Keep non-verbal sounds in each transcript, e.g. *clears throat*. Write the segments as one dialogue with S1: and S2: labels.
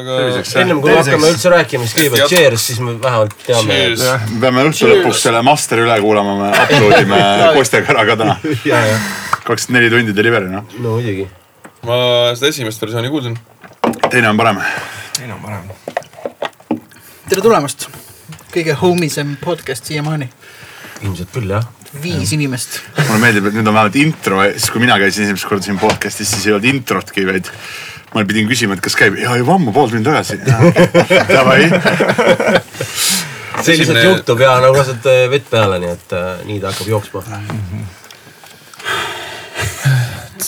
S1: aga
S2: ennem kui me hakkame üldse rääkima, siis kõigepealt cheers, siis me vähemalt teame.
S3: Me peame õhtu lõpuks selle masteri üle kuulama, me *laughs* upload ime Kostjaga ära ka täna. *laughs* kakskümmend neli tundi delivery noh,
S2: no muidugi.
S1: ma seda esimest versiooni kuulsin.
S3: teine on parem.
S4: teine on parem.
S5: tere tulemast, kõige homisem podcast siiamaani,
S2: ilmselt küll jah.
S5: viis inimest.
S3: mulle meeldib, et nüüd on vähemalt intro, siis kui mina käisin esimest korda siin podcast'is, siis ei olnud introtki, vaid ma pidin küsima, et kas käib, ja juba ammu, pool tundi tagasi. Davai,
S2: see lihtsalt juhtub ja nagu lased äh, vett peale, nii et äh, nii ta hakkab jooksma.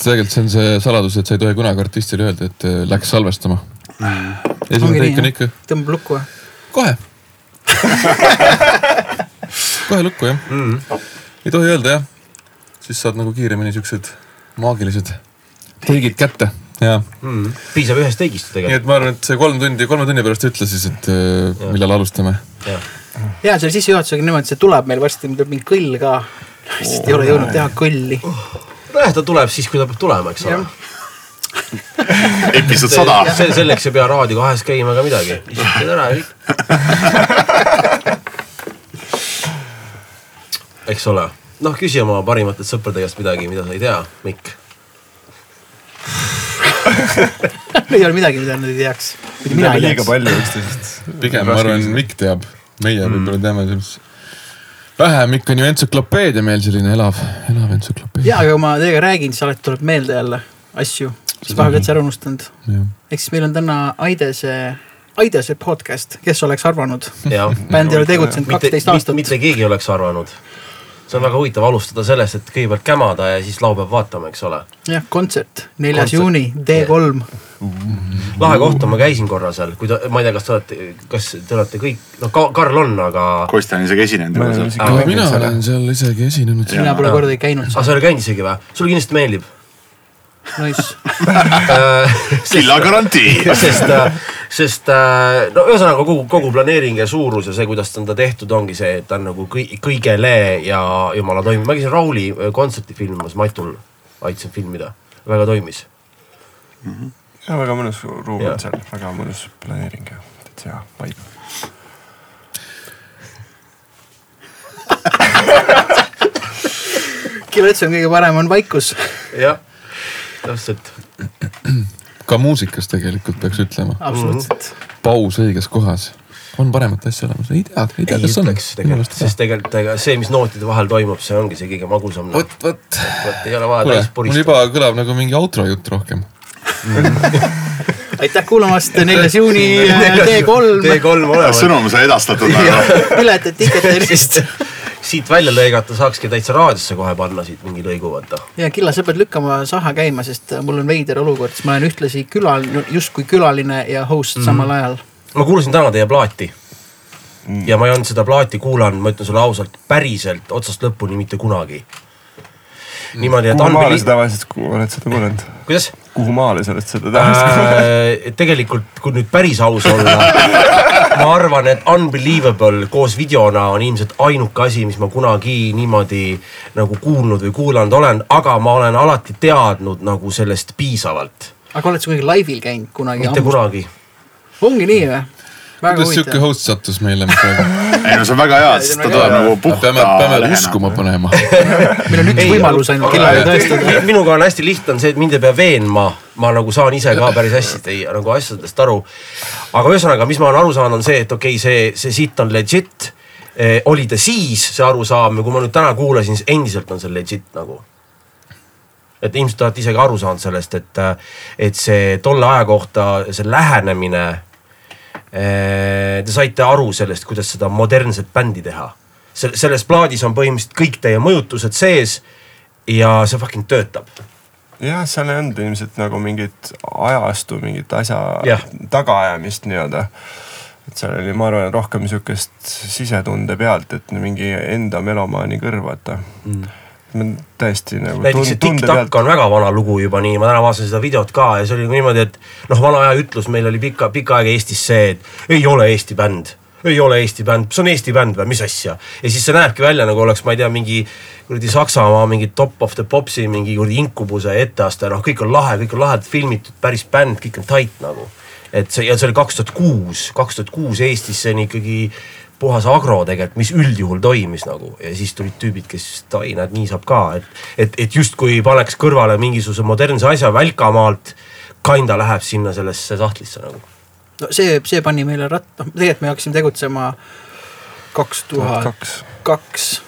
S1: tegelikult see on see saladus, et sa ei tohi kunagi artistile öelda, et äh, läks salvestama. esimene teik on ikka,
S5: tõmbab lukku või?
S1: kohe. kohe lukku jah mm.. ei tohi öelda jah, siis saad nagu kiiremini siuksed maagilised teigid kätte ja
S2: piisab ühest teigist ju
S1: nii
S2: tegelikult.
S1: et ma arvan, et see kolm tundi, kolme tunni pärast ütle siis, et äh, millal alustame.
S5: ja selle sissejuhatusega niimoodi, see tuleb meil varsti, meil tuleb mingi kõll ka. lihtsalt ei ole jõudnud teha kõlli.
S2: nojah, ta tuleb siis, kui ta peab tulema, eks ole. *laughs*
S3: episood sada.
S2: selleks ei pea Raadio kahes käima ega midagi, istutad ära ja kõik. *laughs* eks ole, noh küsi oma parimatelt sõprade käest midagi, mida sa ei tea, Mikk. *laughs*
S5: ei ole midagi, mida nad ei teaks. mina ei
S4: liiga palju üksteisest.
S1: pigem ma arvan, Mikk teab, meie võib-olla teame sellest vähem, Mikk on ju entsüklopeedia meil selline elav, elav entsüklopeedia.
S5: ja, aga kui ma teiega räägin, siis alati tuleb meelde jälle asju, mis vahepeal täitsa ära unustanud. ehk siis meil on täna Aidese, Aidese podcast, kes oleks arvanud. bänd ei ole tegutsenud
S2: mitte,
S5: kaksteist aastat.
S2: mitte keegi ei oleks arvanud. See on väga huvitav alustada sellest, et kõigepealt kämada ja siis laupäev vaatame, eks ole.
S5: jah, kontsert, neljas juuni, D3.
S2: lahe koht on, ma käisin korra seal, kui ta, ma ei tea, kas te olete, kas te olete kõik, noh Ka- Karl on, aga.
S3: Kostja on isegi esinenud juba seal.
S1: ka mina olen seal isegi esinenud.
S5: mina pole kordagi käinud
S2: aa,
S5: seal.
S2: sa ei ole käinud isegi või? sulle kindlasti meeldib.
S5: Nice. *laughs*
S3: silla garantii.
S2: sest, sest äh, no ühesõnaga kogu, kogu planeering ja suurus ja see, kuidas on ta tehtud, ongi see, et ta on nagu kõi-, kõigele ja jumala toimib. ma käisin Rauli äh, kontserti filmimas, Matul aitasin filmida, väga toimis.
S4: ja väga mõnus ruum on seal, väga mõnus planeering ja täitsa hea vibe.
S5: Kivetsu on kõige parem, on vaikus.
S2: jah, täpselt.
S1: ka muusikas tegelikult peaks ütlema,
S5: absoluutselt.
S1: paus õiges kohas. on paremat asja olemas, ei tea, ei tea, kas on.
S2: sest tegelikult ega see, mis nootide vahel toimub, see ongi see kõige magusam.
S1: vot, vot.
S2: vot ei ole vaja täis,
S1: mul
S2: puristada.
S1: juba kõlab nagu mingi outro jutt rohkem. *laughs*
S5: aitäh kuulamast, neljas juuni D3.
S2: T3 olemas.
S3: sõnum sai edastatud *laughs*
S5: piletid, tiketid.
S2: Siit välja lõigata saakski täitsa raadiosse kohe panna siit mingi lõigu vaata.
S5: ja Killa, sa pead lükkama saha käima, sest mul on veider olukord, sest ma olen ühtlasi külal-, justkui külaline ja host mm. samal ajal.
S2: ma kuulasin täna teie plaati ja ma ei olnud seda plaati kuulanud, ma ütlen sulle ausalt, päriselt otsast lõpuni mitte kunagi. niimoodi, et
S4: kuhu maale sa tavaliselt oled seda kuulanud?
S2: kuidas
S4: kuhu maale sa oled seda kuulanud?
S2: äh,? tegelikult, kui nüüd päris aus olla, ma arvan, et Unbelievable koos videona on ilmselt ainuke asi, mis ma kunagi niimoodi nagu kuulnud või kuulanud olen, aga ma olen alati teadnud nagu sellest piisavalt,
S5: aga oled sa kunagi laivil käinud kunagi?
S2: mitte kunagi.
S5: ongi nii või?
S1: kuidas siuke
S5: huvitav.
S1: host sattus meile praegu? *laughs*
S3: ei no see on väga hea, sest ta tuleb nagu puhta
S1: peame, peame uskuma panema. *laughs*
S5: meil on üks
S2: Ei,
S5: võimalus ainult
S2: aga-
S5: tõestada.
S2: minuga on hästi lihtne on see, et mind ei pea veenma, ma nagu saan ise ka päris hästi teie nagu asjadest aru. aga ühesõnaga, mis ma olen aru saanud, on see, et okei okay,, see, see sitt on legit eh,. oli ta siis see arusaam ja kui ma nüüd täna kuulasin, siis endiselt on see legit nagu. et ilmselt te olete isegi aru saanud sellest, et, et see tolle aja kohta see lähenemine eh,. Te saite aru sellest, kuidas seda modernset bändi teha. selles plaadis on põhimõtteliselt kõik teie mõjutused sees ja see fucking töötab.
S4: jah, seal ei olnud ilmselt nagu mingit ajastu mingit asja
S2: Jah.
S4: tagaajamist nii-öelda. et seal oli, ma arvan, rohkem sihukest sisetunde pealt, et mingi enda melomaani kõrv, vaata mm.. Täiesti nagu
S2: näiteks see
S4: tunde
S2: Tiktak on väga vana lugu juba nii, ma täna vaatasin seda videot ka ja see oli niimoodi, et noh, vana aja ütlus meil oli pikka, pikka aega Eestis see, et ei ole Eesti bänd ei ole Eesti bänd, see on Eesti bänd või mis asja. ja siis see näebki välja nagu oleks, ma ei tea, mingi kuradi Saksamaa mingi Top of the Popsi mingi kuradi inkubuse etteaste, noh, kõik on lahe, kõik on lahedalt filmitud, päris bänd, kõik on tight nagu. et see ja see oli kaks tuhat kuus, kaks tuhat kuus Eestis, see on ikkagi puhas agro tegelikult, mis üldjuhul toimis nagu ja siis tulid tüübid, kes ai, näed, nii saab ka, et, et, et justkui paneks kõrvale mingisuguse modernse asja Välkamaalt, kinda läheb sinna sellesse sahtlisse nagu.
S5: no see, see pani meile ratta, tegelikult me hakkasime tegutsema kaks tuhat kaks.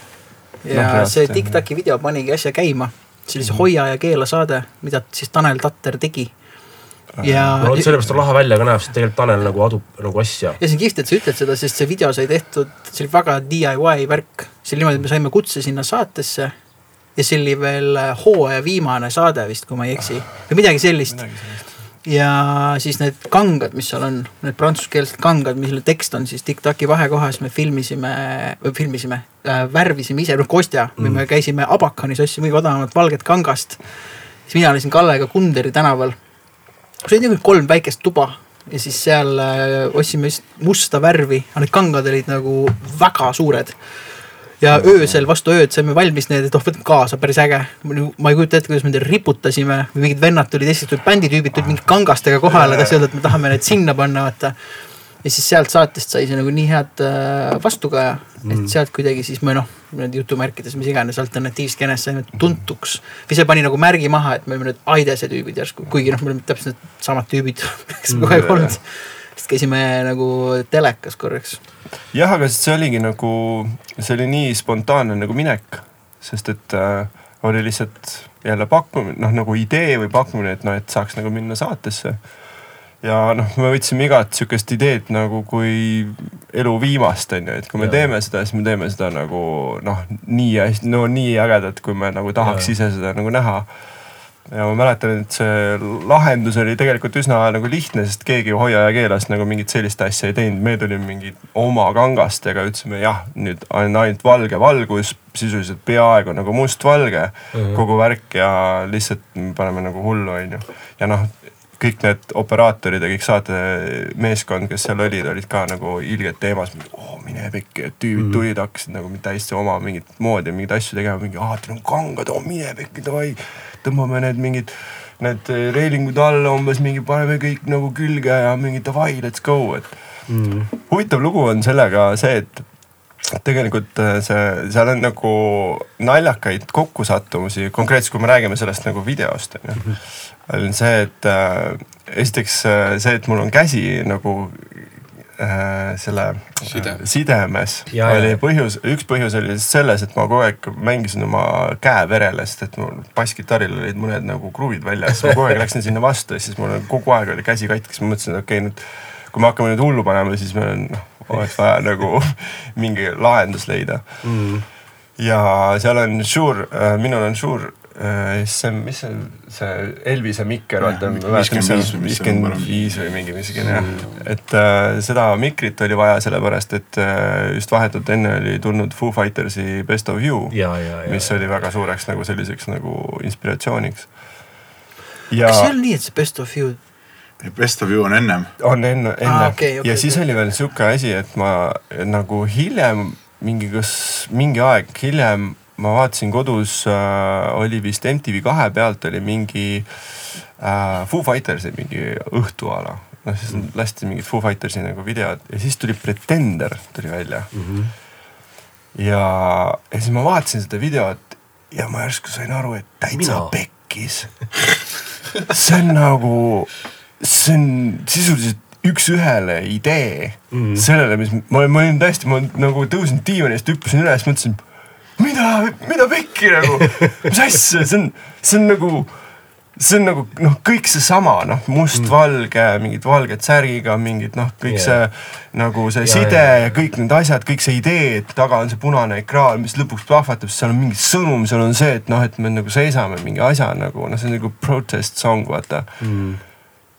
S5: ja
S4: Noh, jah,
S5: see
S4: see-
S5: Tiktaki video panigi asja käima. see oli see Hoia ja keela saade, mida siis Tanel Tatter tegi. Ja
S2: no vot sellepärast on lahe välja ka näeb, sest tegelikult Tanel nagu adub nagu asja.
S5: ja see on kihvt, et sa ütled seda, sest see video sai tehtud, see oli väga DIY värk. see oli niimoodi, et me saime kutse sinna saatesse. ja see oli veel äh, hooaja viimane saade vist, kui ma ei eksi. või midagi sellist. ja siis need kangad, mis seal on, need prantsuskeelsed kangad, mille tekst on siis Tiktaki vahekohas, me filmisime, või filmisime äh,, värvisime ise, noh Kostja mm., me käisime Abakanis, ostsime kõige odavamat valget kangast. siis mina olisin Kallega Kunderi tänaval. See oli nagu kolm väikest tuba ja siis seal äh, ostsime just musta värvi, aga need kangad olid nagu väga suured ja öösel vastu ööd saime valmis need, et oh võtame kaasa, päris äge. ma ei kujuta ette, kuidas me neid riputasime või mingid vennad tulid, tulid bänditüübid tulid mingid kangastega kohale, tahtsid öelda, et me tahame need sinna panna, vaata. Ja siis sealt saatest sai see nagu nii head äh, vastukaja, et sealt kuidagi siis me noh, need jutumärkides, mis iganes alternatiivskeenes saime tuntuks. või see pani nagu märgi maha, et me oleme nüüd Aidese tüübid järsku, kuigi noh, me oleme täpselt needsamad tüübid, *laughs* kes me kogu aeg olnud. sest käisime nagu telekas korraks
S4: jah, aga see oligi nagu, see oli nii spontaanne nagu minek, sest et äh, oli lihtsalt jälle pakkumine, noh nagu idee või pakkumine, et noh, et saaks nagu minna saatesse. Ja noh, me võtsime igat sihukest ideed nagu kui elu viimast on ju, et kui me
S2: Jaa.
S4: teeme seda, siis me teeme seda nagu noh, nii hästi, no nii ägedat, kui me nagu tahaks
S2: Jaa.
S4: ise seda nagu näha ja ma mäletan, et see lahendus oli tegelikult üsna nagu lihtne, sest keegi Hoia ja Keelast nagu mingit sellist asja ei teinud, me tulime mingi oma kangastega, ütlesime jah, nüüd on ainult valge valgus, sisuliselt peaaegu nagu mustvalge mm -hmm. kogu värk ja lihtsalt me paneme nagu hullu, onju. ja noh, kõik need operaatorid ja kõik saatemeeskond, kes seal olid, olid ka nagu ilgelt teemas, oh mine pekki, et tüübid mm. tulid, hakkasid nagu täiesti oma mingit moodi mingeid asju tegema, mingi aa, teil on kangad, oh mine pekki, davai. tõmbame need mingid, need reelingud alla umbes mingi, paneme kõik nagu külge ja mingi davai, let's go, et mm. huvitav lugu on sellega see, et tegelikult äh, see, seal on nagu naljakaid kokkusattumusi, konkreetselt kui me räägime sellest nagu videost on ju. On see, et äh, esiteks äh, see, et mul on käsi nagu äh, selle
S1: Side.
S4: äh, sidemes
S2: Ja,
S4: oli
S2: ja.
S4: põhjus, üks põhjus oli selles, et ma kogu aeg mängisin oma käe verele, sest et mul basskitarril olid mõned nagu kruvid väljas, ma kogu aeg läksin sinna vastu ja siis mul kogu aeg oli käsi katkis, ma mõtlesin, et okei okay, nüüd kui me hakkame nüüd hullu panema, siis meil on noh, oleks vaja *laughs* nagu mingi lahendus leida mm. ja seal on Shure, minul on Shure äh, see, mis see, see Elvise mikker, vaata.
S3: 55 või mis see number on.
S4: viiskümmend viis või mingi niisugune jah, et äh, seda mikrit oli vaja sellepärast, et äh, just vahetult enne oli tulnud Foo Fightersi Best of You,
S2: ja, ja, ja.
S4: mis oli väga suureks nagu selliseks nagu inspiratsiooniks. ja
S5: kas see oli nii, et see Best of You
S3: Best of you on ennem.
S4: on enne, enne
S5: Aa, okei, okei,
S4: ja siis
S5: okei.
S4: oli veel sihuke asi, et ma nagu hiljem mingi, kas mingi aeg hiljem ma vaatasin kodus äh, oli vist MTV kahe pealt oli mingi äh, Foo Fightersi mingi õhtuala. noh, siis lasti mingid Foo Fightersi nagu videod ja siis tuli Pretender tuli välja mm. -hmm. ja, ja siis ma vaatasin seda videot ja ma järsku sain aru, et täitsa pekkis. see on nagu, see on sisuliselt üks-ühele idee mm. sellele, mis ma ma olin tõesti, ma nagu tõusin diivanist, hüppasin üles, mõtlesin, mida, mida pekki nagu, mis asja, see on, see on nagu see on nagu noh, kõik seesama noh, mustvalge mm., mingid valged särgiga, mingid noh, kõik yeah. see nagu see
S2: Jaa,
S4: side
S2: jaa.
S4: ja kõik need asjad, kõik see idee, et taga on see punane ekraan, mis lõpuks plahvatab, seal on mingi sõnum, seal on see, et noh, et me nagu seisame mingi asja nagu noh, see on nagu protest song vaata mm..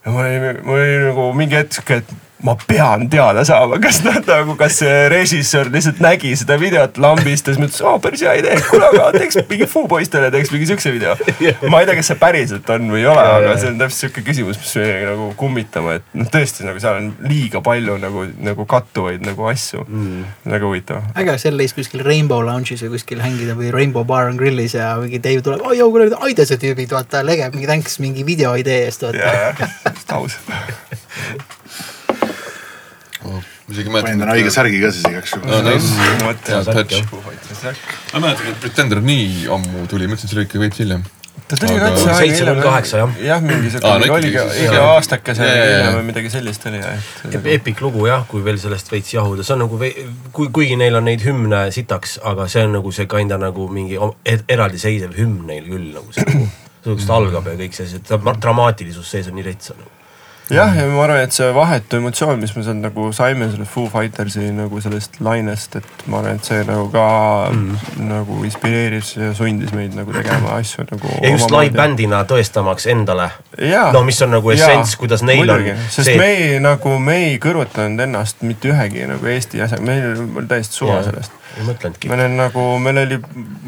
S4: ja mul oli, mul oli nagu mingi hetk et ma pean teada saama, kas nad nagu, kas see režissöör lihtsalt nägi seda videot lambist ja siis mõtles, aa päris hea idee, kuule aga teeks mingi Foo poistele teeks mingi siukse video. ma ei tea, kas see päriselt on või ei ole, aga see on täpselt siuke küsimus, mis jäi nagu kummitama, et noh, tõesti nagu seal on liiga palju nagu, nagu kattuvaid nagu asju mm.. väga huvitav.
S5: äge seal leis kuskil Rainbow Lounge'is või kuskil hängida või Rainbow Bar and Grillis ja mingi Dave tuleb, oi kuule need Aidese tüübid, vaata, lege, mingi thanks mingi video idee eest, vaata.
S4: just aus. *laughs*
S1: isegi
S3: panin täna õige särgi ka siis igaks
S1: no
S3: juhuks.
S4: jah.
S1: ma mäletan, et Pretender nii ammu tuli, ma mõtlesin, et see oli ikka veits hiljem.
S4: ta tuli
S1: Aga-
S4: katse aega
S2: null kaheksa, jah.
S4: jah, mingi siuke
S1: no
S4: oligi
S1: ikkagi siis,
S4: iga
S1: jah.
S4: aastake see
S1: Jaa, jaa, jaa.
S4: või midagi sellist oli jah.
S2: Epic lugu jah, kui veel sellest veits jahuda, see on nagu, kui, kuigi neil on neid hümne sitaks, aga see on nagu see kinda nagu mingi er- eraldiseisev hümn neil küll nagu see nagu, sellest algab ja kõik see, see dra- dramaatilisus sees on nii retsa nagu..
S4: jah, ja ma arvan, et see vahetu emotsioon, mis me sealt nagu saime sellest Foo Fightersi nagu sellest lainest, et ma arvan, et see nagu ka mm. nagu inspireeris ja sundis meid nagu tegema asju nagu.
S2: ja just live-bändina tõestamaks endale, no mis on nagu essents, kuidas neil
S4: muidugi,
S2: on
S4: sest see... me ei nagu, me ei kõrvutanud ennast mitte ühegi nagu Eesti asjaga, meil oli täiesti suva
S2: Jaa.
S4: sellest.
S2: Ei mõtlenudki.
S4: meil on nagu, meil oli,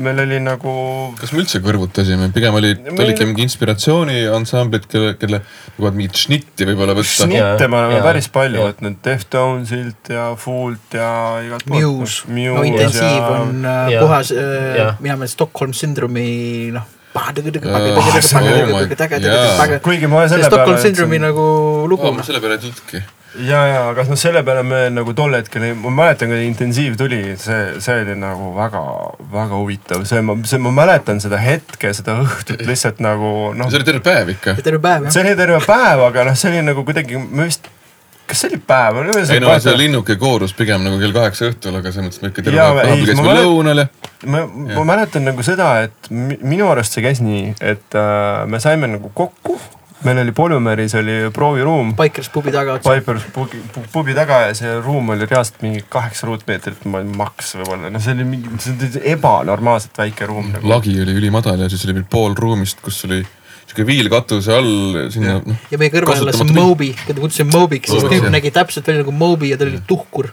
S4: meil oli nagu
S1: kas me üldse kõrvutasime, pigem oli,
S4: Meil-
S1: olidki mingi inspiratsiooniansamblid, kelle, kelle nagu mingit šnitti võib-olla võtta.
S4: snitte me oleme päris palju võtnud, Deftonesilt ja Foolt ja igalt poolt.
S5: Muse, no intensiiv on äh,
S2: Jaa.
S5: puhas äh, mina meelest Stockholm sündromi noh.
S4: Kuigi ma
S5: see
S4: selle
S5: Stockholm
S4: peale
S5: sündromi nagu lugu
S1: ma. selle peale ei tulnudki.
S4: ja, ja aga noh, selle peale me nagu tol hetkel, ma mäletan, kui intensiiv tuli, see, see oli nagu väga, väga huvitav, see, ma, see, ma mäletan seda hetke, seda õhtut lihtsalt nagu noh
S1: see, oli terve päev ikka.
S5: terve päev jah.
S4: see oli terve päev, aga noh, see oli nagu kuidagi, me vist, kas see oli päev?
S1: ei no see linnuke koorus pigem nagu kell kaheksa õhtul, aga selles mõttes me ikka terve päev käisime lõunal ja.
S4: ma, ma mäletan nagu seda, et mi- minu arust see käis nii, et äh, me saime nagu kokku, meil oli Polümeris oli prooviruum
S5: Bikers pubi taga.
S4: Pipers pubi, pubi taga ja see ruum oli reaalselt mingi kaheksa ruutmeetrit, ma ei maks võib-olla, no see oli mingi, see oli ebanormaalselt väike ruum nagu.
S1: lagi oli ülimadal ja siis oli meil pool ruumist, kus oli sihuke viilkatuse all sinna noh.
S5: ja meie kõrval elas Moby, keda kutsusin Mobiks, sest tüüp nägi täpselt välja nagu Moby ja ta oli tuhkur.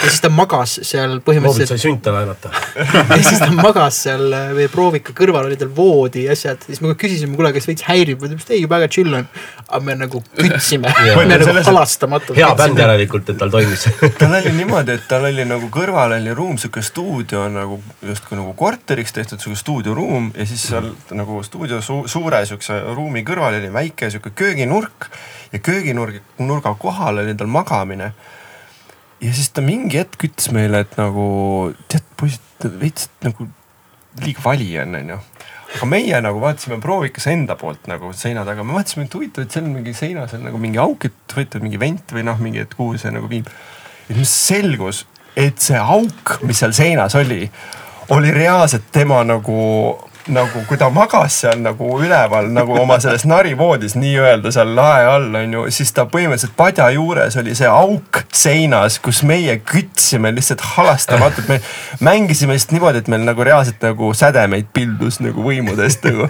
S5: Ja siis ta magas seal põhimõtteliselt
S2: sai sünte laenata. *laughs*
S5: ja siis ta magas seal äh, meie proovika kõrval oli tal voodi ja asjad, siis me küsisime, kuule, kas veits häirib, ta ütles ei, väga chill on. aga me nagu kütsime *laughs* me nagu halastamatult.
S2: hea bänd. järelikult, et tal toimis. *laughs*
S4: tal oli niimoodi, et tal oli nagu kõrval oli ruum, sihuke stuudio nagu justkui nagu korteriks tehtud sihuke stuudioruum ja siis seal nagu stuudio su suure siukse ruumi kõrval oli väike sihuke kööginurk ja kööginurgi, nurga kohal oli tal magamine ja siis ta mingi hetk ütles meile, et nagu tead poisid, veits nagu liiga vali on, onju. aga meie nagu vaatasime proovikas enda poolt nagu seina taga, me vaatasime, et huvitav, et seal on mingi seinas on nagu mingi auk, et huvitav mingi vent või noh, mingi, et kuhu see nagu viib. ja siis selgus, et see auk, mis seal seinas oli, oli reaalselt tema nagu nagu kui ta magas seal nagu üleval nagu oma selles narivoodis nii-öelda seal lae all onju, siis ta põhimõtteliselt padja juures oli see auk seinas, kus meie kütsime lihtsalt halastamatult, me mängisime lihtsalt niimoodi, et meil nagu reaalselt nagu sädemeid pildus nagu võimudest nagu.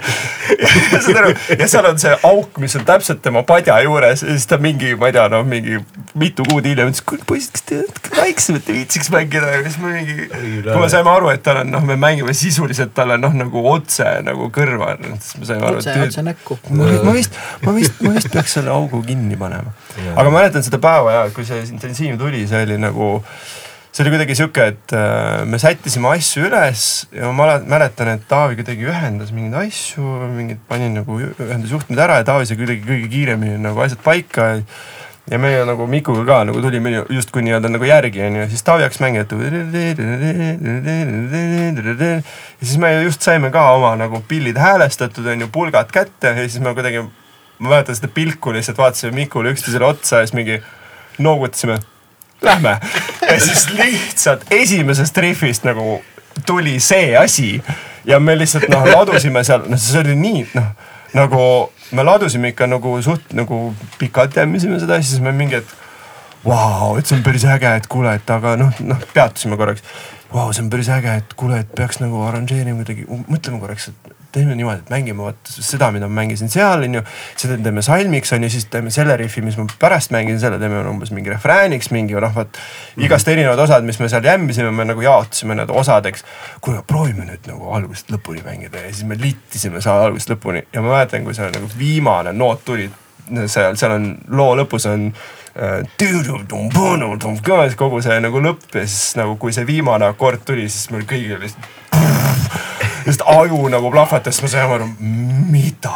S4: *laughs* saad aru, ja seal on see auk, mis on täpselt tema padja juures ja siis ta mingi, ma ei tea, noh, mingi mitu kuud hiljem ütles, kuule poisid, kas te natuke väiksemalt ei viitsiks mängida? Ja siis me mingi, kui me saime aru, et tal on noh, me mängime sisuliselt talle noh, nagu otse nagu kõrva, siis me saime aru,
S5: otse, otse näkku.
S4: ma, ma vist, ma vist, ma vist peaks selle augu kinni panema. aga ma mäletan seda päeva ja kui see intensiivne tuli, see oli nagu, see oli kuidagi sihuke, et äh, me sättisime asju üles ja ma mäle- mäletan, et Taavi kuidagi ühendas mingeid asju, mingid pani nagu ühendas juhtmed ära ja Taavi sai kuidagi kõige kiiremini nagu asjad paika ja meie nagu Mikuga ka nagu tulime ju justkui nii-öelda nagu järgi onju, siis Taavi hakkas mängima, et ja siis me just saime ka oma nagu pillid häälestatud onju, pulgad kätte ja siis me kuidagi, ma mäletan seda pilku lihtsalt vaatasime Mikule üksteisele otsa ja siis mingi noogutasime, lähme. ja siis lihtsalt esimesest rihvist nagu tuli see asi ja me lihtsalt noh ladusime seal, noh see oli nii noh nagu me ladusime ikka nagu suht nagu pikalt jämmisime seda asja, siis me mingi hetk. Vau, et see on päris äge, et kuule, et aga noh, noh peatusime korraks. Vau, see on päris äge, et kuule, et peaks nagu arranžeerima kuidagi, mõtleme korraks, et teeme niimoodi, et mängime vot seda, mida ma mängisin seal onju. seda teeme salmiks onju, siis teeme selle rihvi, mis ma pärast mängin, selle teeme umbes mingi refrääniks mingi noh, vot. igast erinevad osad, mis me seal jämmisime, me nagu jaotasime need osadeks. kuule, proovime nüüd nagu algusest lõpuni mängida ja siis me liitisime seal algusest lõpuni ja ma mäletan, kui see nagu viimane noot tuli. seal, seal on loo lõpus on äh, kogu see nagu lõpp ja siis nagu, kui see viimane akord tuli, siis meil kõigil lihtsalt lihtsalt aju nagu plahvatas, me saime aru, mida,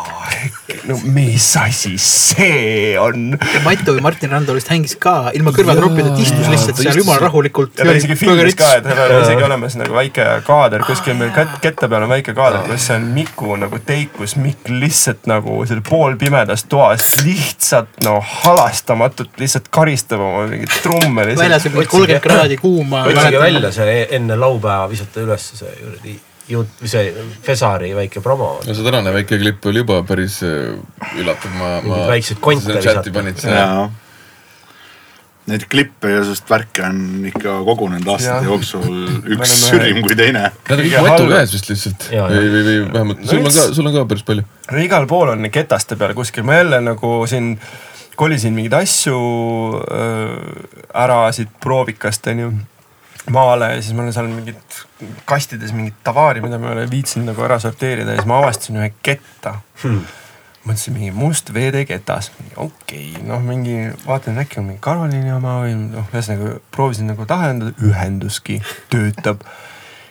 S4: no mis asi see on?
S5: ja Matu või Martin Randol vist hängis ka ilma kõrvatroppideta, istus lihtsalt seal jumala rahulikult.
S4: ja ta isegi filmis ka, et tal on isegi olemas nagu väike kaader kuskil meil kät- kette peal on väike kaader, kus on Miku nagu teikus, Mikk lihtsalt nagu seal poolpimedas toas lihtsalt no halastamatult lihtsalt karistab oma mingeid trumme
S5: väljas mingi kolmkümmend kraadi kuuma.
S2: otsige välja see e- enne laupäeva visata üles see kuradi jut-, see Fesari väike promo.
S1: no see tänane väike klipp oli juba päris äh, üllatav, ma, ma.
S2: Väikseid konte
S3: jaa. Neid klippe ja sest värke on ikka kogunenud aastate jooksul *laughs* üks sürim kui teine.
S1: Nad on kõik matu käes vist lihtsalt
S2: Jaa,
S1: või, või, või vähemalt
S4: No
S1: sul on ka sul on ka päris palju.
S4: no igal pool on ketaste peal kuskil, ma jälle nagu siin kolisin mingeid asju äh, ära siit proovikast onju maale ja siis mul on seal mingid kastides mingit tavaari, mida ma ei ole viitsinud nagu ära sorteerida ja siis ma avastasin ühe ketta hmm.. mõtlesin mingi must VD-ketas, okei okay,, noh mingi vaatan äkki on mingi Karoliini oma või noh, ühesõnaga proovisin nagu tähendada, ühenduski töötab.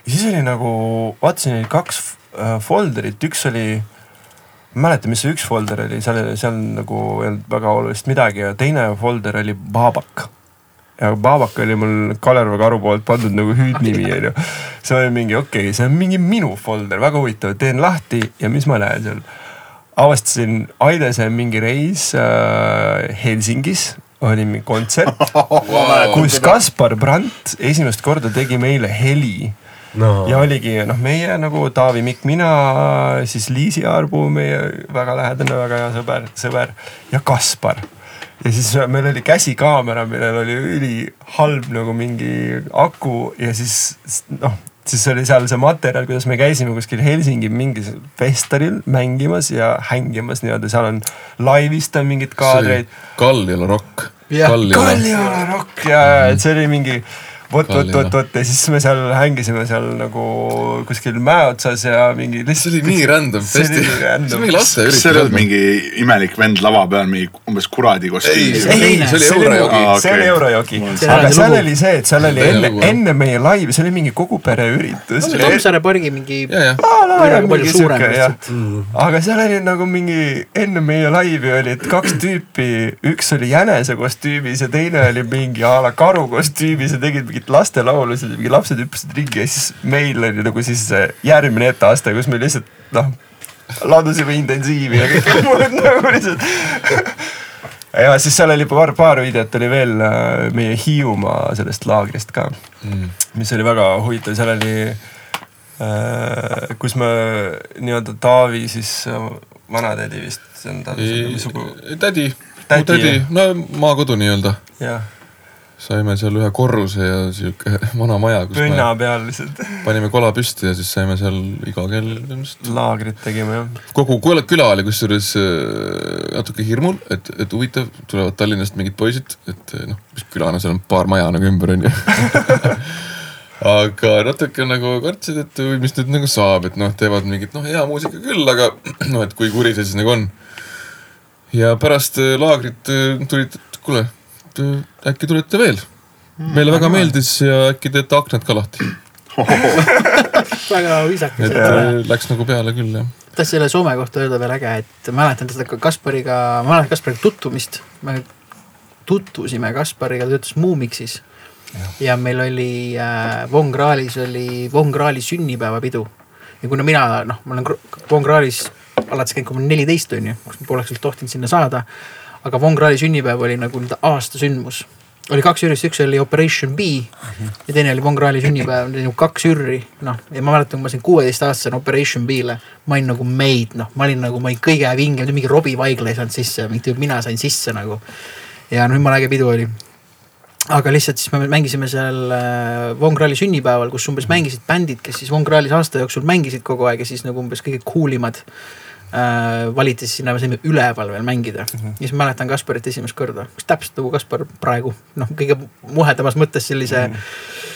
S4: ja siis oli nagu, vaatasin neid kaks äh, folderit, üks oli ma ei mäleta, mis see üks folder oli, seal, seal nagu ei olnud väga olulist midagi ja teine folder oli Babak. Ja Babak oli mul Kalev Karu poolt pandud nagu hüüdnimi onju. see oli mingi okei okay,, see on mingi minu folder, väga huvitav, teen lahti ja mis ma näen seal. avastasin Aidese mingi reis äh, Helsingis, oli mingi kontsert, *laughs* kus Kaspar Brandt esimest korda tegi meile heli
S2: no
S4: ja oligi noh, meie nagu Taavi Mikk, mina, siis Liisi Arbu, meie väga lähedane, väga hea sõber, sõber ja Kaspar. Ja siis meil oli käsikaamera, millel oli ülihalb nagu mingi aku ja siis noh, siis oli seal see materjal, kuidas me käisime kuskil Helsingi mingis festivalil mängimas ja hängimas nii-öelda, seal on laivist on mingeid kaadreid.
S5: Jah,
S4: Kalliala Rock ja, ja et see oli mingi vot, vot, vot, vot ja siis me seal hängisime seal nagu kuskil mäe otsas ja mingi
S1: see
S4: lihtsalt.
S1: oli nii random
S4: see oli
S1: festi.
S4: nii
S1: see
S4: random.
S1: on mingi
S3: kas see ei olnud
S1: lasteüritus.
S3: mingi imelik vend lava peal mingi umbes kuradi kostüümis?
S1: Ei,
S5: teine.
S1: see oli
S4: see oli
S1: Eurojogi.
S4: See oli. Eurojogi,
S5: See
S4: aga
S5: oli
S4: seal oli see, et seal oli enne enne meie laivi, see oli mingi kogu pere üritus.
S5: Tammsaare pargi mingi
S1: ja, ja.
S5: Kuidagi palju suurem lihtsalt.
S4: aga seal oli nagu mingi enne meie laivi olid kaks tüüpi, üks oli jänese kostüümis ja teine oli mingi a la karu kostüümis ja tegid mingit lastelaulusid ja mingi lapsed hüppasid ringi ja siis meil oli nagu siis see järgmine etteaste, kus me lihtsalt noh, ladusime intensiivi ja kõike *laughs* muud nagu lihtsalt. Ja siis seal oli paar, paar videot oli veel äh, meie Hiiumaa sellest laagrist ka mm., mis oli väga huvitav, seal oli äh,, kus me nii-öelda Taavi siis vanatädi vist, see on tal sugu,
S1: tädi,
S4: Tädi,
S1: tädi. no maakodu nii-öelda.
S4: jah,
S1: saime seal ühe korruse ja sihuke *laughs* vana maja,
S4: pünna peal lihtsalt
S1: panime kola püsti ja siis saime seal iga kell ilmselt
S4: laagrit tegime jah.
S1: kogu küla, oli kusjuures äh, natuke hirmul, et, et huvitav, tulevad Tallinnast mingid poisid, et äh, noh, mis küla, no seal on paar maja nagu ümber onju. *laughs* aga natuke nagu kartsid, et mis nüüd nagu saab, et noh, teevad mingit noh, hea muusika küll, aga *clears throat* noh, et kui kuri see siis nagu on. ja pärast äh, laagrit tulid, et kuule, äkki tulete veel. meile väga meeldis ja äkki teete aknad ka lahti. *laughs*
S5: väga viisakas
S1: et. äh, läks nagu peale küll jah.
S5: tahtsin selle Soome kohta öelda veel äge, et mäletan seda ka Kaspariga, ma mäletan Kaspariga tutvumist. me tutvusime Kaspariga, ta töötas Muumiksis. ja meil oli äh, Von Krahlis oli Von Krahli sünnipäevapidu. ja kuna mina noh, ma olen Von Krahlis alates käinud, kui ma olin neliteist on ju, kus ma poleks üldse tohtinud sinna saada. Aga Von Krahli sünnipäev oli nagu nii-öelda aasta sündmus oli kaks üritust, üks oli Operation B ja teine oli Von Krahli sünnipäev, nagu kaks ürri, noh. ja ma mäletan, kui ma sain kuueteistaastasena Operation B-le, ma olin nagu maid, noh, ma olin nagu, ma olin kõige vingem, mingi Robbie Vaigla ei saanud sisse, mingi mina sain sisse nagu. ja no jumala äge pidu oli. aga lihtsalt siis me mängisime seal äh, Von Krahli sünnipäeval, kus umbes mängisid bändid, kes siis Von Krahlis aasta jooksul mängisid kogu aeg ja siis nagu umbes kõige cool imad äh, valiti sinna, me saime üleval veel mängida mm. -hmm. ja siis mäletan Kasparit esimest korda, täpselt nagu Kaspar praegu, noh, kõige muhedamas mõttes sellise mm. -hmm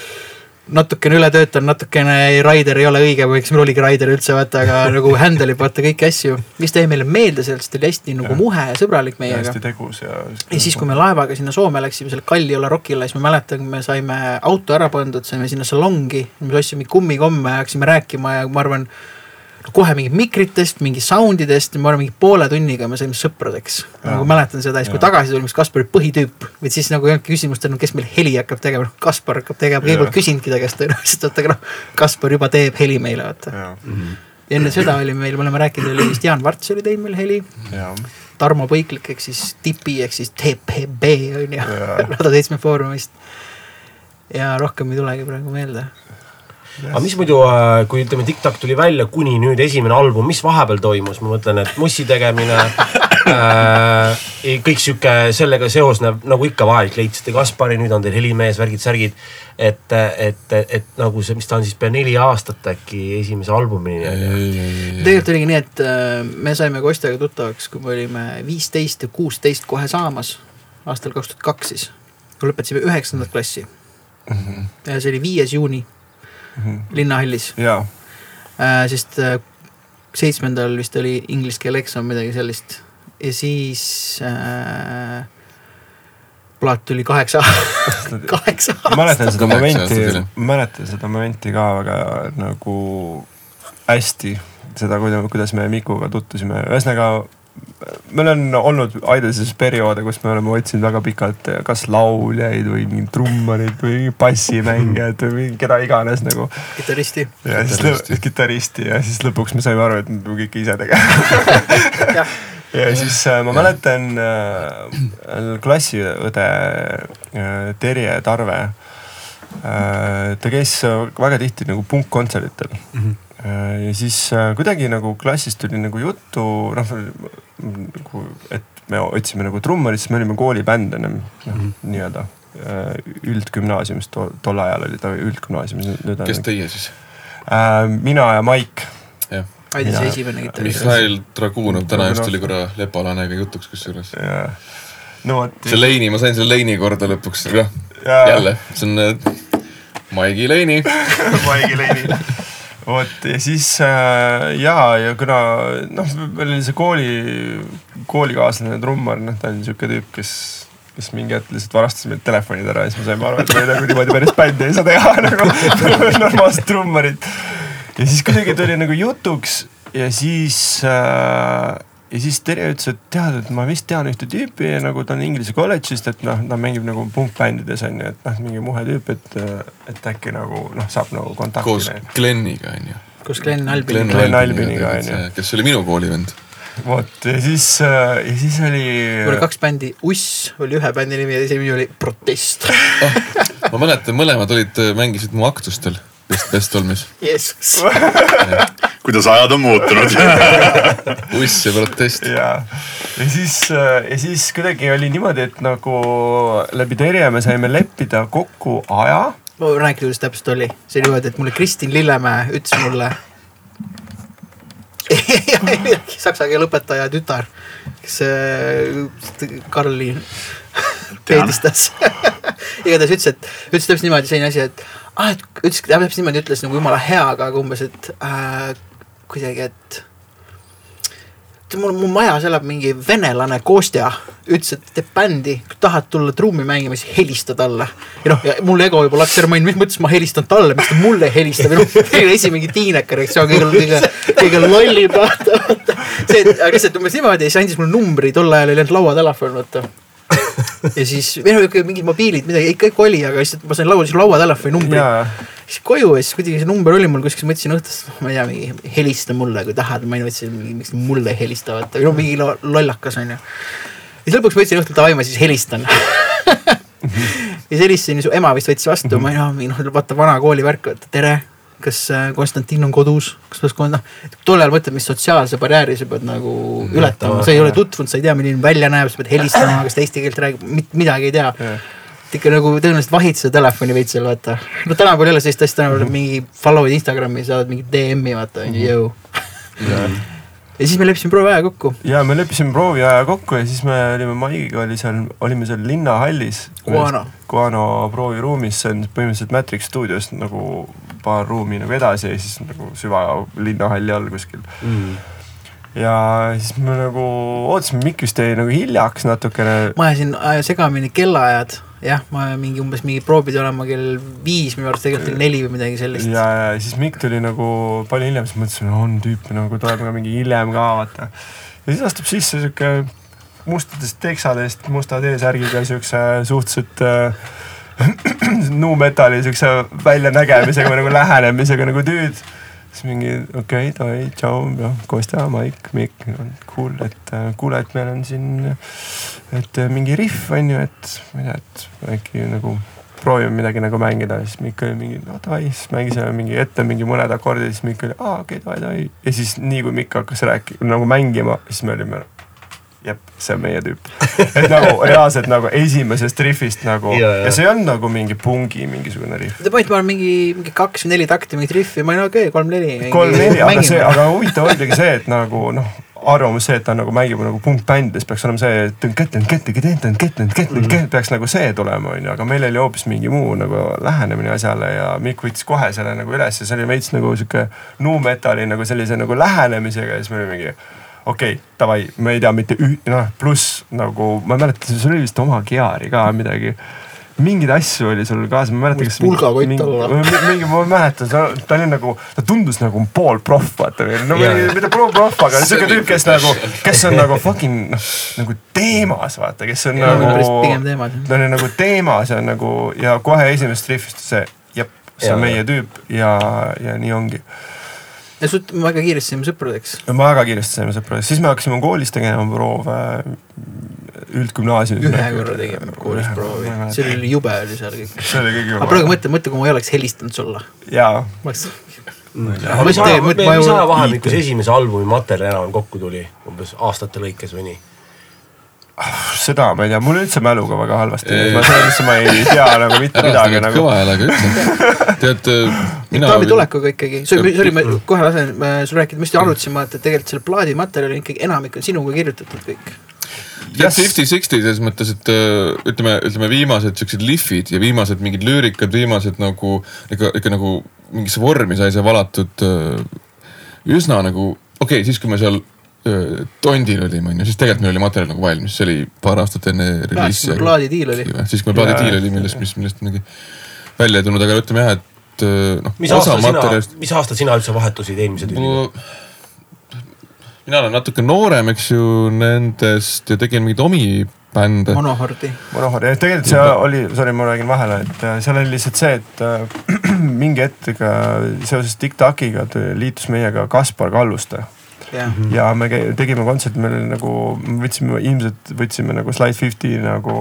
S5: natukene ületöötanud, natukene Raider ei ole õige, või eks meil oligi Raider üldse vaata, aga *laughs* nagu handle ib vaata kõiki asju. mis jäi meile meelde sellest, ta oli hästi nagu muhe ja sõbralik meiega
S4: hästi. tegus ja.
S5: ja siis, kui me laevaga sinna Soome läksime, selle Kalliola rokile, siis ma mäletan, me saime auto ära pandud, saime sinna salongi, me ostsime kummikomme ja hakkasime rääkima ja ma arvan, kohe mingi mikritest, mingi sound idest, ma arvan, mingi poole tunniga me saime sõpradeks. nagu mäletan seda, siis kui tagasi tulime, siis Kaspar oli põhitüüp, või siis nagu ei olnudki küsimust, et no kes meil heli hakkab tegema, noh Kaspar hakkab tegema, polnud küsinudki ta käest tõenäoliselt, vaata aga noh, Kaspar juba teeb heli meile, vaata.
S4: ja,
S5: ja enne seda oli meil, me oleme rääkinud, oli vist Jaan Varts oli teinud meil heli,
S4: ja,
S5: Tarmo Põiklik ehk siis Tipi ehk siis TPB on ju. *laughs* Rada seitsme Foorumist. ja rohkem ei tulegi praegu meelde.
S2: Aga mis muidu, kui ütleme, TikTok tuli välja kuni nüüd esimene album, mis vahepeal toimus, ma mõtlen, et mussi tegemine *laughs* äh,. kõik sihuke sellega seosnev, nagu ikka vahel leidsite Kaspari, nüüd on teil helimees, värgid-särgid. et, et, et, et nagu see, mis ta on siis pea neli aastat äkki esimese albumini.
S5: tegelikult oligi nii, et äh, me saime Kostjaga tuttavaks, kui me olime viisteist ja kuusteist kohe saamas, aastal kaks tuhat kaks siis. kui lõpetasime üheksandat klassi. ja see oli viies juuni linnahallis,
S4: ja,
S5: sest äh, seitsmendal vist oli inglise keele eksam, midagi sellist. Ja siis äh, plaat tuli kaheksa, *laughs* kaheksa
S4: ma mäletan seda momenti
S1: aastat
S4: mäletan seda momenti ka väga nagu hästi. seda, kuidas me Mikuga tutvusime, ühesõnaga meil on olnud Aidases perioode, kus me oleme otsinud väga pikalt kas lauljaid või mingeid trummareid või bassimängijad või mingi- keda iganes nagu.
S5: kitarristi.
S4: ja siis
S1: Kitarristi.
S4: lõpuks kitarristi ja siis lõpuks me saime aru, et me peame kõike ise tegema. *laughs* ja siis äh, ma mäletan äh, klassiõde äh, Terje Tarve ta käis väga tihti nagu punkkontserdil mm. -hmm. Ja siis äh, kuidagi nagu klassis tuli nagu juttu, noh nagu, et me otsime nagu trummarit, siis me olime koolibänd ennem noh mm -hmm. nii-öelda äh, üldgümnaasiumis tol, tol ajal oli ta üldgümnaasiumis,
S1: kes teie siis?
S4: äh, mina ja Maik.
S1: jah,
S5: Aidise
S4: Mina-
S5: esimene kitarrist.
S1: Mihhail Dragunov täna just tuli korra Lepalanega jutuks kusjuures.
S4: ja no vot.
S1: see Leini, ma sain selle Leini korda lõpuks, aga
S4: Jaa.
S1: jälle, see on äh, Maigi Leini. *laughs*
S4: Maigi Leini. Vot ja siis äh, ja, ja kuna noh, meil oli see kooli, koolikaaslane trummar, noh ta oli siuke tüüp, kes, kes mingi hetk lihtsalt varastas meilt telefonid ära ja siis me saime aru, et me nagu niimoodi päris bändi ei saa teha *laughs* nagu normaalset trummarit. ja siis kuidagi tuli nagu jutuks ja siis äh, ja siis Terje ütles, et tead, et ma vist tean ühte tüüpi nagu ta on Inglise kolledžist, et noh, ta mängib nagu punkbändides on ju, et noh, mingi muhe tüüp, et, et äkki nagu noh, saab nagu kontakti
S1: koos. Gleniga onju.
S5: koos Glen Albiniga.
S4: Glen Albiniga, onju.
S1: kes oli minu koolivend.
S4: vot ja siis, ja siis oli.
S5: oli kaks bändi, Uss oli ühe bändi nimi ja teise nimi oli Protest.
S1: ma mäletan, mõlemad olid, mängisid mu aktustel Best, Best Olmis.
S5: Jeesus. *laughs*
S3: kuidas ajad on muutunud. *laughs*
S1: uss ja protest.
S4: ja, ja siis, ja siis kuidagi oli niimoodi, et nagu läbi Terje me saime leppida kokku aja.
S5: ma räägin, kuidas täpselt oli, see oli niimoodi, et mulle Kristin Lillemäe ütles mulle. *laughs* saksa keele õpetaja tütar, kes äh, Karli peedistas. igatahes ütles, et ütles täpselt niimoodi selline asi, et ah, et ütles täpselt niimoodi, ütles nagu jumala hea, aga umbes, et äh, kuidagi, et mul, mu majas elab mingi venelane Kostja, ütles, et teeb bändi, kui tahad tulla trummi mängima, siis helista talle. ja noh, ja mul ego juba läks ära, ma olin, mis mõttes ma helistan talle, miks ta mulle helistab ja noh, *laughs* oli esimene tiineka reaktsioon, kõige, kõige, kõige lollim vaata, vaata. see, aga lihtsalt umbes niimoodi, siis andis mulle numbri, tol ajal oli ainult lauatelefon, vaata. *laughs* ja siis, või noh, mingid mobiilid, midagi ikka, ikka oli, aga lihtsalt ma sain laua, siis lauatelefoni numbri siis koju ja siis kuidagi see number oli mul kuskil, mõtlesin õhtust, ma ei tea, mingi helista mulle, kui tahad, ma ei mõtlesin, miks mulle ei helista, vaata, või no mingi lo- lollakas onju. ja siis lõpuks mõtlesin õhtul davai, ma siis helistan. *laughs* ja siis helistasin, su ema vist võttis vastu, ma ei mingi noh, vaata vana koolivärk, et tere. Kas äh, Konstantin on kodus, kas ta noh, tol ajal mõtled, mis sotsiaalse barjääri sa pead nagu ületama, sa ei ole tutvunud, sa ei tea, milline välja näeb, sa pead helistama, kas ta eesti keelt räägib, midagi ei tea. Et ikka nagu tõenäoliselt vahid seda telefoni veits seal vaata. no tänapäeval ei ole sellist asja, tänapäeval mingi follow'id Instagrami, saad mingi DM-i vaata onju, jõu. *laughs* ja siis me leppisime prooviaja kokku.
S4: ja me leppisime prooviaja kokku ja siis me olime Maigiga oli seal, olime seal linnahallis.
S5: Guano.
S4: Guano prooviruumis, see on põhimõtteliselt Matrix stuudiost nagu paar ruumi nagu edasi ja siis nagu süva linnahalli all kuskil
S2: Mm.
S4: ja siis me nagu ootasime, Mikk vist jäi nagu hiljaks natukene.
S5: ma ajasin aja segamini kellaajad, jah, ma mingi umbes mingi proov pidi olema kell viis minu arust, tegelikult kell neli või midagi sellist.
S4: ja, ja siis Mikk tuli nagu palju hiljem, siis mõtlesin, on tüüp nagu tuleb ka mingi hiljem ka vaata. ja siis astub sisse sihuke mustadest teksadest musta T-särgiga siukse suhteliselt äh, *clears throat* nu-metal'i siukse väljanägemisega või nagu lähenemisega nagu tüüd. Siis mingi okei okay,, davai, tšau, noh, Kostja, Maik, Mikk, cool, et äh, kuule, et meil on siin, et äh, mingi rihv on ju, et ma ei tea, et äkki nagu proovime midagi nagu mängida, siis Mikk oli mingi, no davai, siis mängisime mingi ette mingi mõned akordid, siis Mikk oli, aa okei okay,, davai, davai. ja siis nii kui Mikk hakkas rääkima, nagu mängima, siis me olime, jep, see on meie tüüp. et nagu reaalselt nagu esimesest rihvist nagu
S2: Ja,
S4: ja,
S2: ja.
S4: see on nagu mingi pungi mingisugune rihv.
S5: Te panite mulle mingi, mingi kaks või neli takti mingit rihvi, ma olin okei okay,, kolm-neli.
S4: kolm-neli, aga see, aga huvitav oligi see, et nagu noh, arvamus see, et ta nagu mängib nagu punkbändides peaks olema see, et peaks nagu see tulema, onju, aga meil oli hoopis mingi muu nagu lähenemine asjale ja Mikk võttis kohe selle nagu üles ja see oli veits nagu sihuke nu-metal'i nagu sellise nagu lähenemisega ja siis me olime mingi okei okay,, davai, me ei tea mitte üh-, noh, pluss nagu ma ei mäleta, sul oli vist oma Geari ka midagi mingeid asju oli sul kaasas, ma ei mäleta,
S5: Võis pulgakott
S4: mingi,
S5: olla.
S4: mingi, ma ei mäleta, ta, ta oli nagu, ta tundus nagu pool proff, vaata. no
S2: Jaa,
S4: yeah.
S2: jaa.
S4: mitte pool proff, aga siuke tüüp, kes nagu, kes on nagu fucking noh, nagu teemas, vaata, kes on
S5: Jaa,
S4: nagu
S5: pigem teemas,
S4: ta oli nagu teemas ja nagu ja kohe esimesest rihvist see, jep, see on meie tüüp ja, ja nii ongi.
S5: Ja me väga kiiresti saime sõpradeks.
S4: me väga kiiresti saime sõpradeks, siis me hakkasime koolis tegema proove üldgümnaasiumis.
S5: ühe korra tegime koolis proovi, see oli jube oli seal kõik.
S4: see oli kõige
S5: aga praegu mõtle, mõtle, kui ma ei oleks helistanud sulle.
S4: jaa,
S5: ma oleks,
S2: mis
S5: Ma
S2: aja,
S5: tegelikult- ma
S2: mis ajavahemikus esimese albumi materjal enam kokku tuli, umbes aastate lõikes või nii?
S4: Seda ma ei tea, mul üldse mäluga väga halvasti, ma selles mõttes ma ei tea *laughs* nagu mitte midagi nagu
S1: kõva häälega ütle. tead, mina.
S5: Taavi tulekuga ikkagi, sorry, sorry, ma kohe lasen äh, sul rääkida, me just arutasime, et tegelikult selle plaadi materjal on ikkagi enamik on sinuga kirjutatud kõik.
S1: tead fifty-sixty selles mõttes, et äh, ütleme, ütleme viimased siuksed lihvid ja viimased mingid lüürikad, viimased nagu ikka, ikka nagu mingisse vormi sai see valatud äh, üsna nagu, okei okay,, siis kui me seal äh, tondil olime, onju, siis tegelikult meil oli materjal nagu valmis, see oli paar aastat enne reliisi.
S5: plaadidiil oli.
S1: siis kui plaadidiil oli, millest, mis, millest mingi välja ei tulnud, aga ütleme jah, et noh,
S2: mis
S1: osa
S2: aastal sina
S1: materjalist,,
S2: mis aastal sina üldse vahetusid eelmise tüübiga?
S1: mina olen natuke noorem, eks ju, nendest ja tegin mingeid omi bände.
S5: monohordi.
S4: monohor ja tegelikult see oli, sorry, ma räägin vahele, et äh, seal oli lihtsalt see, et äh, *clears throat* mingi hetkega seoses TikTokiga tü- liitus meiega Kaspar Kalluste
S5: jah,
S4: ja me tegime kontserti, me oli nagu, võtsime ilmselt võtsime nagu Slide Fifty nagu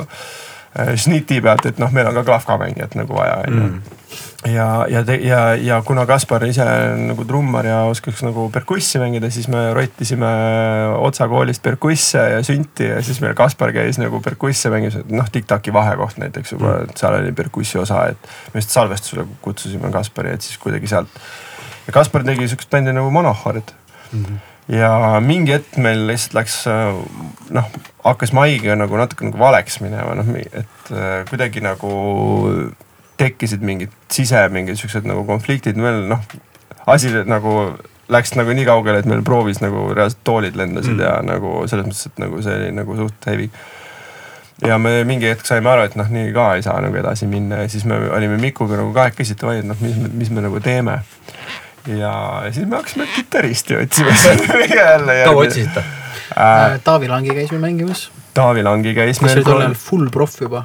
S4: äh, sniti pealt, et noh, meil on ka klahvkamängijat nagu vaja onju
S2: Mm.
S4: ja, ja, ja, ja kuna Kaspar ise on nagu trummar ja oskaks nagu perkussi mängida, siis me rottisime Otsa koolist perkusse ja sünti ja siis meil Kaspar käis nagu perkusse mängimas, noh TikToki vahekoht näiteks juba, et seal oli perkussi osa, et me just salvestusele kutsusime Kaspari, et siis kuidagi sealt. ja Kaspar tegi siukest bändi nagu Monohord ja mingi hetk meil lihtsalt läks äh, noh, hakkas Maiga nagu natuke nagu valeks minema, noh, et äh, kuidagi nagu tekkisid mingid sise mingid siuksed nagu konfliktid, meil noh, asi nagu läks nagu nii kaugele, et meil proovis nagu reaalselt toolid lendasid mm. ja nagu selles mõttes, et nagu see oli nagu suht heavy ja me mingi hetk saime aru, et noh, nii ka ei saa nagu edasi minna ja siis me olime Mikuga nagu kahekesi, et davai, et noh, mis, mis me nagu teeme. Ja siis me hakkasime kitarristi otsima *laughs* jälle.
S2: kaua otsisite?
S4: äh,?
S5: Taavi Langi käis meil mängimas,
S4: Taavi Langi käis
S5: kes oli tol ajal
S4: meil.
S5: full proff juba.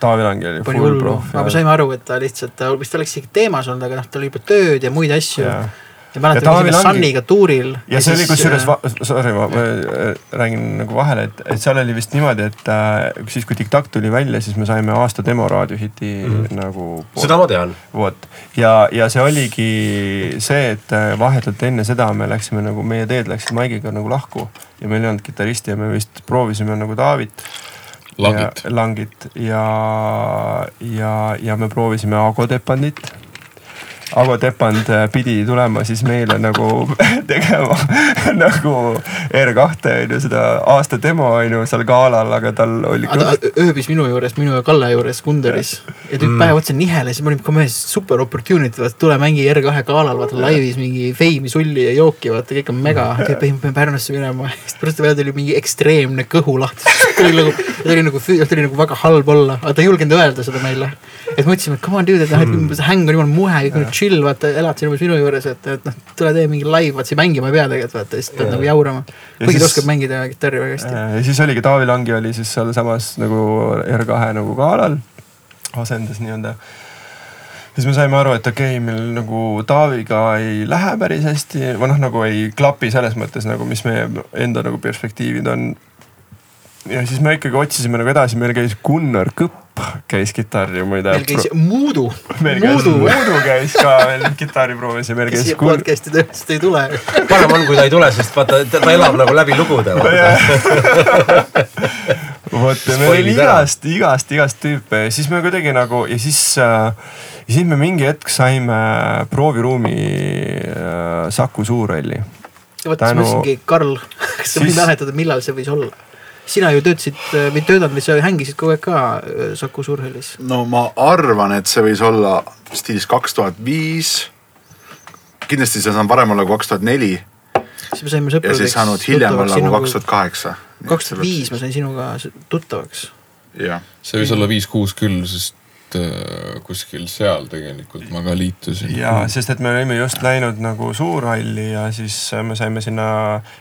S4: Taavi Langi oli full proff.
S5: aga me saime aru, et ta lihtsalt, ta vist oleks isegi teemas olnud, aga noh, tal oli juba tööd ja muid asju.
S4: Jaa.
S5: Ja mäletan,
S4: Ja
S5: käisime
S4: Langi-
S5: Sunniga tuuril.
S4: ja see oli kusjuures
S5: äh,,
S4: sorry, ma, äh, räägin nagu vahele, et, et seal oli vist niimoodi, et äh, siis kui Diktat tuli välja, siis me saime aasta demo raadiohiti mm. nagu.
S2: seda ma tean.
S4: vot ja, ja see oligi see, et äh, vahetult enne seda me läksime nagu, meie teed läksid Maigiga nagu lahku ja meil ei olnud kitarristi ja me vist proovisime nagu Taavit.
S1: Langit..
S4: Langit ja, ja, ja me proovisime Ago Tepandit. Avo Tepand äh, pidi tulema siis meile nagu *laughs* tegema *laughs* nagu R2 on ju seda aasta demo on ju seal galal, aga tal oli
S5: ta ööbis minu juures, minu ja Kalle juures Kunderis. Ja tükk päev otsa niheles ja me olime mees super opportunity, vaata tule mängi R2 galal, vaata laivis mingi feimi, sulli ja jooki, vaata kõik on mega, peame Pärnusse minema. *laughs* siis pärast peale tuli mingi ekstreemne kõhulahti, ta oli nagu, ta oli nagu, ta oli nagu väga halb olla, aga ta ei julgenud öelda seda meile. et mõtlesime, come on dude, et noh, et see häng on jumala muhe, kõik on chill, vaata elad siin umbes minu juures, et, et noh, tule tee mingi live, vaata sa mängima ei pea tegelikult, vaata lihtsalt pead nagu jaurama.
S4: Ja
S5: kuigi ta
S4: siis-
S5: oskab mängida kitarri väga hästi.
S4: ja siis oligi Taavi Langi oli siis sealsamas nagu R2 nagu galal, asendas nii-öelda. siis me saime aru, et okei okay,, meil nagu Taaviga ei lähe päris hästi või noh, nagu ei klapi selles mõttes nagu, mis meie enda nagu perspektiivid on. Ja siis me ikkagi otsisime nagu edasi, meil käis Gunnar Kõpp käis kitarri muide. *laughs*
S5: meil käis Muudu,
S4: meil käis
S5: Muudu,
S4: Muudu käis ka veel kitarri proovis ja meil käis
S5: siia podcast'i tõenäoliselt ei tule.
S2: parem on, kui ta ei tule, sest vaata, ta elab nagu läbi lugude. *laughs*
S4: vot ja meil oli igast, igast, igast tüüpe ja siis me kuidagi nagu ja siis äh,, ja siis me mingi hetk saime prooviruumi äh, Saku Suurhalli.
S5: vot siis
S4: Tänu-
S5: mõtlesingi, Karl, kas sa võid mäletada, millal see võis olla? Sina ju töötasid või töötanud või sa hängisid kogu aeg ka äh, Saku Suurhallis.
S3: no ma arvan, et see võis olla stiilis kaks tuhat viis. kindlasti see saab varem olla kui kaks tuhat neli
S5: siis me saime
S3: ja
S5: sõpradeks.
S3: siis saanud hiljem olla kui kaks tuhat kaheksa.
S5: kaks tuhat viis ma sain sinuga tuttavaks.
S3: jah,
S1: see võis olla viis-kuus küll, sest äh, kuskil seal tegelikult ma ka liitusin.
S4: ja sest, et me olime just läinud nagu Suurhalli ja siis me saime sinna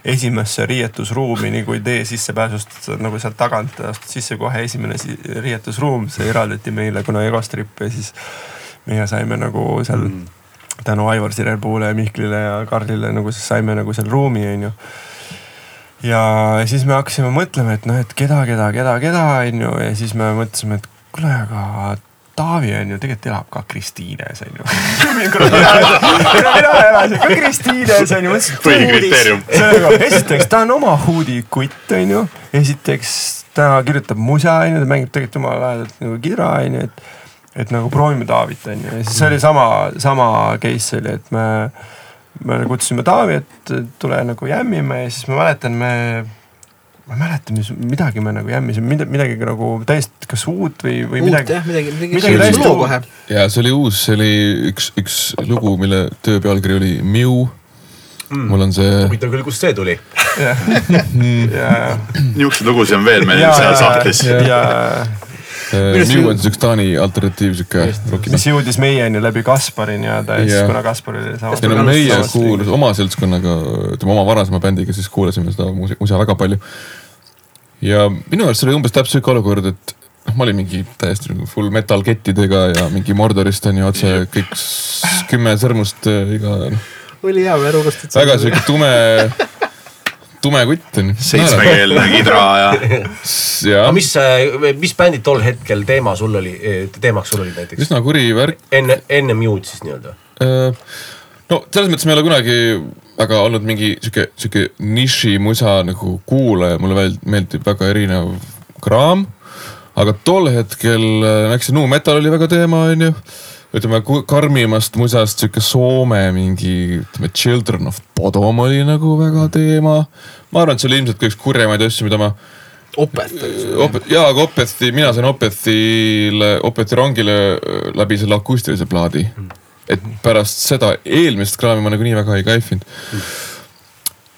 S4: esimesse riietusruumi, nii kui tee sissepääsust nagu sealt tagant astud sisse kohe esimene si- riietusruum, see eraldati meile, kuna Egostrip ja siis meie saime nagu seal mm. tänu Aivar Sirelpuule ja Mihklile ja Karlile nagu siis saime nagu seal ruumi, onju ja siis me hakkasime mõtlema, et noh, et keda, keda, keda, keda on ju ja siis me mõtlesime, et kuule, aga Taavi on ju tegelikult elab ka Kristiines on ju. mina elasin ka Kristiines on ju, mõtlesin.
S3: Põhikriteerium.
S4: esiteks ta on oma huudikutt on ju, esiteks ta kirjutab musa on ju, ta mängib tegelikult jumala lahedalt nagu kidra on ju, et et nagu proovime Taavit on ju ja siis oli sama, sama case oli, et me me kutsusime Taavi, et tule nagu jämmime ja siis ma mäletan, me, ma ei mäleta, mis midagi me nagu jämmisime, midagi, midagi nagu täiesti kas uut või, või
S5: uut
S4: midagi.
S5: jah, midagi,
S4: midagi
S5: midagi
S1: täiesti
S4: uut.
S5: kohe.
S1: ja see oli uus, see oli üks, üks lugu, mille töö pealkiri oli Miu mm.. mul on see,
S2: huvitav küll, kust see tuli?
S4: ja, ja,
S3: niisuguseid lugusid on veel meil seal sahtlis.
S4: ja, ja
S5: See-
S1: on siis üks Taani alternatiiv sihuke
S4: mis jõudis meieni läbi Kaspari nii-öelda ja siis kuna Kaspar oli sama.
S1: meie kuulas oma seltskonnaga, ütleme oma varasema bändiga, siis kuulasime seda musi- musa väga palju. ja minu arust see oli umbes täpselt sihuke olukord, et noh, ma olin mingi täiesti nagu full metal kettidega ja mingi Mordorist on ju otse kõik kümme sõrmust äh, iga, noh
S5: oli hea, me unustad.
S1: väga sihuke tume, tume kutt on
S3: seitsmekeelne kidra ja
S1: ja
S2: aga mis, mis bändid tol hetkel teema sul oli, teemaks sul olid näiteks?
S1: üsna kuri värk.
S2: enne, enne Mew'd siis nii-öelda?
S1: no selles mõttes ma ei ole kunagi väga olnud mingi sihuke, sihuke nišimusa nagu kuulaja, mulle meeldib väga erinev kraam. aga tol hetkel äh, eks see nu metal oli väga teema, onju. Ütleme karmimast musast sihuke Soome mingi, ütleme Children of Bodom oli nagu väga teema. ma arvan, et see oli ilmselt ka üks kurjemaid asju, mida ma
S5: Opet.
S1: Opet, jaa, aga Opethi, mina sain Opethile, Opethi rongile läbi selle akustilise plaadi. et pärast seda eelmist kraami ma nagunii väga ei kaifinud.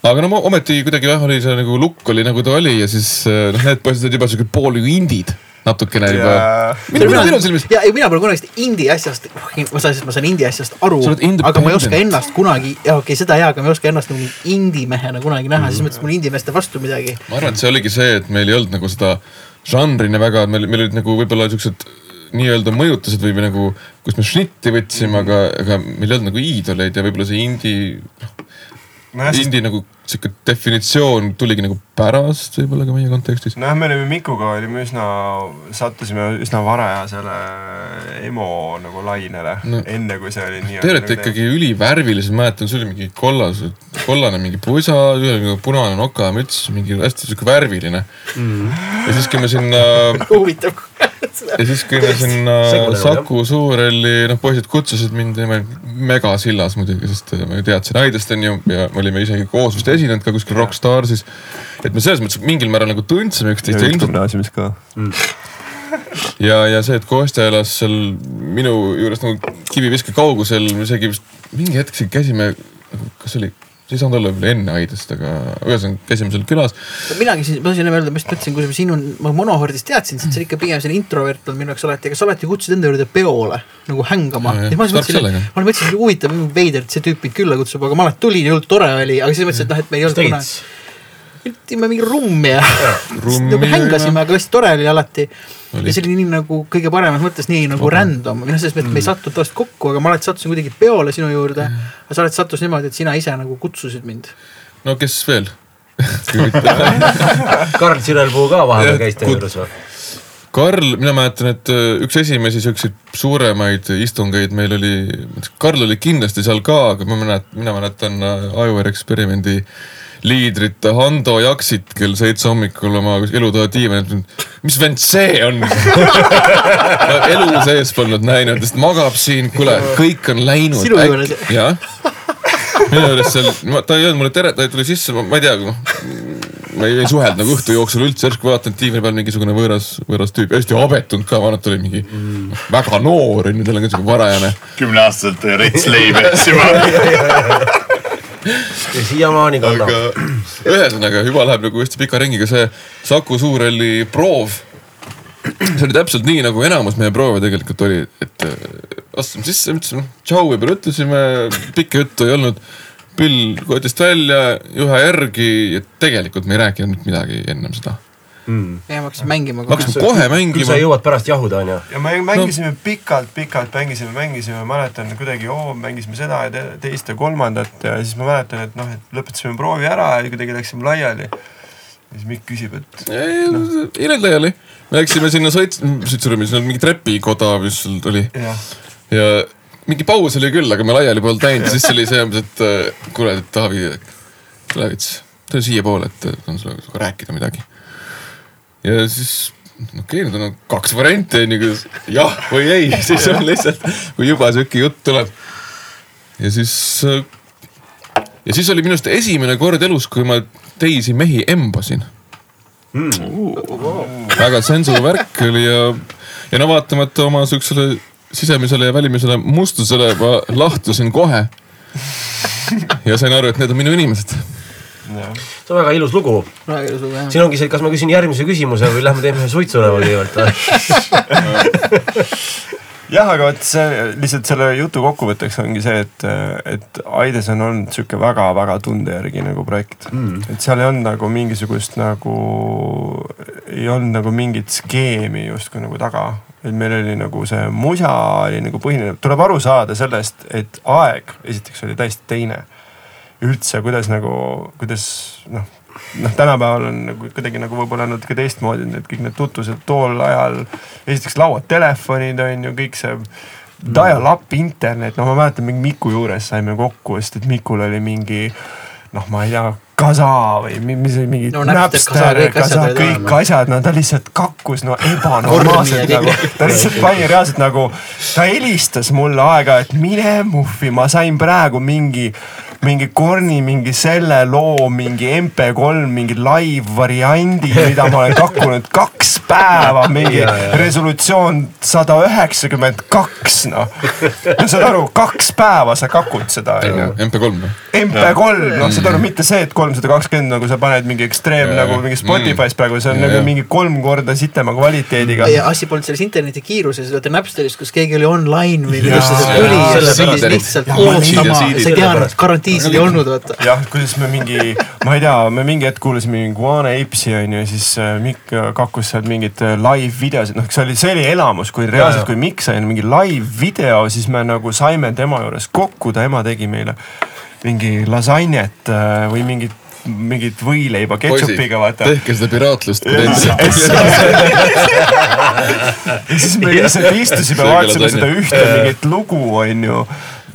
S1: aga no ometi kuidagi jah, oli see nagu lukk oli nagu ta oli ja siis äh, noh, need poisid olid juba siuke pool nagu indid natukene juba. minu, minu, minu silmis.
S5: ja, ei mina pole kunagi seda indie asjast, ma saan, ma saan indie asjast aru aga ma ei oska ennast kunagi, ja okei okay,, seda jaa, aga ma ei oska ennast nagu indie mehena kunagi näha, siis mõttes mul indie meeste vastu midagi.
S1: ma arvan, et see oligi see, et meil ei olnud nagu seda žanrina väga, meil, meil olid nagu võib-olla siuksed nii-öelda mõjutused või, või nagu, kus me šnitti võtsime, aga, aga meil ei olnud nagu iidoleid ja võib-olla see indie,
S4: sest
S1: indie nagu sihuke definitsioon tuligi nagu pärast võib-olla ka meie kontekstis.
S4: nojah, me olime Mikuga olime üsna, sattusime üsna varajasele emo nagu lainele
S1: No.
S4: enne kui see oli nii.
S1: Te olete ikkagi ülivärvilised, mäletan, sul oli mingi kollased, kollane mingi pusa, nagu punane nokamüts, mingi hästi sihuke värviline mm.. ja siis, kui me sinna *laughs*
S5: huvitav.
S1: Ja siis, kui me sinna Saku Suurhalli, noh poisid kutsusid mind, ma olin megasillas muidugi, sest ma ju teadsin Aidest onju ja me olime isegi koos vist esinenud ka kuskil Rockstarsis. et me selles mõttes mingil määral nagu tundsime üksteist ja ilmselt
S4: gümnaasiumis ka.
S1: ja, ja see, et Kostja elas seal minu juures nagu kiviviske kaugusel, me isegi vist mingi hetk siin käisime, kas oli, ei saanud olla võib-olla enne Aidest, aga ühesõnaga käisime seal külas.
S5: minagi siis, ma tahtsin öelda, ma just mõtlesin, kui ma sinu, ma monohordist teadsin, siis sa ikka pigem selline introvert olnud minu jaoks alati, aga sa alati kutsusid enda juurde peole nagu hängama. Ma mõtlesin, ma mõtlesin, et huvitav, veider, et see tüüp mind külla kutsub, aga ma alati tulin ja hullult tore oli, aga siis mõtlesin, et noh, et me ei olnud kunagi, tegime mingi rummi ja *laughs* nagu hängasime, aga hästi tore oli alati. Ja see oli nii nagu kõige paremas mõttes nii nagu random, või noh, selles mõttes, et me ei sattunud tavaliselt kokku, aga ma alati sattusin kuidagi peole sinu juurde. aga sa alati sattus niimoodi, et sina ise nagu kutsusid mind.
S1: no kes veel? *laughs*
S2: Karl Sirelpuu ka vahepeal käis teie juures või?
S1: Karl, mina mäletan, et äh, üks esimesi siukseid suuremaid istungeid meil oli, Karl oli kindlasti seal ka, aga ma mäletan, mina mäletan äh, Ajuveere eksperimendi liidrit Hando Jaksit kell seitse hommikul oma elutoa diivanil, mis vend see on? elu sees polnud näinud, sest magab siin, kuule, kõik on läinud.
S5: Sinu juures?
S1: jah, minu juures seal, ta ei öelnud mulle tere, ta tuli sisse, ma ei tea, ma ei, ei suhelnud nagu õhtu jooksul üldse, järsku vaatan diivani peal mingisugune võõras, võõras tüüp, hästi abetunud ka, et ta oli mingi mm. väga noor on ju, tal on ka siuke varajane.
S3: kümneaastaselt rets leiba otsima. *laughs*
S2: ja siiamaani kannab
S1: aga. ühesõnaga juba läheb nagu hästi pika ringiga see Saku Suurhalli proov. see oli täpselt nii, nagu enamus meie proove tegelikult oli, et äh, astusime sisse, ütlesime tšau võib-olla ütlesime, pikka juttu ei olnud. pill kotist välja, juhe järgi ja tegelikult me ei rääkinud midagi ennem seda.
S5: Ja ma hakkasin mängima
S1: me hakkasime kohe
S2: küll sa
S1: mängima.
S2: jõuad pärast jahuda onju.
S4: ja me mängisime no. pikalt, pikalt mängisime, mängisime, mäletan kuidagi oo, mängisime seda ja te, teist ja kolmandat ja siis ma mäletan, et noh, et lõpetasime proovi ära ja kuidagi läksime laiali. ja siis Mikk küsib, et
S1: ei läinud laiali, me läksime sinna sõits-, sõitsurühma, sinna mingi trepikoda, mis seal oli
S4: jah,
S1: ja mingi paus oli küll, aga me laiali polnud läinud, siis oli see umbes, et äh, kuule, et Taavi, tule veits, tule siiapoole, et tahan sinuga sinuga rääkida midagi. Ja siis okei okay,, need on kaks varianti on ju, kas jah või ei, *laughs* siis on lihtsalt, kui juba sihuke jutt tuleb. ja siis, ja siis oli minu arust esimene kord elus, kui ma teisi mehi embasin väga sensu värk oli ja, ja no vaatamata oma siuksele sisemisele ja välimisele mustusele ma lahtusin kohe. ja sain aru, et need on minu inimesed.
S2: See on väga ilus lugu.
S5: väga ilus lugu jah.
S2: siin ongi see, kas ma küsin järgmise küsimuse või lähme teeme ühe suitsuleva kõigepealt või? *laughs*
S4: jah, aga vot see lihtsalt selle jutu kokkuvõtteks ongi see, et, et Aides on olnud sihuke väga-väga tunde järgi nagu projekt mm.. et seal ei olnud nagu mingisugust nagu, ei olnud nagu mingit skeemi justkui nagu taga. et meil oli nagu see musa oli nagu põhiline, tuleb aru saada sellest, et aeg esiteks oli täiesti teine. üldse, kuidas nagu, kuidas noh noh, tänapäeval on nagu kuidagi nagu võib-olla natuke teistmoodi need kõik need tutvused tol ajal. esiteks lauatelefonid on ju kõik see dial-up internet, no ma mäletan mingi Miku juures saime kokku, sest et Mikul oli mingi noh, ma ei tea, Kasa või mi- mis oli mingi
S5: No Napster, Kasa, kõik asjad
S4: no ta lihtsalt kakkus no ebanormaalselt nagu ta lihtsalt pani reaalselt nagu, ta helistas mulle aeg-ajalt, mine muffi, ma sain praegu mingi mingi Korni mingi selle loo mingi MP3 mingi live variandi, mida ma olen kakkunud kaks päeva, *laughs* mingi resolutsioon sada üheksakümmend kaks noh. no saad aru, kaks päeva sa kakud seda onju.
S1: MP3 või?
S4: MP3, noh saad aru, mitte see, et kolmsada kakskümmend nagu sa paned mingi ekstreem
S1: Ja,
S4: nagu mingi Spotify's praegu, see on
S1: Ja,
S4: nagu mingi kolm korda sitema kvaliteediga.
S5: ja asi polnud selles interneti kiiruses, vaata Napsteris, kus keegi oli online või kuidas see tuli ja sa pidid lihtsalt ootama, sa ei teadnud, garantiisid ei olnud, vaata.
S4: jah, kuidas me mingi, ma ei tea, me mingi hetk kuulasime mingi Guana Apes'i onju ja siis äh, Mikk kakkus sealt mingeid äh, live videosid, noh, see oli, see oli elamus, kui reaalselt, kui Mikk sai mingi live video, siis me nagu saime tema juures kokku, ta ema tegi meile mingi lasagnet äh, või mingit, mingit võileiba ketšupiga, vaata.
S1: tehke seda piraatlust. *laughs*
S4: ja siis me lihtsalt istusime, vaatasime seda ühte mingit lugu, onju.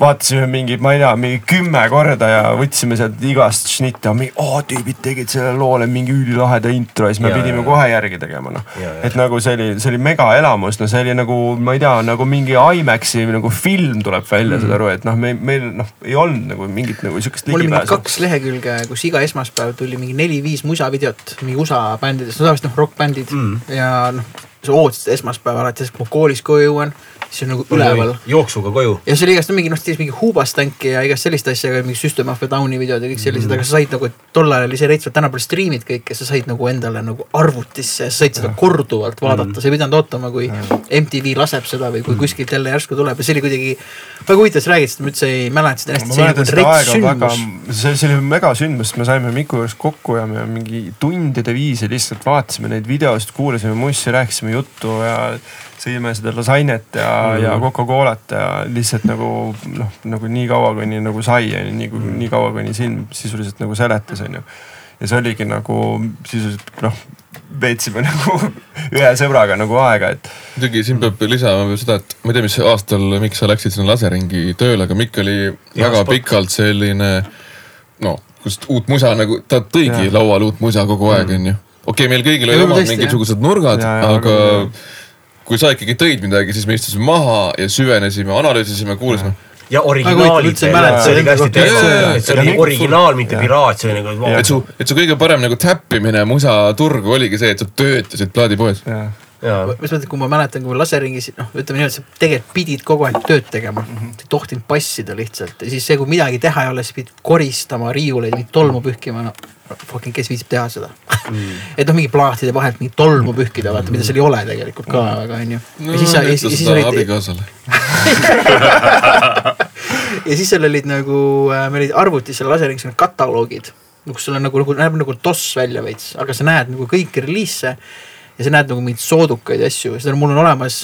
S4: Vaatasime mingi, ma ei tea, mingi kümme korda ja võtsime sealt igast šnitte, mingi oo tüübid tegid sellele loole mingi ülilaheda intro ja siis me
S2: Ja,
S4: pidime
S2: ja.
S4: kohe järgi tegema noh et nagu see oli, see oli megaelamus, no see oli nagu, ma ei tea, nagu mingi IMAX-i nagu film tuleb välja mm., saad aru, et noh, me, meil noh, ei olnud nagu mingit nagu siukest ligipääsu.
S5: kaks lehekülge, kus iga esmaspäev tuli mingi neli-viis musavideot mingi USA bändidest, no tavaliselt noh rokkbändid mm. ja noh, sa ootasid esmaspäeva alati, kui ma koolist koju jõuan, siis on nagu üleval.
S2: jooksuga koju.
S5: ja see oli igast mingi noh, mingi Hubastanki ja igast sellist asja, mingi System of a Downi videod ja kõik sellised mm, -hmm. aga sa said nagu, tol ajal oli see reits, tänapäeval striimid kõik ja sa said nagu endale nagu arvutisse, sa said seda korduvalt vaadata mm, -hmm. sa ei pidanud ootama, kui MTV laseb seda või kui kuskilt jälle järsku tuleb ja see oli kuidagi väga huvitav, sa räägid seda, ma üldse ei mäleta seda hästi,
S4: ma mäletan seda aega väga see, see oli megasündmus, me saime Miku juures kokku ja me mingi tundide viisi lihtsalt vaatasime neid videosid, kuulasime mussi, rääkisime juttu ja sõime seda lasainet ja mm, ja Coca-Colat ja lihtsalt nagu noh, nagu nii kaua, kuni nagu sai, onju, nii kui nii kaua, kuni silm sisuliselt nagu seletas, onju. ja see oligi nagu sisuliselt noh, veetsime *laughs* nagu ühe sõbraga nagu aega, et
S1: muidugi siin peab lisama veel seda, et ma ei tea, mis aastal, miks sa läksid sinna laseringi tööle, aga Mikk oli väga
S2: spot.
S1: pikalt selline no kust uut musa nagu, ta tõigi
S4: Jaa.
S1: lauale uut musa kogu aeg, onju. okei, meil kõigil
S5: Ja
S1: olid omad mingisugused nurgad, aga
S4: aga-
S1: kui sa ikkagi tõid midagi, siis me istusime maha ja süvenesime, analüüsisime, kuulasime.
S2: ja originaalid see oli ka hästi
S5: seda
S2: teema et see oli
S4: mingi-
S2: originaal, mitte piraat, see oli nagu
S1: et su, et su kõige parem nagu täppimine musaturgu oligi see, et sa töötasid plaadipoes.
S5: mis mõttes, kui ma mäletan, kui ma laseringis, noh, ütleme niimoodi, sa tegelikult pidid kogu aeg tööd tegema mm. -hmm. ei tohtinud passida lihtsalt ja siis see, kui midagi teha ei ole, siis pidid koristama riiuleid, mingit tolmu pühkima, no fucking, kes viitsib teha seda mm. *laughs* et noh, mingi plaatide vahelt mingit tolmu pühkida, vaata, mida seal ei ole tegelikult ka väga, onju. ja siis sa, ja
S1: ütle
S5: siis, olid,
S1: abikaasale. *laughs*
S5: ja siis seal olid nagu, meil olid arvutis seal laseringis olid kataloogid, kus sul on nagu, nagu näeb nagu DOS välja veits, aga sa näed nagu kõiki reliise ja sa näed nagu mingeid soodukaid asju seda mul on olemas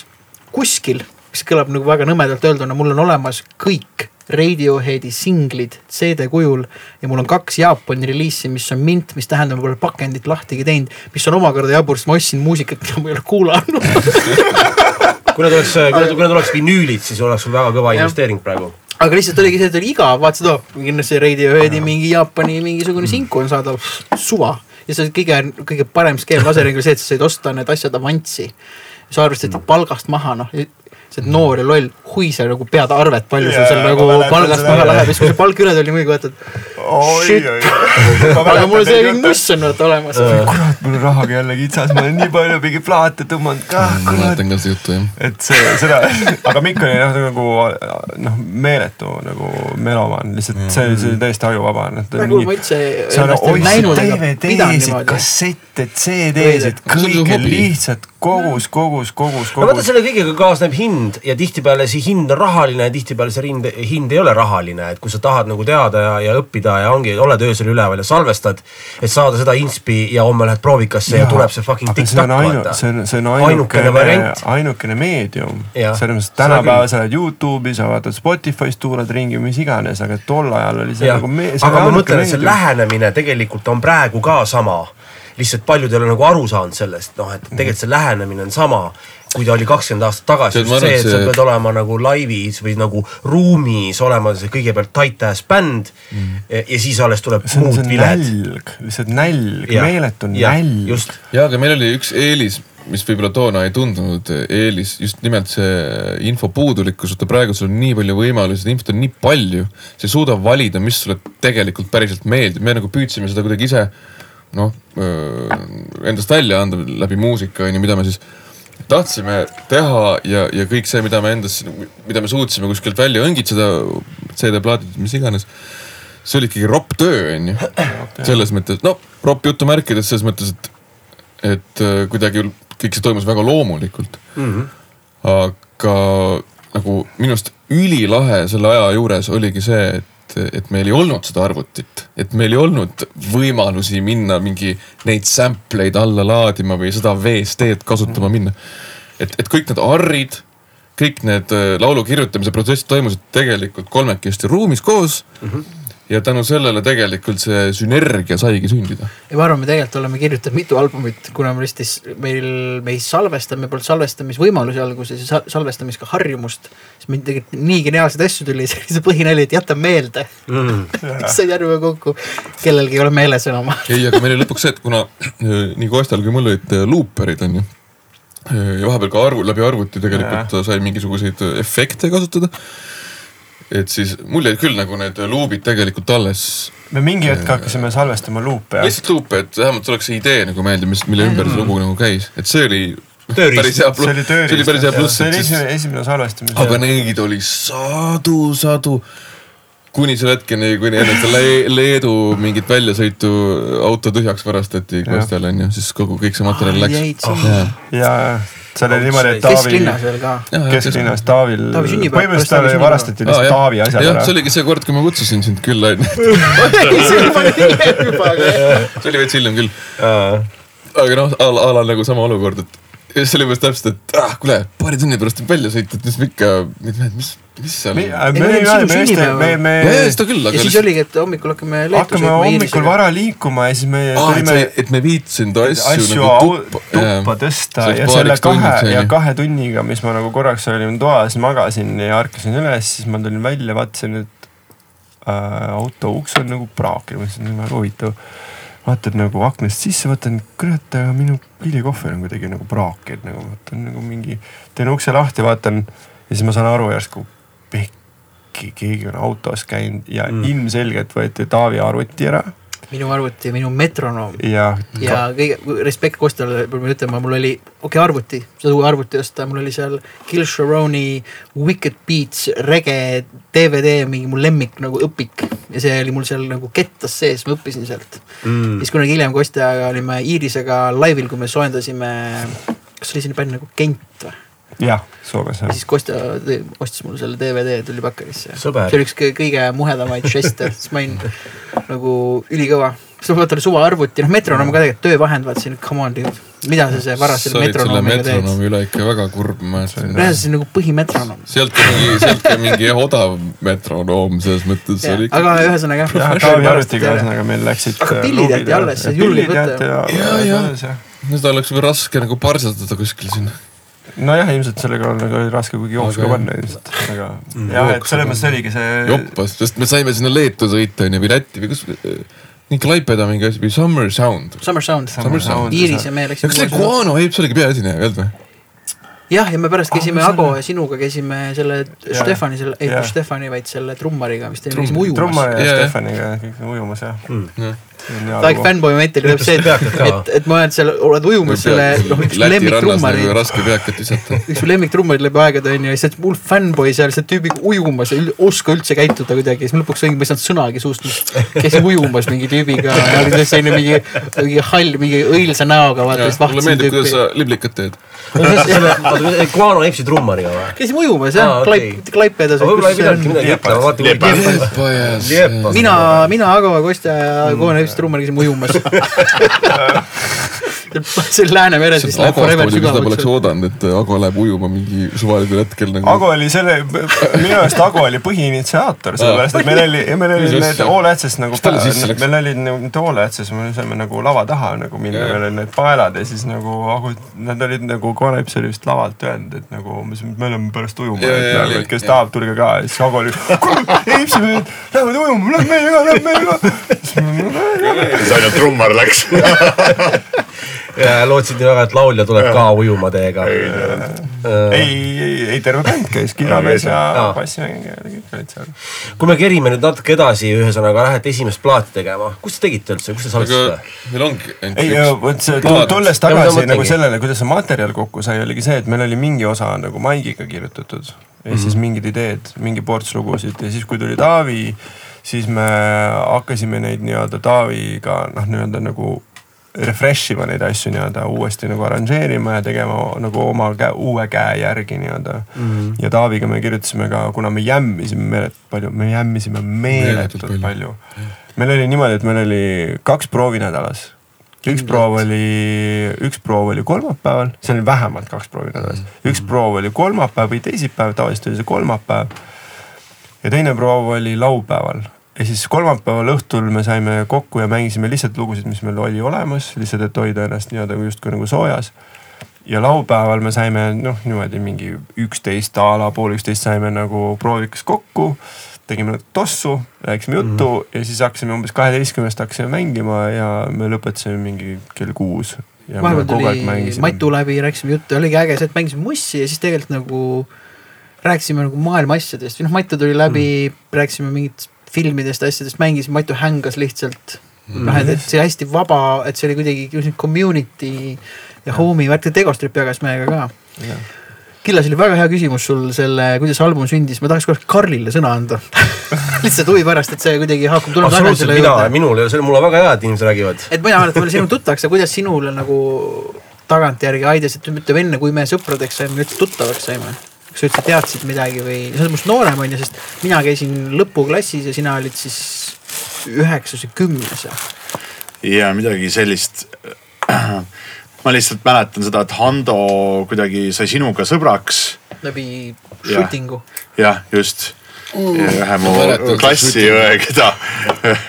S5: kuskil, mis kõlab nagu väga nõmedalt öelduna, mul on olemas kõik Radioheadi singlid CD kujul ja mul on kaks Jaapani reliisi, mis on mint, mis tähendab, ma pole pakendit lahtigi teinud, mis on omakorda jabur, sest ma ostsin muusikat, mida ma ei ole kuulanud. *laughs*
S2: kui need oleks, kui need, oleks vinüülid, siis oleks sul väga kõva investeering praegu.
S5: aga lihtsalt oligi see, et oli igav, vaatasid, oh, kindlasti Radioheadi mingi Jaapani mingisugune sinku on saadaval, suva. ja see kõige, kõige parem skeem laseringil see, et sa said osta need asjad avanssi. sa arvestasid palgast maha, noh, sa oled noor ja loll, hui sa nagu pead arvet, palju sul
S4: Jaa,
S5: seal
S4: ma
S5: nagu palgast maha läheb ja siis, kui see palk üle tuli, muidugi vaatad, aga mul see mingi muss on vaata olemas.
S4: kurat, mul on rahaga jälle kitsas, ma olen nii palju mingi plaate tõmmanud ka,
S1: ma
S4: kurat.
S1: mäletan ka seda juttu jah.
S4: et see, seda, aga Mikk oli jah nagu noh, meeletu nagu melomaan, lihtsalt see, see oli täiesti ajuvaba.
S5: nagu ma üldse
S4: sa
S5: ega pidanud
S4: DVD-sid, kassette, CD-sid,
S1: on
S4: kõike lihtsalt kogus, kogus, kogus,
S2: no vaata,
S4: kogus.
S2: selle kõigega kaasneb hind ja tihtipeale see hind on rahaline ja tihtipeale see hind, hind ei ole rahaline, et kui sa tahad nagu teada ja, ja õppida ja ongi, oled öösel üleval ja salvestad, et saada seda inspi ja homme lähed proovikasse ja, ja tuleb see fucking
S4: ainu-,
S2: vaata.
S4: see on, see on
S2: ainukene
S4: ainukene ainukene meedium. Selles mõttes, tänapäeval sa oled Youtube'is, sa vaatad Spotify's, tuulad ringi, mis iganes, aga tol ajal oli see
S2: jah,
S4: nagu me-.
S2: aga ma mõtlen, et see lähenemine tegelikult on praegu ka sama. lihtsalt paljud ei ole nagu aru saanud sellest, noh, et tegelikult see lähenemine on sama, kui ta oli kakskümmend aastat tagasi, just see, et sa
S1: see-
S2: pead olema nagu laivis või nagu ruumis olema see kõigepealt tight ass bänd mm. ja siis alles tuleb muud
S4: on
S2: viled.
S4: nälg, lihtsalt nälg, meeletu nälg.
S2: just,
S1: ja aga meil oli üks eelis, mis võib-olla toona ei tundunud eelis, just nimelt see info puudulikkus, et praegu sul on nii palju võimalusi, infot on nii palju. sa ei suuda valida, mis sulle tegelikult päriselt meeldib, me nagu püüdsime seda kuidagi ise noh, endast välja anda läbi muusika on ju, mida me siis tahtsime teha ja, ja kõik see, mida me endas, mida me suutsime kuskilt välja õngitseda, CD-plaadid, mis iganes see oli ikkagi ropp töö, onju. selles mõttes, no ropp jutumärkides selles mõttes, et, et äh, kuidagi kõik see toimus väga loomulikult mm. -hmm. aga nagu minu arust ülilahe selle aja juures oligi see, et, et meil ei olnud seda arvutit, et meil ei olnud võimalusi minna mingi neid sample eid alla laadima või seda VST-d kasutama minna. et, et kõik need arrid, kõik need äh, laulu kirjutamise protsessid toimusid tegelikult kolmekesti ruumis koos mm. -hmm. Ja tänu sellele tegelikult see sünergia saigi sündida.
S5: ja ma arvan, me tegelikult oleme kirjutanud mitu albumit, kuna me lihtsalt ei- meil, me ei salvesta, meil polnud salvestamisvõimalusi alguses ja sa- salvestamis ka harjumust. siis meil tegelikult nii geniaalseid asju tuli, *laughs* see põhinali, et jäta meelde
S2: Mm. *laughs*
S5: said järve kokku, kellelgi ei ole meeles enam. *laughs*
S1: ei, aga meil oli lõpuks see, et kuna äh, nii Kostal kui mul olid äh, luuperid onju. ja vahepeal ka arvu, läbi arvuti tegelikult
S4: Jaa.
S1: sai mingisuguseid äh, efekte kasutada. Et siis mul jäid küll nagu need luubid tegelikult alles.
S4: me mingi hetk hakkasime salvestama luupe ja
S1: lihtsalt luupe, et vähemalt oleks see idee nagu meelde, mis, mille ümber see lugu nagu käis, et see oli.
S2: Tööriist.
S4: see oli
S1: see oli
S4: tööriist
S1: päris hea, pluss,
S4: see oli esimene, esimene salvestamise.
S1: aga neid oli sadu, sadu. kuni selle hetkeni, kuni enne seda Le Leedu mingit väljasõitu auto tühjaks varastati Kostal onju, siis kogu kõik see materjal läks.
S5: jäid sinna.
S4: ja, ja seal oli niimoodi, et Taavi,
S5: kesklinnas veel ka.
S4: kesklinnas Taavil, põhimõtteliselt talle varastati lihtsalt Taavi asjad
S1: jah,
S4: ära
S1: see. oligi see kord, kui ma kutsusin sind külla onju.
S5: see oli
S1: veits hiljem küll. aga noh, a la nagu sama olukord, et ja siis oli umbes täpselt, et ah kuule, paari tunni pärast tuleb välja sõita, et mis me ikka, mis, mis seal.
S4: me,
S1: ja,
S4: me,
S5: Ei,
S4: me, me, me, me
S1: ja seda küll,
S5: ja
S1: aga
S5: siis oligi, et hommikul hakkame
S4: hakkame hommikul. vara liikuma ja siis me
S1: et
S4: tulime
S1: et me viitsinud asju,
S4: asju
S1: nagu tuppa,
S4: tuppa tõsta ja selle kahe ja kahe tunniga, mis ma nagu korraks olin toas, magasin ja ärkasin üles, siis ma tulin välja, vaatasin, et äh, auto uks on nagu praak ja mõtlesin, et väga huvitav. Vaatad nagu aknast sisse, vaatan, kurat, aga minu pillikohver on kuidagi nagu praak, et nagu vaatan nagu mingi, teen ukse lahti, vaatan ja siis ma saan aru järsku, pekki, keegi on autos käinud ja mm. ilmselgelt võeti Taavi arvuti ära
S5: minu arvuti, minu metronoom
S4: ja,
S5: ja kõige, respekt Kostale peab ütlema, mul oli, okei okay, arvuti, seda uue arvuti osta, mul oli seal Gil Sharoni Wicked Beats rege DVD, mingi mu lemmik nagu õpik ja see oli mul seal nagu kettas sees, ma õppisin sealt mm.. siis kunagi hiljem Kostjaga olime Iirisega laivil, kui me soojendasime, kas oli selline bänd nagu Kent või?
S4: jah, Soomes
S5: ja
S4: jah.
S5: siis Kostja ostis mulle selle DVD, tuli Bakkerisse.
S2: Sõber.
S5: see oli üks kõ- kõige muhedamaid *laughs* žeste, siis ma olin nagu ülikõva. siis ma vaatan suva arvuti, noh metronoom ka tegelikult töövahend, vaatasin, come on dude, mida sa see varas
S1: sa
S5: selle
S1: olid selle
S5: metronoomiga teed.
S1: metronoomi üle ikka väga kurb, ma mäletan.
S5: reaalselt see on nagu põhimetronoom.
S1: sealt ka mingi, sealt ka mingi jah, odav metronoom selles mõttes oli ikka.
S5: aga ühesõnaga jah.
S4: jah, Taavi arvutiga ühesõnaga meil läksid.
S5: Aga pillid jäeti alles, julged võtta.
S1: Ja, ja. seda oleks raske nagu parseldada kuskil sinna.
S4: nojah, ilmselt sellega on nagu raske kuhugi jooksu ka panna ilmselt, aga jah, et selles mõttes oligi see.
S1: joppas, sest me saime sinna Leetu sõita onju või Lätti või kus, nii Klaipeda mingi asi või Summer Sound.
S5: Summer Sound.
S1: Summer Sound.
S5: Iiris ja me
S1: kas see
S5: läksime.
S1: Guano Apes oligi peaesineja ka olnud või?
S5: jah, ja me pärast käisime
S4: Ah,
S5: Ago ja sinuga käisime selle
S4: Jaa.
S5: Stefani, selle, ei mitte Stefani, vaid selle trummariga, mis
S1: Trumm-
S5: käisime ujumas.
S4: trummar ja
S1: jah.
S4: Stefaniga kõik ujumas jah.
S5: Väike fännboi moment oli see,
S2: ka.
S5: et, *laughs* et ma olen seal, oled ujumas selle, noh üks lemmiktrummari
S1: nagu, raske peakat visata. *laughs*
S5: üks lemmiktrummari läbi aegade onju ja siis mul fännboi seal selle tüübiga ujumas ei oska üldse käituda kuidagi, siis ma lõpuks olin, ma ei saanud sõnagi suust, käisin ujumas mingi tüübiga ja oli selline mingi, mingi hall, mingi õilsa näoga vaata, siis
S1: mulle
S5: vahtsin
S1: meeldib, kuidas sa liblikat teed. *laughs*
S2: Guano Apesi trummariga või?
S5: käisime ujumas jah. Klaip, Klaipedas
S2: aga võib-olla ei pidanudki midagi ütlema, vaata kui
S5: mina, mina, Ago, Kostja ja Koone Hüpst trummar käisime ujumas. see on Läänemeres vist läheb forever
S1: muidugi seda poleks
S5: sügavaks.
S1: oodanud, et Ago läheb ujuma mingi suvalisel hetkel nagu.
S4: Ago oli selle, minu arust Ago oli põhiinitsiaator, sellepärast et meil oli, meil oli need? All Access nagu meil olid nagu mitte All Access, me saime nagu lava taha nagu minna, meil olid need paelad ja siis nagu Ago, nad olid nagu, Kooneps oli vist lavalt öelnud, et nagu me läheme pärast ujuma, et nagu, et kes tahab, tulge ka ja siis Ago oli, kuule, Eipsi mehed lähevad ujuma, lähme meie ka, lähme meie ka. *laughs*
S3: siis ainult trummar läks. *laughs*
S2: ja lootsid nii väga, et laulja tuleb ka ujuma teiega.
S4: ei, ei, ei. Terve bänd käis, kiramees ja bassimängija olid seal.
S2: kui me kerime nüüd natuke edasi, ühesõnaga lähete esimest plaati tegema, kus te tegite üldse, kus te
S1: aga
S2: salvestasite?
S1: meil ongi
S4: ei, vot see tulles tagasi nagu sellele, kuidas see materjal kokku sai, oligi see, et meil oli mingi osa nagu maigiga kirjutatud. Ja siis mingid ideed, mingi ports lugusid. Ja siis, kui tuli Taavi, siis me hakkasime neid nii-öelda Taaviga noh, nii-öelda nagu refresh ima neid asju nii-öelda uuesti nagu arranžeerima ja tegema nagu oma käe, uue käe järgi nii-öelda mm. -hmm. ja Taaviga me kirjutasime ka, kuna me jämmisime meeletult palju, me jämmisime meeletult palju, palju.. meil oli niimoodi, et meil oli kaks proovi nädalas üks proov oli, üks proov oli kolmapäeval, see oli vähemalt kaks proovi nädalas, üks proov oli kolmapäev või teisipäev, tavaliselt oli see kolmapäev. ja teine proov oli laupäeval ja siis kolmapäeval õhtul me saime kokku ja mängisime lihtsalt lugusid, mis meil oli olemas, lihtsalt, et hoida ennast nii-öelda justkui nagu soojas. ja laupäeval me saime noh, niimoodi mingi üksteist a la pool üksteist saime nagu proovikas kokku. tegime tossu, rääkisime juttu mm -hmm. ja siis hakkasime umbes kaheteistkümnest hakkasime mängima ja me lõpetasime mingi kell kuus.
S5: vahepeal tuli Matu läbi, rääkisime juttu oligi äge see, et mängisime mussi ja siis tegelikult nagu rääkisime nagu maailma asjadest või noh, Matu tuli läbi mm., rääkisime mingit filmidest, asjadest, mängisime, Matu hängas lihtsalt. Mm.. noh, et, et see hästi vaba, et see oli kuidagi community ja home'i värk, Tegostrip jagas meiega ka. Yeah Killas oli väga hea küsimus sul selle, kuidas album sündis, ma tahaks korraks Karlile sõna anda. *laughs* Lihtsalt huvi pärast, et see kuidagi haakub.
S2: absoluutselt, mina, minul ei ole, see on mulle väga hea, et inimesed räägivad.
S5: et mina mäletan veel sinu tuttavaks ja kuidas sinule nagu tagantjärgi aidas, et ütleme enne, kui me sõpradeks saime, üldse tuttavaks saime kas sa üldse teadsid midagi või, sa oled minust noorem on ju, sest mina käisin lõpuklassis ja sina olid siis üheksas ja kümnes.
S3: ja midagi sellist ma lihtsalt mäletan seda, et Hando kuidagi sai sinuga sõbraks.
S5: läbi shooting'u.
S3: jah, just ühe mu klassiõe, keda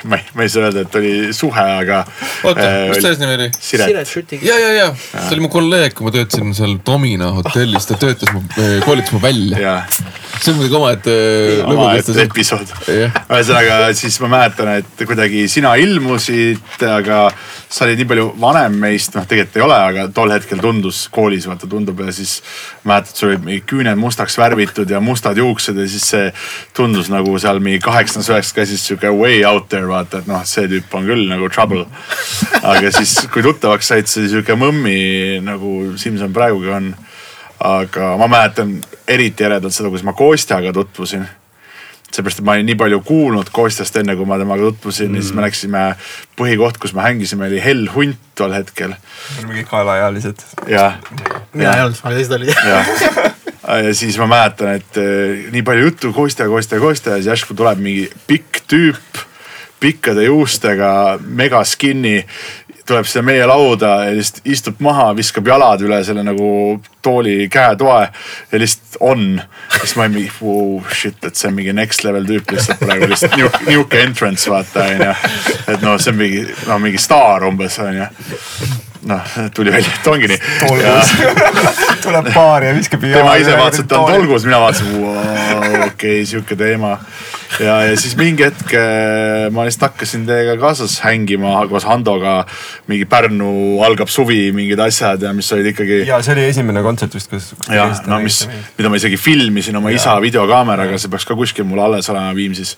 S3: ma ei, ma ei saa öelda, et oli suhe, aga.
S1: oota äh,, mis ta eesnimi oli?
S5: Siret Schütting.
S1: ja, ja, ja see oli mu kolleeg, kui ma töötasin seal Domina hotellis, ta töötas mu, koolitas mu välja. see on muidugi omaette
S3: äh, omaette episood. ühesõnaga siis ma mäletan, et kuidagi sina ilmusid, aga sa olid nii palju vanem meist, noh tegelikult ei ole, aga tol hetkel tundus koolis vaata tundub ja siis mäletad, sul olid mingid küüned mustaks värvitud ja mustad juuksed ja siis see tundus nagu seal mingi kaheksandas, üheksandas klassis sihuke way out there vaata, et noh, see tüüp on küll nagu trouble. aga siis, kui tuttavaks said, see sihuke mõmmi nagu Simson praegugi on. aga ma mäletan eriti eredalt seda, kuidas ma Kostjaga tutvusin seepärast, et ma olin nii palju kuulnud Kostjast enne, kui ma temaga tutvusin mm. ja siis me läksime, põhikoht, kus me hängisime, oli Hell Hunt tol hetkel.
S4: mingid kaelaealised.
S3: jah.
S5: mina ei olnud, aga teised olid
S3: ja siis ma mäletan, et eh, nii palju juttu Kostja, Kostja, Kostja ja siis järsku tuleb mingi pikk tüüp pikkade juustega, mega skinny tuleb siia meie lauda ja lihtsalt istub maha, viskab jalad üle selle nagu tooli käetoe ja lihtsalt on. siis ma olin mingi wow, shit, et see on mingi next level tüüp lihtsalt praegu lihtsalt nihuke entrance vaata onju. et noh, see on mingi, no mingi staar umbes onju noh, tuli välja, et ongi nii. *laughs*
S4: tuleb baari ja viskab.
S3: tema ise vaatas, et ta on tolgus, mina vaatasin okei okay,, sihuke teema. ja, ja siis mingi hetk äh, ma lihtsalt hakkasin teiega kaasas hängima koos Handoga. mingi Pärnu algab suvi, mingid asjad ja mis olid ikkagi.
S4: ja see oli esimene kontsert vist, kus.
S3: jah, no mis, mida ma isegi filmisin oma ja. isa videokaameraga, see peaks ka kuskil mul alles olema Viimsis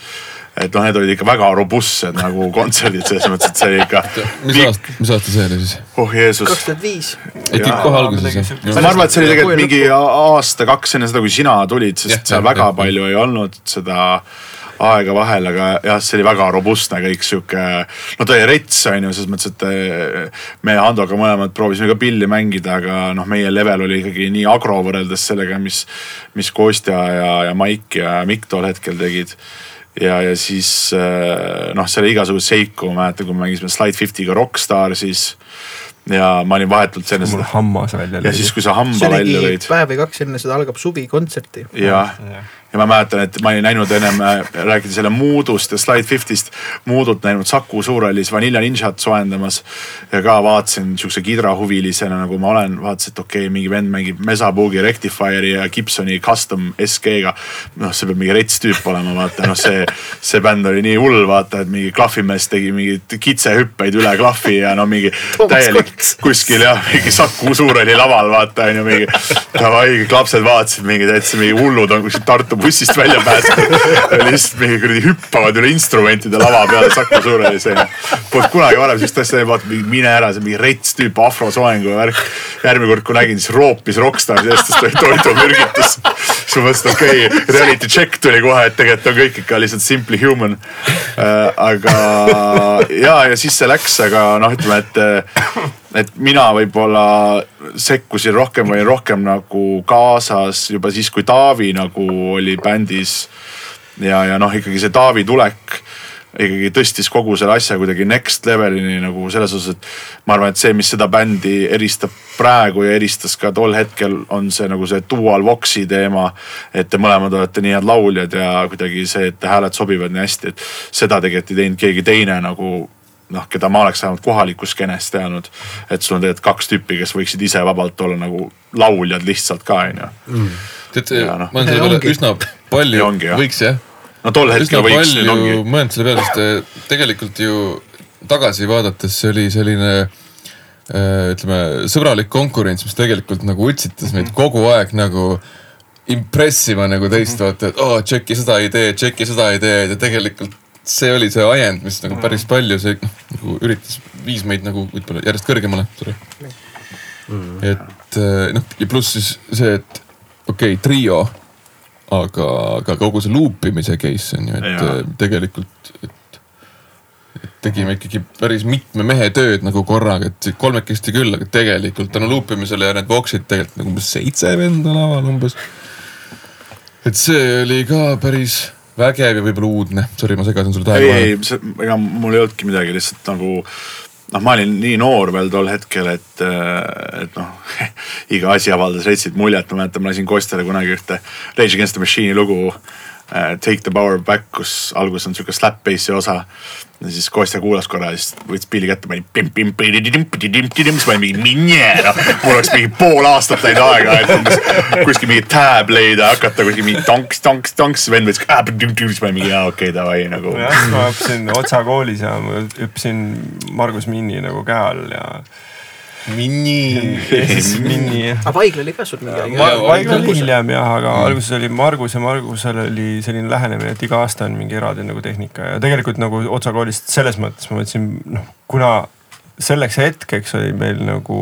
S3: et noh, need olid ikka väga robustsed nagu kontserdid selles mõttes, et see oli ikka.
S1: mis aasta, mis aasta see oli siis?
S3: oh Jeesus.
S5: kaks tuhat viis.
S1: et kohe alguses jah?
S3: ma arvan, et see oli tegelikult mingi aasta-kaks enne seda, kui sina tulid, sest ja, seal ja, väga ja. palju ei olnud seda aega vahel, aga jah, see oli väga robustne kõik sihuke. no ta oli rets on ju, selles mõttes, et eh, me Handoga mõlemad proovisime ka pilli mängida, aga noh, meie level oli ikkagi nii agro võrreldes sellega, mis, mis Kostja ja, ja Maik ja Mikk tol hetkel tegid ja, ja siis äh, noh, seal oli igasuguseid seiku, ma mäletan, kui me mängisime Slide Fifty'ga Rockstar, siis ja ma olin vahetult enne
S4: seda. hammas välja
S3: lõid. ja siis, kui sa hamba välja lõid.
S5: päev või kaks enne seda algab suvikontserti.
S3: jah ja. ja ja ma mäletan, et ma olin näinud ennem äh, rääkides jälle Moodust ja Slide Fifty'st, Moodut näinud Saku Suurhallis Vanilla Ninjat soojendamas. ja ka vaatasin sihukese kidrahuvilisena nagu ma olen, vaatasin, et okei okay,, mingi vend mängib Mesabugi Rectifier'i ja Gibsoni custom SG-ga. noh, see peab mingi rets tüüp olema, vaata noh, see, see bänd oli nii hull, vaata, et mingi klahvimees tegi mingeid kitsehüppeid üle klahvi ja no mingi täielik kuskil jah, mingi Saku Suurhalli laval vaata on ju mingi. davai, kõik lapsed vaatasid mingi täitsa mingi hullud on kuskil Tartu bussist välja pääsenud. *laughs* lihtsalt mingi kuradi hüppavad üle instrumentide lava peale Saku Suurhallis onju. Polnud kunagi varem siukest asja näinud, vaata mingi mine ära, see mingi rets tüüp afrosoengu värk. järgmine kord, kui nägin, siis roopis Rockstar seest, sest mõtlesin, okei okay,, reality check tuli kohe, et tegelikult on kõik ikka lihtsalt simply human äh,. aga ja, ja siis see läks, aga noh, ütleme, et et mina võib-olla sekkusin rohkem või rohkem nagu kaasas juba siis, kui Taavi nagu oli bändis. ja, ja noh, ikkagi see Taavi tulek ikkagi tõstis kogu selle asja kuidagi next level'ini nagu selles osas, et ma arvan, et see, mis seda bändi eristab praegu ja eristas ka tol hetkel, on see nagu see dual vox'i teema. et te mõlemad olete nii head lauljad ja kuidagi see, et hääled sobivad nii hästi, et seda tegelikult ei teinud keegi teine nagu noh, keda ma oleks vähemalt kohalikus skeenes teadnud. et sul on tegelikult kaks tüüpi, kes võiksid ise vabalt olla nagu lauljad lihtsalt ka onju.
S1: tead
S3: Ja noh.,
S1: ma olen selle peale üsna palju võiks jah
S3: no tol hetkel võiks, nüüd ongi.
S1: mõelnud selle peale, sest äh, tegelikult ju tagasi vaadates see oli selline äh, ütleme sõbralik konkurents, mis tegelikult nagu utsitas meid kogu aeg nagu impressima nagu teist vaata, et oo oh, tšeki seda ideed, tšeki seda ideed ja tegelikult see oli see ajend, mis nagu päris palju see noh nagu üritas, viis meid nagu võib-olla järjest kõrgemale, et äh, noh ja pluss siis see, et okei okay,, trio aga, aga kogu see loop imise case on ju, et
S3: Jaa.
S1: äh, tegelikult, et, et tegime ikkagi päris mitme mehe tööd nagu korraga, et kolmekesti küll, aga tegelikult tänu loop imisele ja need voksid tegelikult nagu umbes seitse venda laval umbes. et see oli ka päris vägev ja võib-olla uudne, sorry, ma segasin sulle
S3: ei,
S1: tähelepanu
S3: ei, see, ega mul ei olnudki midagi, lihtsalt nagu noh, ma olin nii noor veel tol hetkel, et, et noh, *laughs* iga asi avaldas retsit muljet, ma mäletan, ma lasin Kostjale kunagi ühte Rage Against the Machine'i lugu äh, Take the power back, kus alguses on sihuke slap bassi osa. ja siis Kostja kuulas korra ja siis võttis pilli kätte, pani pim-pim-pim-pim-pim-pim-pim, siis pani mingi minje, noh. mul oleks mingi pool aastat läinud aega, et umbes kuskil mingi tab leida, hakata kuskil mingi tonks, tonks, tonks, vend võttis, siis pani mingi jaa okei okay, davai nagu.
S4: jah, ma õppisin Otsa koolis ja ma õppisin Margus Minni nagu käe all ja.
S1: Minni.
S4: Minni.
S5: aga Vaigla oli ka sul mingi aeg.
S4: Vaigla oli hiljem jah, aga alguses oli Margus ja Margusel oli selline lähenemine, et iga aasta on mingi eraldi nagu tehnika ja tegelikult nagu Otsa koolist selles mõttes ma mõtlesin, noh kuna selleks hetkeks oli meil nagu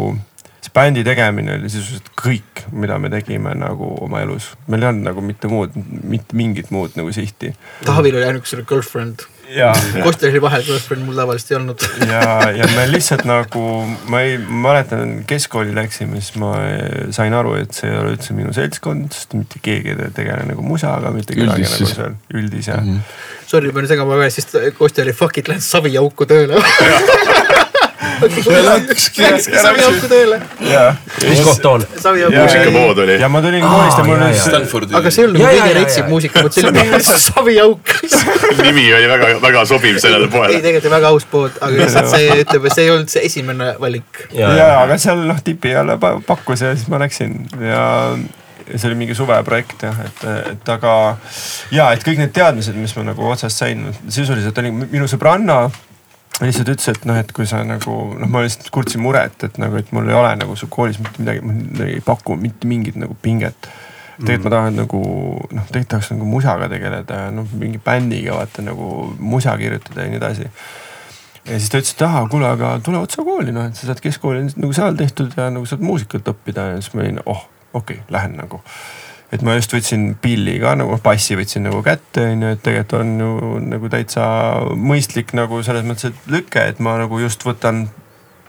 S4: see bändi tegemine oli sisuliselt kõik, mida me tegime nagu oma elus. meil ei olnud nagu mitte muud, mitte mingit muud nagu sihti.
S5: Taavil oli ainukesena girlfriend.
S4: ja,
S5: Kostel oli vahel girlfriend, mul tavaliselt ei olnud.
S4: ja, ja me lihtsalt nagu, ma ei ma mäletan, keskkooli läksime, siis ma sain aru, et see ei ole üldse minu seltskond, sest mitte keegi ei tegele nagu musaga, mitte kedagi nagu seal, üldis
S1: Mhm.
S4: mm.
S5: Sorry, ma pean segama väga, siis Kostja oli fuck it, lähen saviauku tööle. *laughs* Läkski saviauku tööle.
S4: ja,
S2: mis koht ta on?
S3: muusikapood oli.
S4: ja ma tulin koolist ja mul oli.
S1: Stanfordi.
S5: aga see ei olnud nagu kõige retsim
S2: ja.
S5: muusika, vot see oli *laughs* lihtsalt saviauk. *laughs*
S3: nimi oli väga, väga sobiv sellele
S5: ei,
S3: poele.
S5: tegelikult väga aus pood, aga lihtsalt see ütleb, et see ei olnud see esimene valik.
S4: ja, aga seal noh tipi jälle pa- pakkus ja siis ma läksin ja ja see oli mingi suveprojekt jah, et, et aga ja et kõik need teadmised, mis ma nagu otsast sain, sisuliselt oli minu sõbranna lihtsalt ütles, et noh, et kui sa nagu noh, ma lihtsalt kurtsin muret, et nagu, et mul ei ole nagu su koolis mitte midagi, mul ei paku mitte mingit nagu pinget. tegelikult ma tahan nagu noh, tegelikult tahaks nagu musaga tegeleda ja noh, mingi bändiga vaata nagu musa kirjutada ja nii edasi ja siis ta ütles, et ahah, kuule, aga tule otsa kooli, noh, et sa saad keskkooli nagu seal tehtud ja nagu saad muusikat õppida ja siis ma olin, oh, okei okay,, lähen nagu. Et ma just võtsin pilli ka nagu passi võtsin nagu kätte on ju, et tegelikult on ju nagu täitsa mõistlik nagu selles mõttes, et lüke, et ma nagu just võtan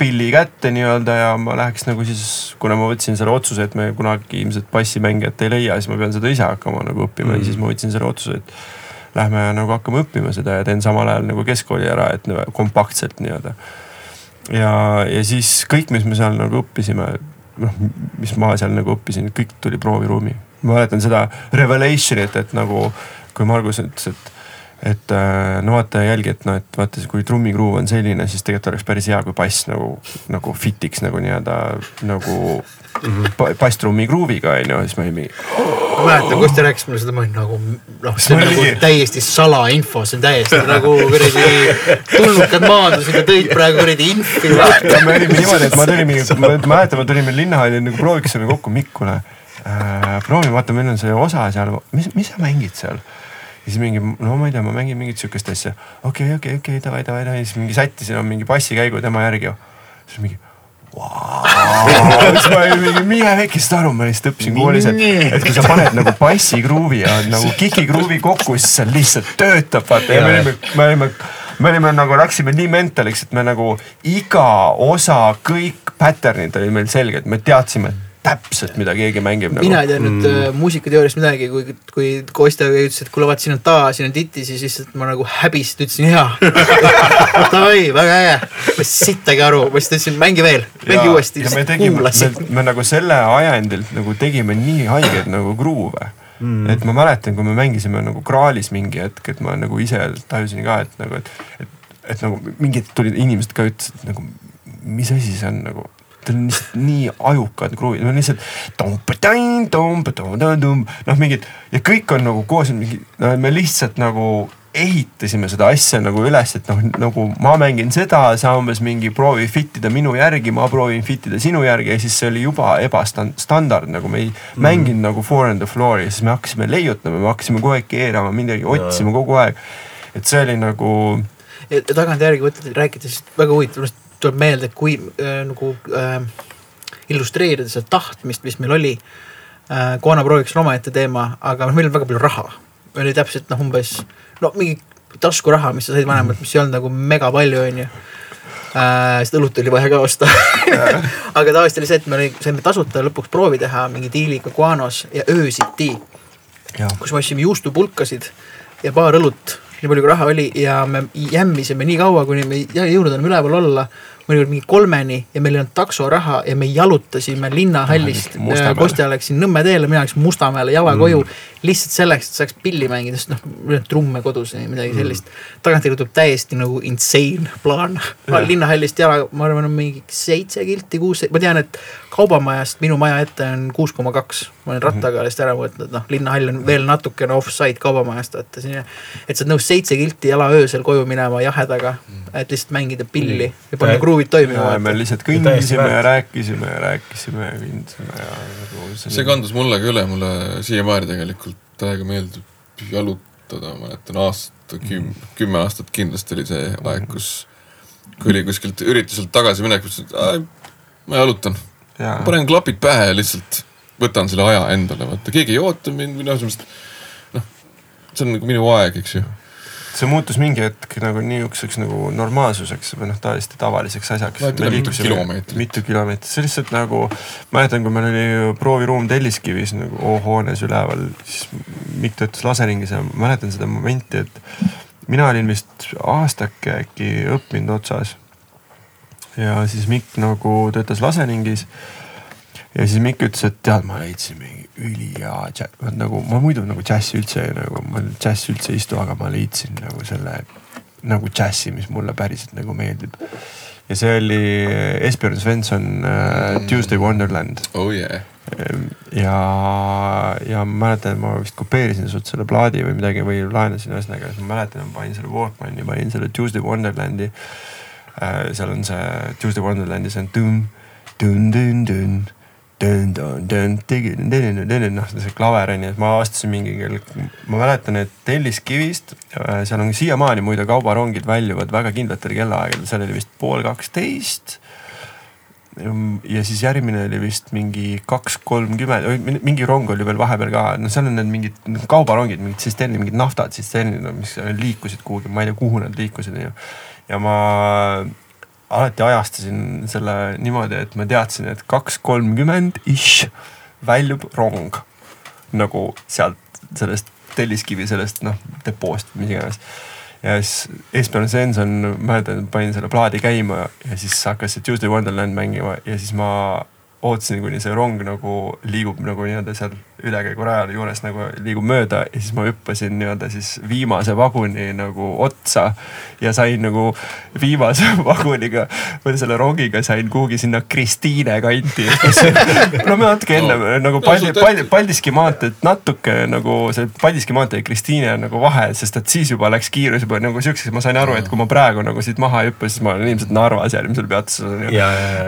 S4: pilli kätte nii-öelda ja ma läheks nagu siis, kuna ma võtsin selle otsuse, et me kunagi ilmselt bassimängijat ei leia, siis ma pean seda ise hakkama nagu õppima mm. ja siis ma võtsin selle otsuse, et lähme nagu hakkame õppima seda ja teen samal ajal nagu keskkooli ära, et kompaktselt nii-öelda. ja, ja siis kõik, mis me seal nagu õppisime, noh, mis ma seal nagu õppisin, kõik tuli prooviruumi. Ma mäletan seda revelation'it, et nagu kui Margus ütles, et et äh, no vaata jälgi, et noh, et vaata, kui trummikruuv on selline, siis tegelikult oleks päris hea, kui bass nagu, nagu fit'iks nagu nii-öelda nagu mm -hmm. basstrummi kruuviga on ju, siis ma olin mingi
S5: ma mäletan, kus ta rääkis mulle seda, ma olin nagu noh, see on nagu täiesti salainfo, see on täiesti *laughs* nagu kuradi tulnukad maandusid ja tõid praegu kuradi infi.
S4: me olime niimoodi, et ma tulin *laughs* ma mäletan, ma tulin linnahalli nagu prooviksime kokku Mikule äh,. proovime, vaata, meil on see osa seal, mis, mis sa mängid seal? ja siis mingi, no ma ei tea, ma mängin mingit sihukest asja. okei, okei, okei, davai, davai, davai, siis mingi sättisin on mingi bassikäigu tema järgi siis mingi *laughs* siis ma olin mingi, mine vekki seda aru, ma lihtsalt õppisin koolis, et, et kui sa paned nagu bassikruuvi ja nagu kikikruuvi kokku, siis see lihtsalt töötab, vaata ja me olime, me olime, me olime nagu läksime nii mentaliks, et me nagu iga osa, kõik pattern'id olid meil selged, me teadsime, et täpselt, mida keegi mängib nagu.
S5: mina ei teadnud mm. muusikateooriast midagi, kui, kui Kostja ütles, et kuule, vaat siin on ta, siin on titi, siis lihtsalt ma nagu häbiselt ütlesin jaa. *laughs* Davai, väga äge. ma ei sittagi aru, ma lihtsalt ütlesin mängi veel, mängi uuesti,
S4: ja me
S5: lihtsalt
S4: tegime, me,. me nagu selle ajendilt nagu tegime nii haigeid nagu gruuve mm.. et ma mäletan, kui me mängisime nagu Graalis mingi hetk, et ma nagu ise tajusin ka, et nagu, et, et, et nagu mingid tulid inimesed ka ütlesid et nagu, mis asi see on nagu Teil on lihtsalt nii ajukad kruvid, no lihtsalt noh, mingid ja kõik on nagu koos mingi, no me lihtsalt nagu ehitasime seda asja nagu üles, et noh, nagu ma mängin seda, sa umbes mingi proovi fit ida minu järgi, ma proovin fit ida sinu järgi ja siis see oli juba ebastandard, nagu me ei mm. mänginud nagu four on the floor'i, siis me hakkasime leiutama, me hakkasime kogu aeg keerama, midagi otsima kogu aeg. et see oli nagu
S5: ja tagantjärgi mõtled, rääkides väga huvitav, tuleb meelde, et kui äh, nagu äh, illustreerida seda tahtmist, mis meil oli äh,. koonapróviks on omaette teema, aga meil on väga palju raha. oli täpselt noh, umbes no mingi taskuraha, mis sa said vanemalt, mis ei olnud nagu mega palju, onju äh,. seda õlut oli vaja ka osta *laughs* aga tavaliselt oli see, et me oli- saime tasuta lõpuks proovi teha mingi diiliga Guanos ja öösiti kus me ostsime juustupulkasid ja paar õlut, nii palju kui raha oli ja me jämmisime nii kaua, kuni me ei jõudnud enam üleval olla. mõnikord mingi kolmeni ja meil ei olnud taksoraha ja me jalutasime linnahallist
S4: Ah.
S5: Kostja läks siin Nõmme teele, mina läksin Mustamäele jala mm. Lihtsalt selleks, et saaks pilli mängida, sest noh, trumme kodus või midagi sellist mm.. tagantjärgi tuleb täiesti nagu insane plaan. linnahallist jala, ma arvan, on mingi seitse kilti, kuus, ma tean, et kaubamajast minu maja ette on kuus koma kaks. ma olen rattaga alles ära võtnud, noh, linnahall on veel natukene off-site kaubamajast, vaata siin. et sa oled nõus seitse kilti jala öösel koju minema jahedaga, et lihtsalt mängida pilli ja panna kruuvid toimima
S4: me lihtsalt kõndisime ja rääkisime ja rääkisime ja kõndisime ja
S1: see kandus mulle ka üle, mulle siiamaani tegelikult täiega meeldib jalutada, ma mäletan aasta, küm-, kümme aastat kindlasti oli see aeg, kus kui oli kuskilt ürituselt tagasi minek, mõtlesin, et ma jalutan,
S4: ja,
S1: panen klapid pähe ja lihtsalt võtan selle aja endale, vaata keegi ei oota mind või noh, noh, see on nagu minu aeg, eks ju.
S4: See muutus mingi hetk nagu niisuguseks nagu normaalsuseks või noh, täiesti tavaliseks asjaks.
S1: Mitu kilomeetrit.
S4: mitu kilomeetrit, see lihtsalt nagu, mäletan, kui meil oli prooviruum Telliskivis nagu O-hoones üleval, siis Mikk töötas laseringis ja ma mäletan seda momenti, et mina olin vist aastake äkki õppinud otsas. ja siis Mikk nagu töötas laseringis ja siis Mikk ütles, et tead, ma leidsin mingi ülihea džä-, nagu ma muidu nagu džässi üldse nagu ma džässi üldse ei istu, aga ma leidsin nagu selle nagu džässi, mis mulle päriselt nagu meeldib. ja see oli Esbjörn Svensson äh, Tuesday Wonderland
S1: oh yeah.
S4: ja, ja ma mäletan, ma vist kopeerisin sult selle plaadi või midagi või laenasin ühesõnaga, ma mäletan, ma panin selle Walkmani, panin selle Tuesday Wonderlandi. seal on see Tuesday Wonderlandis on tun, tun, tun, tun, noh see klaver on ju, ma avastasin mingi kell, ma mäletan, et Telliskivist, seal on siiamaani muide kaubarongid väljuvad väga kindlatel kellaaegadel, seal oli vist pool kaksteist ja siis järgmine oli vist mingi kaks kolmkümmend, mingi rong oli veel vahepeal ka, no seal on need mingid kaubarongid, mingid tsisternid, mingid naftad tsisternid, mis liikusid kuhugi, ma ei tea, kuhu nad liikusid, onju. ja ma alati ajastasin selle niimoodi, et ma teadsin, et kaks kolmkümmend ish väljub rong. Nagu sealt sellest Telliskivi sellest noh depoost, mis iganes. Ja siis Esbjörn Svensson, mäletan, panin selle plaadi käima ja siis hakkas see Tuesday Wonderland mängima ja siis ma ootasin, kuni see rong nagu liigub nagu nii-öelda seal ülekäigurajal juures nagu liigub mööda ja siis ma hüppasin nii-öelda siis viimase vaguni nagu otsa ja sain nagu viimase *laughs* vaguniga või selle rongiga sain kuhugi sinna Kristiine kanti. *laughs* no me natuke enne
S1: No.
S4: nagu Paldi Paldi, Paldiski maanteed natuke nagu see Paldiski maantee ja Kristiine on nagu vahe, sest et siis juba läks kiirus juba nagu siukseks, ma sain aru, et kui ma praegu nagu siit maha ei hüppa, siis ma olen ilmselt Narvas järgmisel peatusel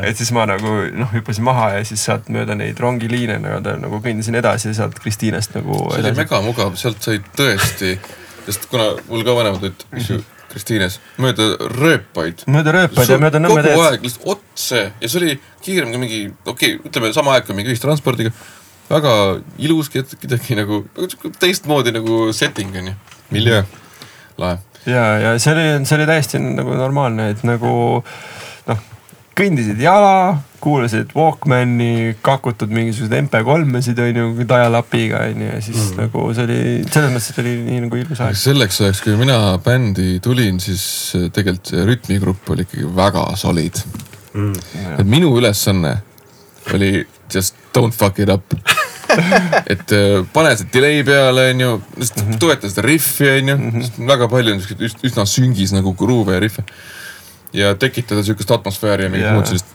S4: et siis ma nagu noh, hüppasin maha ja siis sealt mööda neid rongiliine nagu, nagu kõndisin edasi ja sealt Kristiinest nagu
S1: see oli mega mugav, sealt sai tõesti, sest kuna mul ka vanemad olid, eks ju, Kristiines, mööda rööpaid.
S4: mööda rööpaid ja mööda Nõmme
S1: kogu
S4: teed.
S1: aeg lihtsalt otse ja see oli kiirem kui mingi, okei okay,, ütleme sama aeg kui mingi ühistranspordiga. väga ilus, kuidagi nagu teistmoodi nagu setting on ju, miljöö, lahe.
S4: ja, ja see oli, see oli täiesti nagu normaalne, et nagu noh, kõndisid jala, kuulasid Walkmani, kakutud mingisuguseid MP3-sid on ju dial-up'iga on ju ja siis mm. nagu see oli, selles mõttes, oli nii nagu ilus aeg.
S1: selleks ajaks, kui mina bändi tulin, siis tegelikult see rütmigrupp oli ikkagi väga solid mm.. et minu ülesanne oli just don't fuck it up. *laughs* et äh, pane see delay peale, onju, toeta seda riffi, onju, väga palju on siukseid üs- üsna süngis nagu gruuve ja riffe. Ja tekitada siukest atmosfääri ja mingit
S4: Jaa.
S1: muud sellist.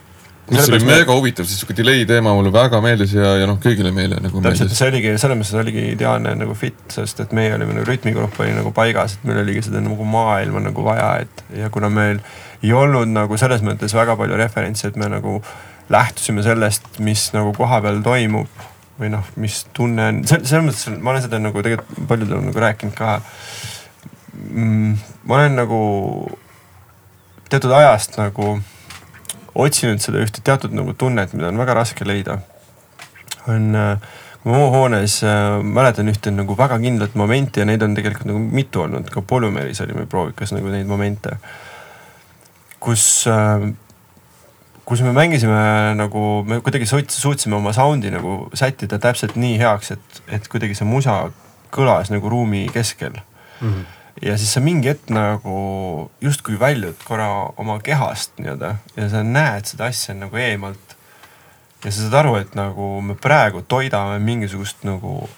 S1: mis oli
S4: ma-
S1: mega huvitav, see siuke delay teema mulle väga meeldis ja, ja noh, kõigile meile nagu
S4: täpselt, see oligi, selles mõttes oligi ideaalne nagu fit, sest et meie olime nagu rütmigrupp oli nagu paigas, et meil oligi seda nagu maailma nagu vaja, et ja kuna meil ei olnud nagu selles mõttes väga palju referentse, et me nagu lähtusime sellest, mis nagu kohapeal toimub või noh, mis tunne on, selles mõttes ma olen seda nagu tegelikult paljudele nagu rääkinud ka mm,. ma olen nagu teatud ajast nagu otsinud seda ühte teatud nagu tunnet, mida on väga raske leida on äh, ma hoones äh, mäletan ühte nagu väga kindlat momenti ja neid on tegelikult nagu mitu olnud, ka Polümeris oli meil proovikas nagu neid momente. kus äh,, kus me mängisime nagu, me kuidagi suut- suutsime oma sound'i nagu sättida täpselt nii heaks, et, et kuidagi see musa kõlas nagu ruumi keskel mm. -hmm ja siis sa mingi hetk nagu justkui väljud korra oma kehast nii-öelda ja sa näed seda asja nagu eemalt ja sa saad aru, et nagu me praegu toidame mingisugust nagu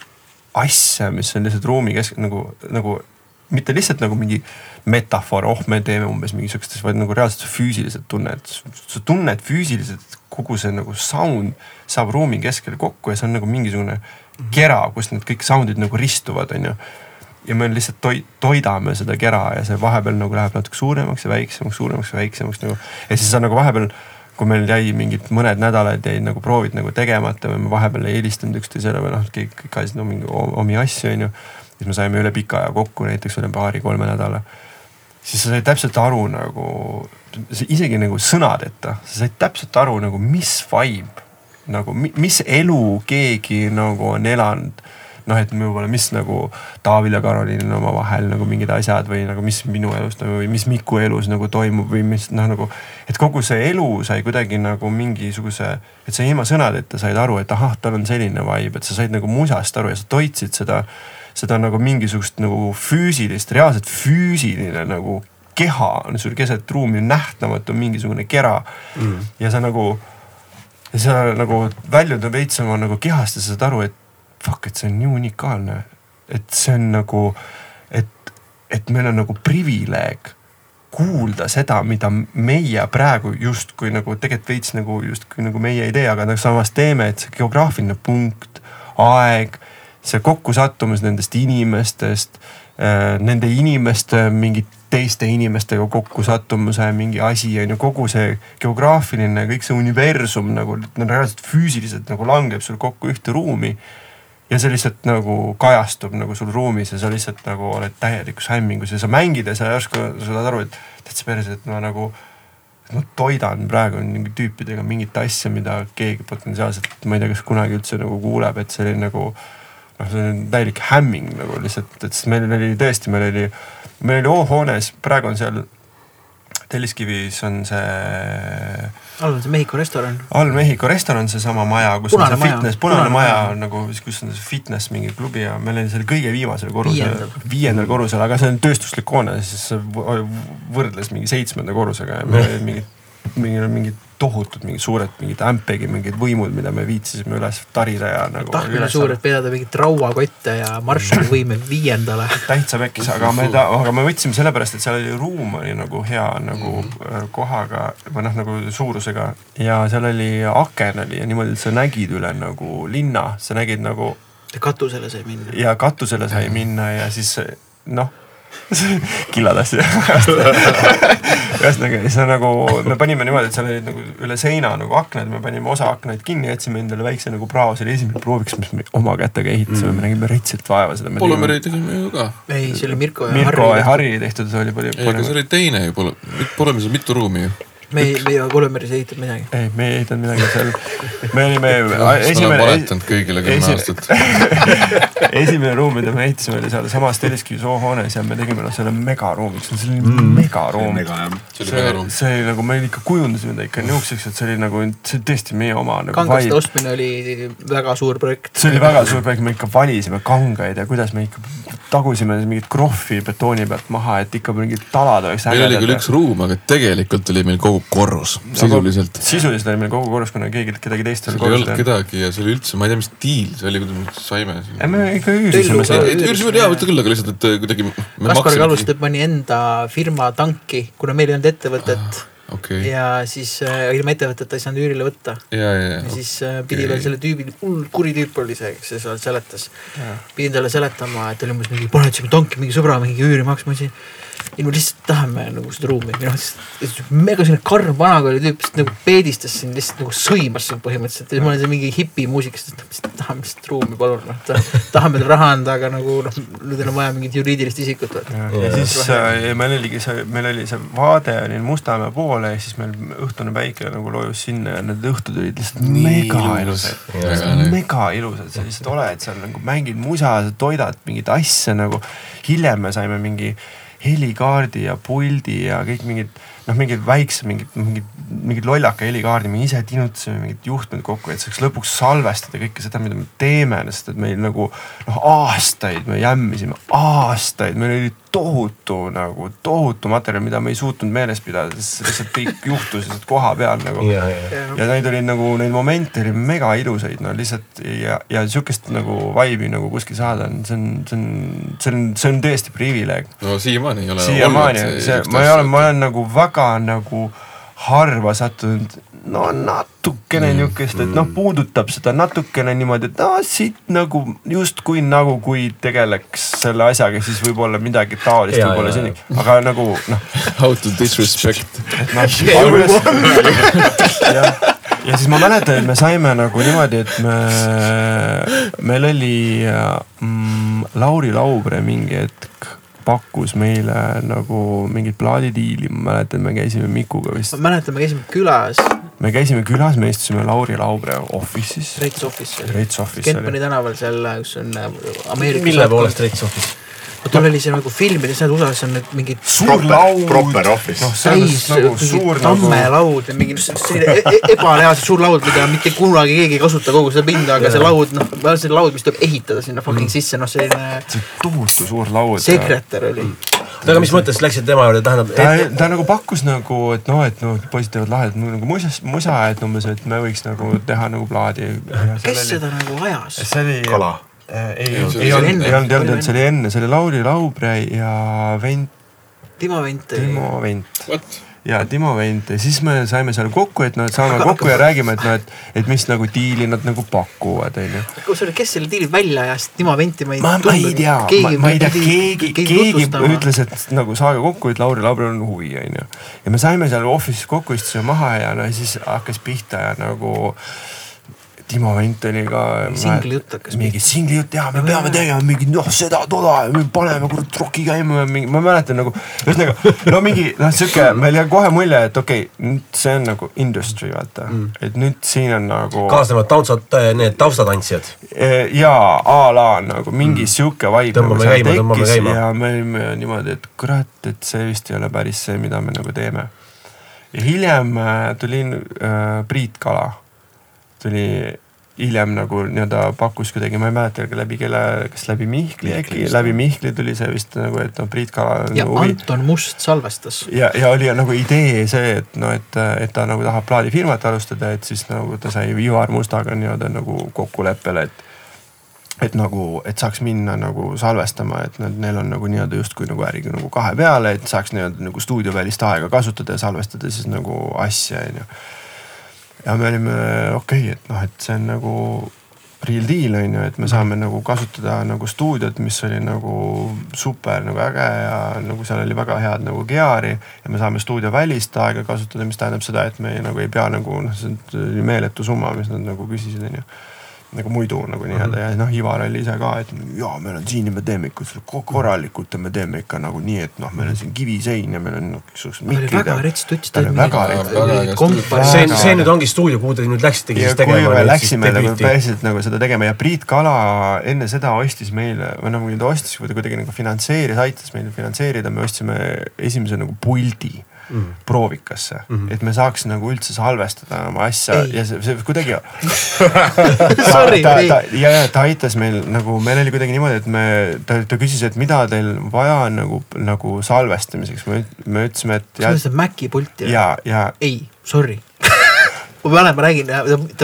S4: asja, mis on lihtsalt ruumi kesk- nagu, nagu mitte lihtsalt nagu mingi metafoor, oh, me teeme umbes mingi siukest asja, vaid nagu reaalselt füüsiliselt tunned. sa tunned füüsiliselt kogu see nagu sound saab ruumi keskel kokku ja see on nagu mingisugune kera, kus need kõik sound'id nagu ristuvad, onju ja me lihtsalt toi-, toidame seda kera ja see vahepeal nagu läheb natuke suuremaks ja väiksemaks, suuremaks ja väiksemaks nagu. ja siis sa nagu vahepeal, kui meil jäi mingid mõned nädalad jäid nagu proovid nagu tegemata või me vahepeal ei helistanud üksteisele või noh, kõik, kõik ajasid no mingi o- omi asju onju. siis me saime üle pika aja kokku näiteks üle paari-kolme nädala. siis sa said täpselt aru nagu, isegi nagu sõnadeta, sa said täpselt aru nagu mis vibe nagu mi- mis elu keegi nagu on elanud noh, et võib-olla, mis nagu Taavil ja Karoliinil on omavahel nagu mingid asjad või nagu mis minu elus toimub või mis Miku elus nagu toimub või mis noh, nagu. et kogu see elu sai kuidagi nagu mingisuguse, et sa ilma sõnadeta said aru, et ahah, tal on selline vibe, et sa said nagu musast aru ja sa toitsid seda, seda nagu mingisugust nagu füüsilist, reaalselt füüsiline nagu keha on sul keset ruumi nähtamatu mingisugune kera mm. ja sa nagu ja sa nagu väljud veits oma nagu kehast ja sa saad aru, et fuck, et see on nii unikaalne. et see on nagu, et, et meil on nagu privileeg kuulda seda, mida meie praegu justkui nagu tegelikult veits nagu justkui nagu meie ei tee, aga nagu samas teeme, et see geograafiline punkt, aeg, see kokkusattumus nendest inimestest, nende inimeste mingit teiste inimestega kokkusattumuse mingi asi on ju, kogu see geograafiline, kõik see universum nagu reaalselt füüsiliselt nagu langeb sul kokku ühte ruumi ja see lihtsalt nagu kajastub nagu sul ruumis ja sa lihtsalt nagu oled täielikus hämmingus ja sa mängid ja sa järsku sa saad aru, et täitsa päris, et ma nagu. ma toidan praegu mingi tüüpidega mingit asja, mida keegi potentsiaalselt, ma ei tea, kas kunagi üldse nagu kuuleb, et see oli nagu. noh, see on täielik hämming nagu lihtsalt, et siis meil oli tõesti, meil oli, meil oli O-hoones, praegu on seal Telliskivis on see
S5: all on see Mehhiko restoran.
S4: all Mehhiko restoran, seesama maja, kus
S5: Punane
S4: on see fitness, punane maja on nagu, kus on see fitness mingi klubi ja meil oli seal kõige viimasel korrusel
S5: Viiendal.,
S4: korrusel, aga see on tööstuslik hoone, siis võrdles mingi seitsmenda korrusega ja meil *laughs* olid mingid, mingid, mingid tohutud mingid suured mingid ämpegi mingid võimud, mida me viitsisime üles tarida ja nagu.
S5: tahtmine suur, et vedada mingit rauakotte ja Marshalli võime viiendale.
S4: täitsa pekkis, aga me ta, aga me võtsime sellepärast, et seal oli ruum oli nagu hea nagu äh, kohaga või noh, nagu suurusega ja seal oli aken oli ja niimoodi, et sa nägid üle nagu linna, sa nägid nagu
S5: katusele sai minna.
S4: ja katusele sai minna ja siis noh, *laughs* killad asju. *laughs* ühesõnaga, siis on nagu me panime niimoodi, et seal olid nagu üle seina nagu aknad, me panime osa aknaid kinni, jätsime endale väikse nagu prao, see oli esimene prooviks, mis me oma kätega ehitasime mm., me nägime retsilt vaeva seda.
S1: Polümeri tegime ju ka.
S5: ei, see oli Mirko ja
S4: Mirko ja
S5: Harri.
S4: Harri tehtud, see oli palju
S1: ei, aga see oli teine ju, Pole, Polemis on mitu ruumi ju.
S5: Me ei, me ei ole Kolmeris ehitanud midagi.
S4: ei, me ei ehitanud midagi seal. me olime esimene,
S1: valetanud kõigile kümme
S4: esi-
S1: aastat. *laughs*
S4: esimene ruum, mida me ehitasime, oli sealsamas Telliskivi soohoones ja me tegime noh selle megaruumiks, see oli mm. megaruum.
S1: see oli
S4: see
S1: väga, ruum.
S4: see oli nagu me ikka kujundasime ta ikka niisuguseks, et see oli nagu, see oli tõesti meie oma nagu
S5: kangaste ostmine oli väga suur projekt.
S4: see oli väga suur projekt, me ikka valisime kangaid ja kuidas me ikka tagusime mingit krohvi betooni pealt maha, et ikka mingid talad oleks
S1: meil oli küll üks ruum, aga tegelikult oli meil kogu korrus, sisuliselt.
S4: sisuliselt oli meil kogu korrus, kuna keegi, kedagi teist ei
S1: seal
S4: olnud
S1: ei olnud
S4: korrus.
S1: kedagi ja see oli üldse, ma ei tea, mis diil see oli, kuidas me saime.
S4: ei, me ikka üürisime seda.
S1: üürasime jaa, võtta küll, aga lihtsalt, et äh, kuidagi.
S5: Kaspar Kalluste pani enda firma tanki, kuna meil ei olnud ettevõtet
S1: okei,
S5: ja siis äh, ilma ettevõteta ei saanud üürile võtta.
S1: ja, ja,
S5: ja
S1: ja.
S5: siis äh, pidi veel selle tüübi, hull kuri tüüp oli see, kes seal seletas. pidin talle seletama, et oli umbes mingi, paned tanki mingi sõbra mingi üüri maksma, ma ütlesin. ei no lihtsalt tahame nagu seda ruumi, minu arvates mega selline karm vanakooli tüüp, lihtsalt nagu peedistas sind, lihtsalt nagu sõimas sind põhimõtteliselt ja ma olen see mingi hipimuusik, siis ta ütles, et tahame lihtsalt ruumi, palun noh, tahame teile raha anda, aga nagu noh, nüüd on vaja mingit juriidilist isikut.
S4: ja siis äh, meil oligi see, meil oli see vaade oli Mustamäe poole ja siis meil õhtune päike nagu loojus sinna ja need õhtud olid lihtsalt mega ilusad. mega ilusad, sa lihtsalt oled seal nagu mängid musa, sa toidad mingeid asju nagu. hiljem me saime mingi helikaardi ja puldi ja kõik mingid noh, mingid väiksed mingid, mingid, mingid lollaka helikaardi, me ise tinutasime mingid juhtmed kokku, et saaks lõpuks salvestada kõike seda, mida me teeme, sest et meil nagu noh, aastaid me jämmisime, aastaid, meil oli tohutu nagu, tohutu materjal, mida me ei suutnud meeles pidada, sest lihtsalt kõik *laughs* juhtus lihtsalt koha peal nagu
S2: ja, ja,
S4: ja neid oli nagu, neid momente oli mega ilusaid, no lihtsalt ja, ja sihukest nagu vibe'i nagu kuskil saada on, see on, see on, see on, see on tõesti privileeg.
S1: no siiamaani ei ole.
S4: siiamaani on see, ma ei ole, ma olen nagu väga nagu harva sattunud no natukene niukest, et noh, puudutab seda natukene niimoodi, et no siit nagu justkui nagu kui tegeleks selle asjaga, siis võib-olla midagi taolist võib-olla seni, aga nagu noh, *laughs*
S1: How to disrespect.
S4: noh, ja, ja siis ma mäletan, et me saime nagu niimoodi, et me, meil oli mm, Lauri Laubre mingi hetk pakkus meile nagu mingit plaadidiili, ma mäletan, me käisime Mikuga vist,
S5: ma mäletan, me käisime külas,
S4: me käisime külas, me istusime Lauri Laubre office'is,
S5: Reits Office.
S4: Reits Office
S5: Kempani
S4: oli.
S5: tänaval seal, kus on äh, Ameerika
S2: mille poolest Reits Office?
S5: Tal oli see nagu filmides, need USA-s on need mingid
S4: suur laud,
S3: proper office.
S4: selles
S5: täis
S4: nagu suur nagu
S5: tammelaud ja mingi e- e- ebareaalselt suur laud, mida mitte kunagi keegi ei kasuta kogu seda pinda, aga see laud, noh, see laud, mis tuleb ehitada sinna fucking sisse, noh, selline
S4: see tohutu suur laud.
S5: sekretär oli.
S2: oota, aga mis mõttes läksid tema juurde, tähendab
S4: ta ta nagu pakkus nagu, et noh, et noh, poisid teevad lahedat nagu musa, musa, et umbes, et me võiks nagu teha nagu plaadi.
S5: kes seda nagu ajas?
S4: see oli.
S3: Kala.
S4: ei,
S1: Ei,
S4: ei
S1: see oli
S4: olnud, ei olnud, ei olnud,
S5: Oli
S4: see oli enne, see oli Lauri Laubre ja vend
S5: Timo Vent.
S4: Timo Vent.
S1: What?
S4: ja Timo Vent. Ja siis me saime seal kokku, et noh, et saame
S5: Aga-
S4: kokku ja räägime, et noh, et, et mis nagu diili nad nagu pakuvad, onju.
S5: kus oli, kes selle diili välja ajas, Timo Venti ma ei
S4: ma, ma ei tea, ma, ma ei tea, keegi, keegi ütles, et nagu saage kokku, et Lauri Laubril on huvi, onju. ja me saime seal office'is kokku, istusime maha ja no siis hakkas pihta ja nagu Timo ka.
S5: Singli jutt hakkas
S4: mingi singli jutt ja me peame tegema mingi noh, seda, toda ja me paneme kurat roki käima ja mingi, ma mäletan nagu. ühesõnaga no mingi noh, sihuke meil jäi kohe mulje, et okei okay,, nüüd see on nagu industry vaata mm., et nüüd siin on nagu.
S2: kaasnevad tautsad, need taustatantsijad.
S4: ja a la nagu mingi mm. sihuke vibe
S2: Tõmbame
S4: nagu seal
S2: käima, tõmbame käima.
S4: ja me olime niimoodi, et kurat, et see vist ei ole päris see, mida me nagu teeme. ja hiljem äh, tuli äh, Priit Kala, tuli hiljem nagu nii-öelda pakkus kuidagi, ma ei mäleta läbi kelle, kas läbi Mihkli äkki, läbi Mihkli tuli see vist nagu, et noh, Priit Kala on
S5: ja
S4: nagu
S5: Anton Must salvestas.
S4: ja, ja oli nagu idee see, et noh, et, et ta nagu tahab plaadifirmat alustada, et siis nagu ta sai Ivar Mustaga nii-öelda nagu kokkuleppele, et et nagu, et saaks minna nagu salvestama, et nad, neil on nagu nii-öelda justkui nagu äriga nagu kahe peale, et saaks nii-öelda nagu stuudiovälist aega kasutada ja salvestada siis nagu asja, onju. Ja me olime okei okay,, et noh, et see on nagu real deal on ju, et me saame nagu kasutada nagu stuudiot, mis oli nagu super nagu äge ja nagu seal oli väga head nagu geari ja me saame stuudiovälist aega kasutada, mis tähendab seda, et me ei, nagu ei pea nagu noh, see oli meeletu summa, mis nad nagu küsisid, onju nagu muidu nagu nii-öelda ja noh, Ivar oli ise ka, et jaa, meil on siin ja me teeme ikka korralikult ja me teeme ikka nagu nii, et noh, meil on siin kivisein ja meil on niisugused
S5: oli
S4: mikrid
S5: väga
S4: ja-
S5: rets tuts.
S4: väga rets.
S2: see, see nüüd ongi stuudio, kuhu te nüüd läksitegi
S4: ja
S2: siis
S4: kui
S2: tegema.
S4: me läksime nagu päriselt nagu seda tegema ja Priit Kala enne seda ostis meile või nagu ta ostis või ta kuidagi nagu finantseeris, aitas meil finantseerida, me ostsime esimese nagu puldi mm. proovikasse mm, -hmm. et me saaks nagu üldse salvestada oma asja
S5: Ei.
S4: ja see, see kuidagi. *laughs*
S5: Sorry,
S4: ta, ta, ja, ja ta aitas meil nagu, meil oli kuidagi niimoodi, et me, ta, ta küsis, et mida teil vaja on nagu, nagu salvestamiseks, me, me ütlesime, et
S5: sa mõtlesid Maci pulti?
S4: ja, ja
S5: ei, sorry. *laughs* ma mäletan, ma räägin,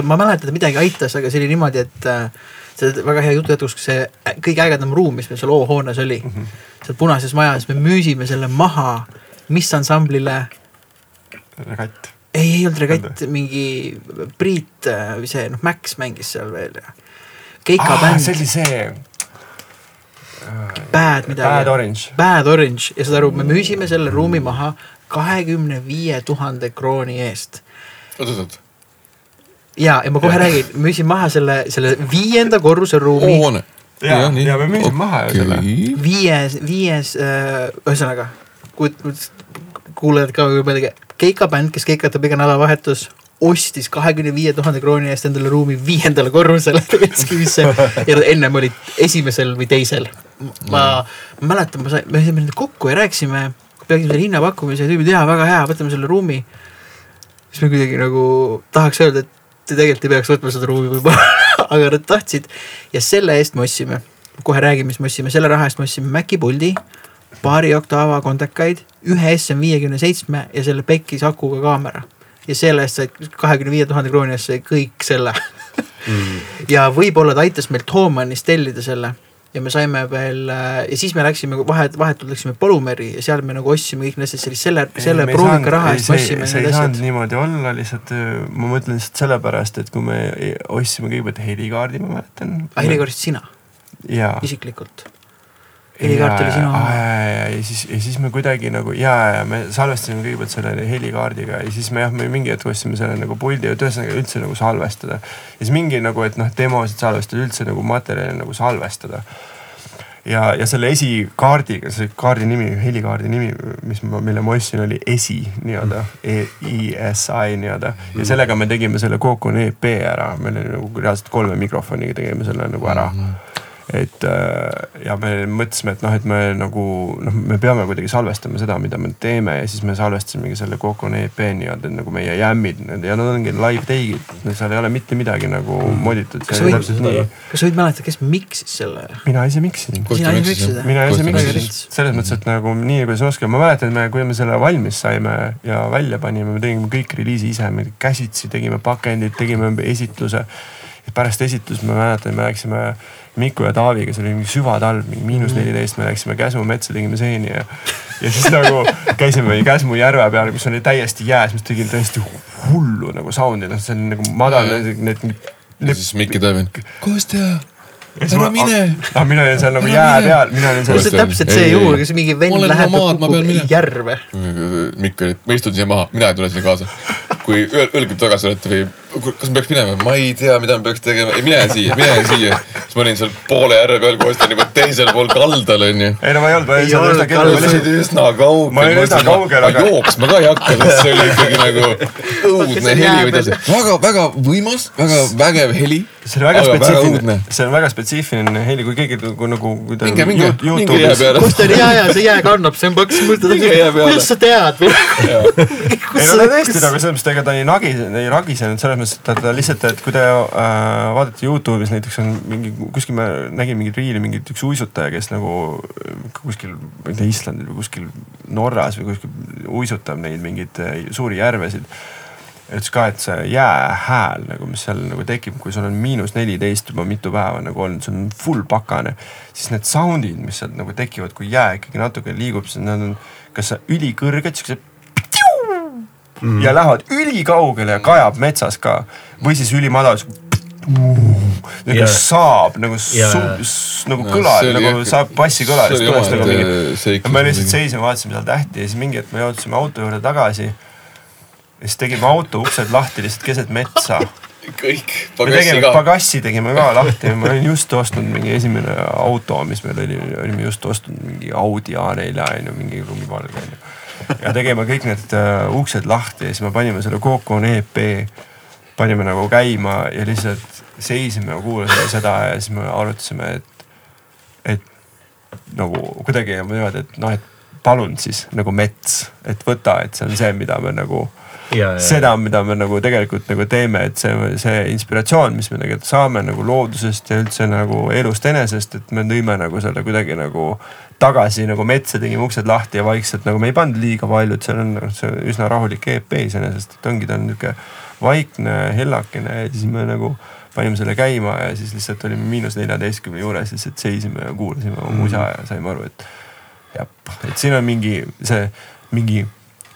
S5: ma mäletan, et midagi aitas, aga see oli niimoodi, et äh, see väga hea jutu jätkuks, see kõige ägedam ruum, mis meil seal O-hoones oli mm, -hmm. seal punases majas, me müüsime selle maha, mis ansamblile,
S4: regatt.
S5: ei, ei olnud regatt, mingi Priit äh, või see noh, Max mängis seal veel ja. Keika
S4: Ah,
S5: bänd
S4: see, oli see
S5: Bad midagi.
S4: Bad Orange.
S5: Bad Orange ja saad aru, me müüsime selle ruumi maha kahekümne viie tuhande krooni eest
S1: oot-oot-oot,
S5: ja, ja ma kohe räägin, müüsin maha selle, selle viienda korruse ruumi,
S1: hoone.
S4: ja, ja me müüsime maha ju selle.
S5: viies, viies äh,, ühesõnaga, kuulajad ka võib mõelda, Keika bänd, kes keikatab iga nädalavahetus, ostis kahekümne viie tuhande krooni eest endale ruumi viiendale korrusele *laughs* Retskivisse ja ennem olid esimesel või teisel. ma ma mäletan, ma sain, me saime nüüd kokku ja rääkisime, peaksime selle hinnapakkumise, tüübid jaa, väga hea, võtame selle ruumi. siis me kuidagi nagu tahaks öelda, et te tegelikult ei peaks võtma seda ruumi võib-olla, *laughs* aga nad tahtsid. Ja selle eest me ostsime, kohe räägime, mis me ostsime, selle raha eest me ostsime Maci puldi, paari Octava kondekaid, ühe SM viiekümne seitsme ja selle pekis akuga kaamera. ja selle eest said kahekümne viie tuhande krooni eest sai kõik selle mm.. ja võib-olla ta aitas meil Thomanist tellida selle ja me saime veel äh, ja siis me läksime vahet, vahetult läksime Polumeri ja seal me nagu ostsime kõik need asjad, siis selle, selle proovika raha eest me ostsime
S4: see ei saanud niimoodi olla, lihtsalt öö, ma mõtlen lihtsalt sellepärast, et kui me ostsime kõigepealt helikaardi, ma mäletan.
S5: helikaardist sina isiklikult. Helikaart oli sinu oma.
S4: ja, ja, ja siis, ja siis me kuidagi nagu ja, ja me salvestasime kõigepealt selle helikaardiga ja siis me jah, me mingi hetk ostsime selle nagu puldi, et ühesõnaga üldse nagu salvestada. ja siis mingi nagu, et noh, demosid salvestada, üldse nagu materjali nagu salvestada ja, ja selle esikaardiga, see kaardi nimi, helikaardi nimi, mis ma, mille ma ostsin, oli esi nii-öelda e, ESI nii-öelda ja sellega me tegime selle Cocoon EP ära, meil oli nagu reaalselt kolme mikrofoniga tegime selle nagu ära mm. -hmm et äh, ja me mõtlesime, et noh, et me nagu noh, me peame kuidagi salvestama seda, mida me teeme ja siis me salvestasimegi selle Cocoon EP nii-öelda nagu meie jämmid ja nad ongi live take'id, seal ei ole mitte midagi nagu moditud.
S5: kas sa võid, kas sa võid mäletada, kes miksis selle?
S4: mina ise miksisin mina ise miksisin selles mõttes, et nagu nii kuidas oskame, ma mäletan, et me, kui me selle valmis saime ja välja panime, me tegime kõik reliisi ise, me käsitsi tegime pakendid, tegime esitluse. pärast esitlust ma mäletan, me läksime Miku ja Taaviga, see oli mingi süvatalv, mingi miinus neliteist, me läksime Käsmu metsa, tegime seeni ja. ja siis nagu käisime Käsmu järve peal, kus oli täiesti jääs, mis tegi täiesti hullu nagu sound'i, noh, see on nagu madal, need.
S1: ja siis Mikki Tõevin. Kostja,
S4: ära
S1: mine.
S4: ah, mina olin seal nagu jää peal, mina olin seal
S5: see on täpselt see juhul, kus mingi vend läheb ja kukub järve.
S1: Mikk oli, ma istun siia maha, mina ei tule sinna kaasa. kui öö- öelge tagasi olete või kas ma peaks minema, ma ei tea, mida ma peaks tegema, ei mine siia, mine siia. siis ma olin seal poole järve peal, kui ostan juba teisel pool kaldal onju.
S4: ei no ma ei olnud, ma
S5: Ei
S4: olin seal
S5: olnud
S4: üsna
S5: kaldal.
S1: ma
S4: kellel
S1: olin üsna kaugel.
S4: Ma olin üsna kaugel,
S1: aga
S4: aga-
S1: jooksma ka ei hakka, sest see oli ikkagi nagu *laughs* õudne heli või midagi. väga, väga võimas, väga vägev heli.
S4: See oli väga
S1: õudne
S4: spetsiifiline, see on väga spetsiifiline heli, kui keegi nagu, nagu kui ta
S1: minge, minge, minge jää peale.
S5: kus ta oli, ja, ja see jää kannab, see on paks, kuidas sa tead või? *laughs*
S4: ei no ta tõesti nagu selles mõttes, ega ta ei nagi, ei ragisenud selles mõttes, et ta, ta lihtsalt, et kui te äh, vaatate Youtube'is näiteks on mingi, kuskil ma nägin mingit riili, mingit üks uisutaja, kes nagu äh, kuskil, ma ei tea, Islandil või kuskil Norras või kuskil uisutab neid mingeid äh, suuri järvesid ütles ka, et see jäähääl nagu, mis seal nagu tekib, kui sul on miinus neliteist juba mitu päeva nagu olnud, sul on full pakane. siis need sound'id, mis sealt nagu tekivad, kui jää ikkagi natuke liigub, siis nad on kas ülikõrged, siuksed mm.. ja lähevad ülikaugele ja kajab metsas ka või siis ülimadal. nagu
S2: Jaa.
S4: saab nagu
S2: Jaa.
S4: su-, nagu
S1: No
S4: kõla
S1: see, oli
S4: nagu
S1: jah-
S4: saab bassikõlarist
S1: see oli
S4: kõlast nagu mingi me lihtsalt seisime, vaatasime seal tähti ja siis mingi hetk me jõudsime auto juurde tagasi. Ja siis tegime auto uksed lahti lihtsalt keset metsa.
S1: kõik,
S4: me
S1: pagassi
S4: tegime,
S1: ka.
S4: pagassi tegime ka lahti, ma olin just ostnud mingi esimene auto, mis meil oli, olime just ostnud mingi Audi A4 on ju, mingi lumivalge on ju. ja tegime kõik need uh, uksed lahti ja siis me panime selle Coco EP, panime nagu käima ja lihtsalt seisime ja kuulasime seda ja siis me arutasime, et, et nagu kuidagi niimoodi, et noh, et palun siis nagu mets, et võta, et see on see, mida me nagu seda, mida me nagu tegelikult nagu teeme, et see, see inspiratsioon, mis me tegelikult saame nagu loodusest ja üldse nagu elust enesest, et me tõime nagu selle kuidagi nagu tagasi nagu metsa, tegime uksed lahti ja vaikselt nagu me ei pannud liiga palju, et seal on nagu see üsna rahulik EP iseenesest, et ongi ta on nihuke vaikne, hellakene ja siis me nagu panime selle käima ja siis lihtsalt olime miinus neljateistkümne juures lihtsalt seisime ja kuulasime oma musa ja saime aru, et jah, et siin on mingi see mingi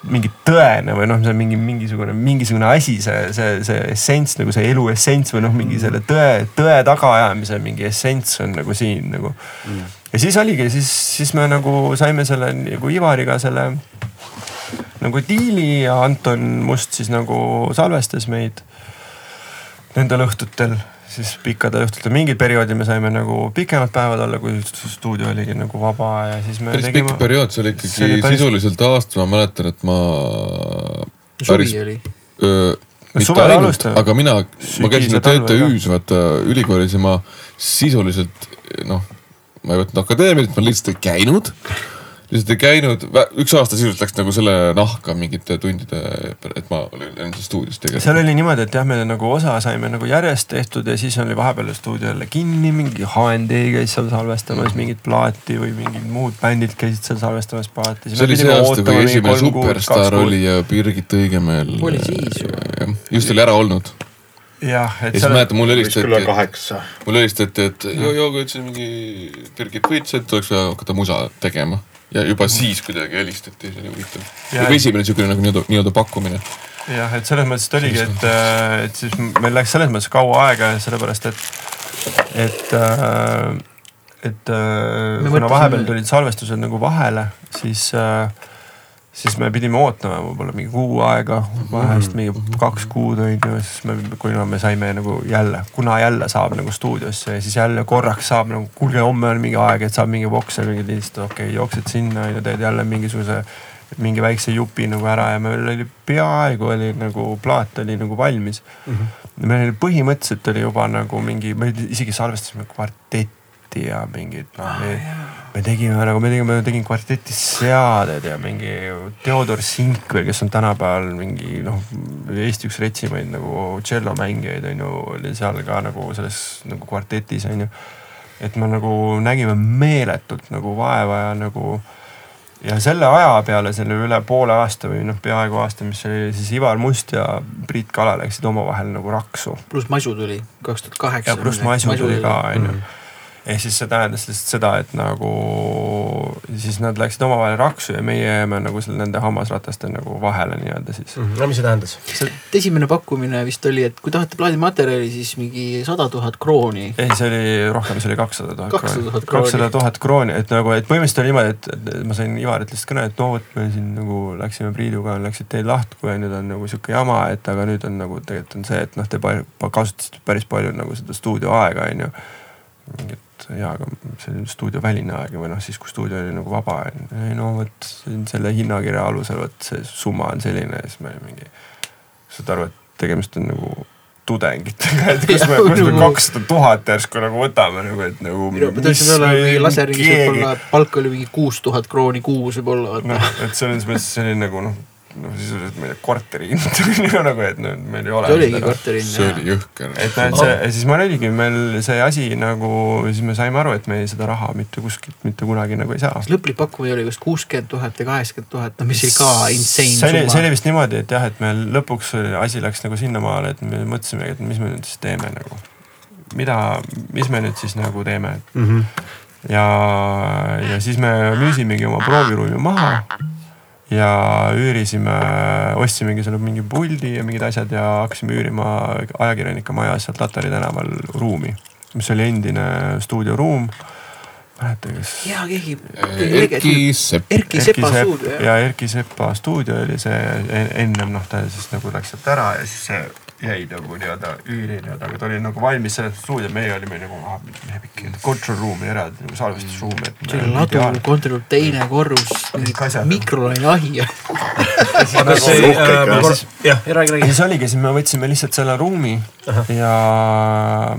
S4: mingi tõene või noh, see mingi mingisugune, mingisugune asi, see, see, see essents nagu see elu essents või noh, mingi selle tõe, tõe tagaajamise mingi essents on nagu siin nagu mm.. ja siis oligi, siis, siis me nagu saime selle nagu Ivariga selle nagu diili ja Anton Must siis nagu salvestas meid nendel õhtutel, siis pikkadel õhtutel, mingil perioodil me saime nagu pikemad päevad olla, kui stuudio oligi nagu vaba ja siis me
S1: päris
S4: tegime
S1: pikk. periood, see oli
S4: See
S1: ikkagi
S4: oli päris-
S1: sisuliselt aasta, ma mäletan, et ma.
S5: suvi oli.
S1: mitte ainult, aga mina, ma käisin TTÜ-s vaata ülikoolis ja ma sisuliselt noh, ma ei võtnud akadeemiat, ma lihtsalt ei käinud. Lihtsalt ei käinud, üks aasta sisuliselt läks nagu selle nahka mingite tundide, et ma olin endiselt stuudios
S4: seal
S1: tegelikult.
S4: oli niimoodi, et jah, me nagu osa saime nagu järjest tehtud ja siis oli vahepeal stuudio jälle kinni, mingi HND käis seal salvestamas mingit plaati või mingid muud bändid käisid seal salvestamas plaati.
S1: see oli see aasta, kui esimene superstaar oli ja Birgit Õigemäel.
S5: Oli siis ju.
S1: just oli ära olnud
S4: jah,
S1: ja
S4: et
S1: siis
S4: seal
S1: mäletan, mulle helistati,
S3: kaheksa.
S1: mulle helistati, et joo, joo, ütlesin mingi Birgit võits, et tuleks vaja hakata musa tegema. Ja juba siis kuidagi helistati, see oli huvitav.
S4: Ja-
S1: juba esimene siukene nagu nii-öelda, nii-öelda pakkumine.
S4: jah, et selles mõttes, et oligi, et, et siis meil läks selles mõttes kaua aega, sellepärast et, et, et äh, kuna vahepeal tulid salvestused nagu vahele, siis äh, siis me pidime ootama võib-olla mingi kuu aega, vahest mingi kaks kuud on ju, siis me, kuna me saime nagu jälle, kuna jälle saab nagu stuudiosse ja siis jälle korraks saab nagu, kuulge, homme on mingi aeg, et saab mingi vokser mingi lindistada, okei okay,, jooksed sinna ju, teed jälle mingisuguse mingi väikse jupi nagu ära ja meil oli peaaegu oli nagu plaat oli nagu valmis mm. -hmm. meil oli põhimõtteliselt oli juba nagu mingi, me isegi salvestasime kvartetti ja mingid noh me, me tegime nagu, me tegime, tegin kvarteti seaded ja mingi Theodor Sink veel, kes on tänapäeval mingi noh, Eesti üks retsimaid nagu tšellomängijaid on ju, oli seal ka nagu selles nagu kvartetis on ju. et me nagu nägime meeletult nagu vaeva ja nagu ja selle aja peale, selle üle poole aasta või noh, peaaegu aasta, mis oli siis Ivar Must ja Priit Kala läksid omavahel nagu raksu
S5: pluss Masu tuli kaks tuhat kaheksa.
S4: ja pluss Masu tuli ka onju. Ehk siis see tähendas lihtsalt seda, et nagu siis nad läksid omavahel raksu ja meie jääme nagu seal nende hammasrataste nagu vahele nii-öelda siis.
S2: no mis see tähendas?
S5: esimene pakkumine vist oli, et kui tahate plaadimaterjali, siis mingi sada tuhat krooni.
S4: ei, see oli rohkem, see oli kakssada tuhat
S5: 200 000 krooni.
S4: kakssada tuhat krooni, et nagu, et põhimõtteliselt oli niimoodi, et et ma sain Ivarilt lihtsalt kõne, et no vot, me siin nagu läksime Priiduga, läksid teil lahku ja nüüd on nagu sihuke jama, et aga nüüd on nagu tegelikult on see, et noh, te kasutasite päris palju nagu seda stuudioaega, onju. mingit jaa, aga see on stuudioväline aeg või noh, siis kui stuudio oli nagu vaba, ei no vot selle hinnakirja alusel vot see summa on selline ja siis me mingi. saad aru, et tegemist on nagu tudengitega, et kus me, *laughs* kus me
S5: nagu-
S4: kakssada tuhat järsku nagu võtame nagu, et nagu.
S5: laseringis võib-olla palk oli mingi kuus tuhat krooni kuus võib-olla.
S4: noh, et selles mõttes oli nagu noh, noh sisuliselt ma ei tea, korteri hind *laughs* oli nagu, et no meil ei ole.
S5: see oligi korteri
S1: see oli
S5: hind.
S1: jõhker.
S4: et noh, et see, ja siis meil oligi meil see asi nagu, siis me saime aru, et me seda raha mitte kuskilt mitte kunagi nagu ei saa.
S5: lõplik pakkumine oli kas kuuskümmend tuhat või kaheksakümmend tuhat, no mis oli ka insane
S4: see oli, see oli vist niimoodi, et jah, et meil lõpuks oli- asi läks nagu sinnamaale, et me mõtlesimegi, et mis me nüüd siis teeme nagu. mida, mis me nüüd siis nagu teeme mm. -hmm. ja, ja siis me müüsimegi oma prooviruumi maha ja üürisime, ostsimegi selle mingi puldi ja mingid asjad ja hakkasime üürima ajakirjanike majas sealt Latari tänaval ruumi, mis oli endine stuudioruum. mäleta, kas.
S5: jaa, keegi.
S1: Erki Sepp.
S5: Erki Sepa stuudio
S4: ja Erki Sepa stuudio oli see en- ennem noh, ta siis nagu läks sealt ära ja siis see jäi nagu nii-öelda üüri nii-öelda, aga ta oli nagu valmis selles stuudio, meie olime nagu ah, mingi control room'i eraldi nagu salvestusruum, et.
S5: see oli ladu, kontor, teine korrus,
S4: Kõik asjad.
S5: mikrolaineahi *laughs*
S2: äh, ma
S3: jah.
S2: jah, räägi,
S4: ja
S2: räägi.
S4: siis oligi, siis me võtsime lihtsalt selle ruumi ja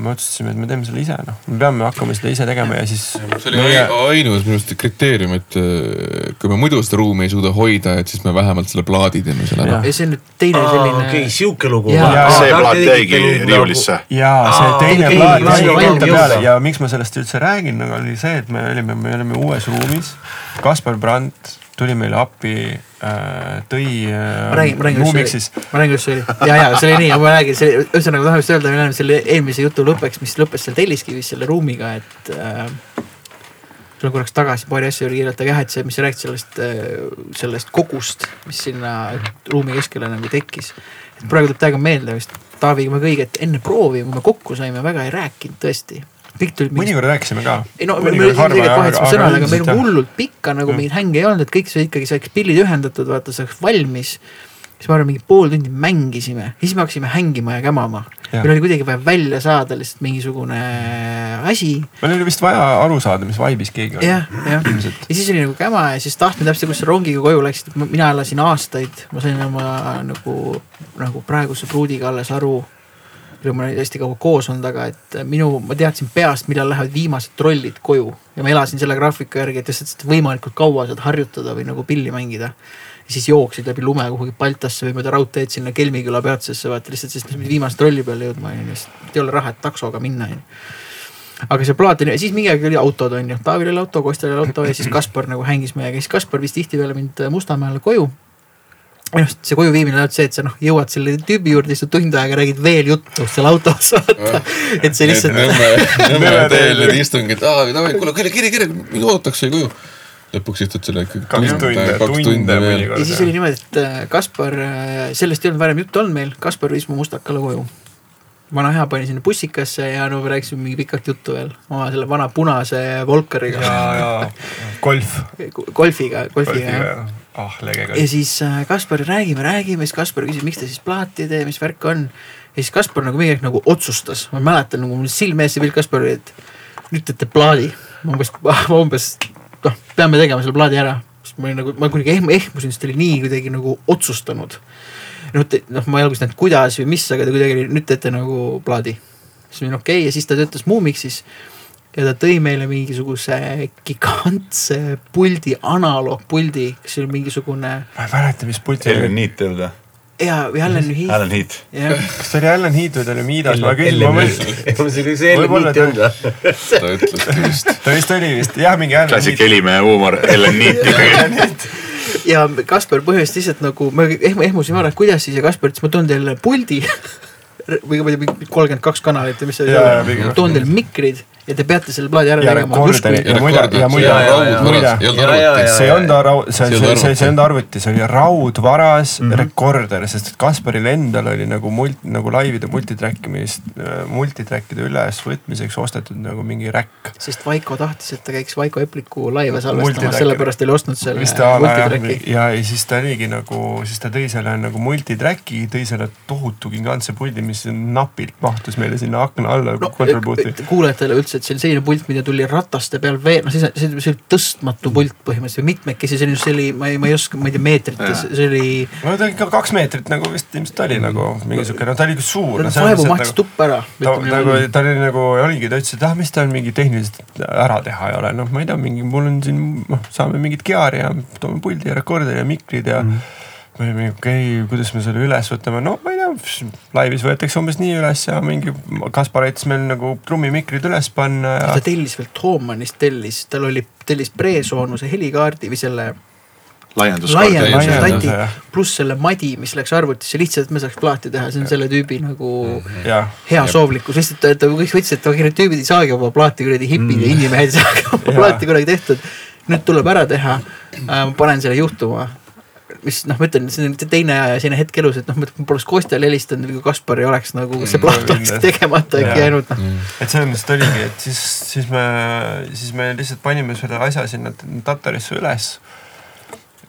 S4: me otsustasime, et me teeme selle ise, noh, me peame hakkama seda ise tegema ja siis.
S1: see oli ai- ainus minu arust kriteerium, et äh, kui me muidu seda ruumi ei suuda hoida, et siis me vähemalt selle plaadi teeme seal ära
S5: ja see on nüüd teine selline
S2: okei, sihuke lugu.
S5: Jaa.
S3: See plaat jäigi riiulisse.
S4: ja see teine plaat jäi enda peale ja miks ma sellest üldse räägin, nagu oli see, et me olime, me olime uues ruumis. Kaspar Brandt tuli meile appi äh,, tõi
S5: ma räägin, ma
S4: äh,
S5: räägin,
S4: ruumiks
S5: kuidas
S4: siis
S5: see oli, ma räägin, kuidas see oli. ja, ja see oli nii, ma räägin, see ühesõnaga tahan just öelda, me läheme selle eelmise jutu lõppeks, mis lõppes seal Telliskivis selle ruumiga, et äh, tulen korraks tagasi paari asja juurde kiirelt, aga jah, et see, mis sa rääkisid sellest, sellest kogust, mis sinna ruumi keskele nagu tekkis. Praegu tuleb täiega meelde vist Taaviga me kõik, et enne proovi, kui me kokku saime, väga ei rääkinud tõesti. kõik tulid
S4: mõnikord rääkisime ka.
S5: ei no me, tegelikult vahetasime sõnad, aga meil hullult pikka nagu
S4: Jah.
S5: mingeid hänge ei olnud, et kõik see ikkagi saaks pillid ühendatud, vaata oleks valmis. Siis ma arvan, mingi pool tundi mängisime siis me hakkasime hängima ja kämama. Meil oli kuidagi vaja välja saada lihtsalt mingisugune asi.
S4: meil oli vist vaja aru saada, mis vaibis keegi on.
S5: jah, jah. ja siis oli nagu käma ja siis tahtmine täpselt, kus rongiga koju läksid, mina elasin aastaid, ma sain oma nagu, nagu praeguse pruudiga alles aru. kellega ma olen hästi kaua koos olnud, aga et minu, ma teadsin peast, millal lähevad viimased trollid koju ja ma elasin selle graafiku järgi, et lihtsalt võimalikult kaua saad harjutada või nagu pilli mängida. Ja siis jooksid läbi lume kuhugi Baltasse või mööda raudteed sinna Kelmiküla peatusesse vaata lihtsalt, sest me pidime viimase trolli peale jõudma onju, sest ei ole raha, et taksoga minna onju aga see plaat oli, siis mingi aeg oli autod onju, Taavil oli auto, Kostel oli auto ja siis Kaspar nagu hängis meiega, siis Kaspar viis tihtipeale mind Mustamäele koju. ja noh, see koju viimine on see, et sa noh, jõuad selle tüübi juurde, istud tund aega, räägid veel juttu seal autos, vaata. et see lihtsalt,
S1: Nõmme, Nõmme teel need istungid, aa, davai, kuule, kiri, kiri, mind oodatakse koju. Lõpuks istud selle ikkagi
S4: kaks tunde,
S1: kaks tundi
S4: tunde
S1: veel.
S5: ja siis oli niimoodi, et äh, Kaspar, sellest ei olnud varem juttu olnud meil, Kaspar viis mu mustakale koju. vana hea pani sinna bussikasse ja no me rääkisime mingi pikalt juttu veel oma selle vana punase Volkariga,
S4: ja, ja golf.
S5: golfiga, golfiga jah.
S4: ah, lege
S5: ja
S4: golf.
S5: siis äh, Kaspar, räägime, räägime, siis Kaspar küsib, miks te siis plaati ei tee, mis värk on. ja siis Kaspar nagu mingi hetk nagu otsustas, ma mäletan nagu mul silme ees see pilt Kaspar oli, et nüüd teete plaadi. ma umbes, *laughs* ma umbes noh, peame tegema selle plaadi ära. sest ma olin nagu, ma kuidagi ehm- ehmusin, sest ta oli nii kuidagi nagu otsustanud. noh, noh, ma ei alguses näinud, kuidas või mis, aga ta kuidagi oli, nüüd teete nagu plaadi. siis ma olin okei okay. ja siis ta töötas Muumixis ja ta tõi meile mingisuguse gigantse puldi, analoogpuldi, kas see oli mingisugune
S4: ma ei mäleta, mis pult see oli.
S6: Heat ei olnud või?
S5: ja, või Allan Heath.
S6: Alan Heat.
S5: jah,
S4: kas ta oli Allan Heat või ta oli Miidas, ma küsin, ma mõtlesin.
S2: see oli see
S4: Võib-olla
S2: Ellen Heat ei olnud või?
S1: ta ütles vist.
S4: ta vist oli vist jah, mingi Allan
S3: klassik
S4: Heat.
S3: helimehe huumor, Ellen Neat *laughs* ikkagi.
S5: ja Kaspar põhimõtteliselt lihtsalt nagu me ehm- ehmusime ära, et kuidas siis ja Kaspar ütles, ma toon teile puldi *laughs* või kolmkümmend kaks kanalit või mis see
S4: Jaa, jaa,
S5: oli toon teile mikrid ja te peate selle plaadi ära tegema.
S4: ja muide, ja muide, muide, see ei olnud raud, see,
S1: See
S4: see, see, ei olnud
S1: arvuti.
S4: see oli raudvaras mm. -hmm. rekorder, sest et Kasparil endal oli nagu mult-, nagu laivide multitrack imist, multitrackide ülesvõtmiseks ostetud nagu mingi räkk.
S5: sest Vaiko tahtis, et ta käiks Vaiko Epliku laive salvestamas, sellepärast oli ostnud selle multitracki.
S4: ja, ja siis ta oligi nagu, siis ta tõi selle nagu multitrack'i, tõi selle tohutu gigantse puldi, mis napilt mahtus meile sinna akna alla
S5: no
S4: control boot'i.
S5: kuulajatele üldse, et see oli selline pult, mida tuli rataste peal veel, noh, see, see, see oli tõstmatu pult põhimõtteliselt, mitmekesi, see oli, see oli, ma ei, ma ei oska, ma ei tea meetrites, see oli.
S4: no ta ikka kaks meetrit nagu vist ilmselt oli nagu mingisugune, no ta oli ikka suur.
S5: vaevu mahtis tuppa ära.
S4: ta nagu, ta oli nagu oligi, ta ütles, et ah, mis tal mingi tehniliselt ära teha ei ole, noh, ma ei tea, mingi mul on siin, noh, saame mingit geari ja toome puldi ja rekorderi ja mikrid ja mm.. ma olin mingi okei okay,, kuidas me selle üles võtame, no ma ei tea, laivis võetakse umbes nii üles ja mingi Kaspar aitas meil nagu trummimikrid üles panna ja
S5: ta. tellis veel Thomanist tellis, tal oli, tellis Presoonuse helikaardi või selle
S4: jah.
S5: pluss selle madi, mis läks arvutisse lihtsalt, et me saaks plaati teha, see on selle tüübi nagu
S4: jah,
S5: hea soovlikkus, lihtsalt ta, ta kõik võttis, et okei, need tüübid ei saagi oma plaati kuradi hipid ja inimehed ei saagi oma plaati kunagi tehtud. nüüd tuleb ära teha, ma panen selle juhtuma. Mis noh, ma ütlen, see on teine selline hetk elus, et noh, ma poleks Kostjale helistanud kui Kaspar ei oleks nagu see
S4: Mm,
S5: plaat oleks tegemata äkki jäänud noh.
S4: et selles mõttes oligi, et siis, siis me, siis me lihtsalt panime selle asja sinna Tatarisse üles.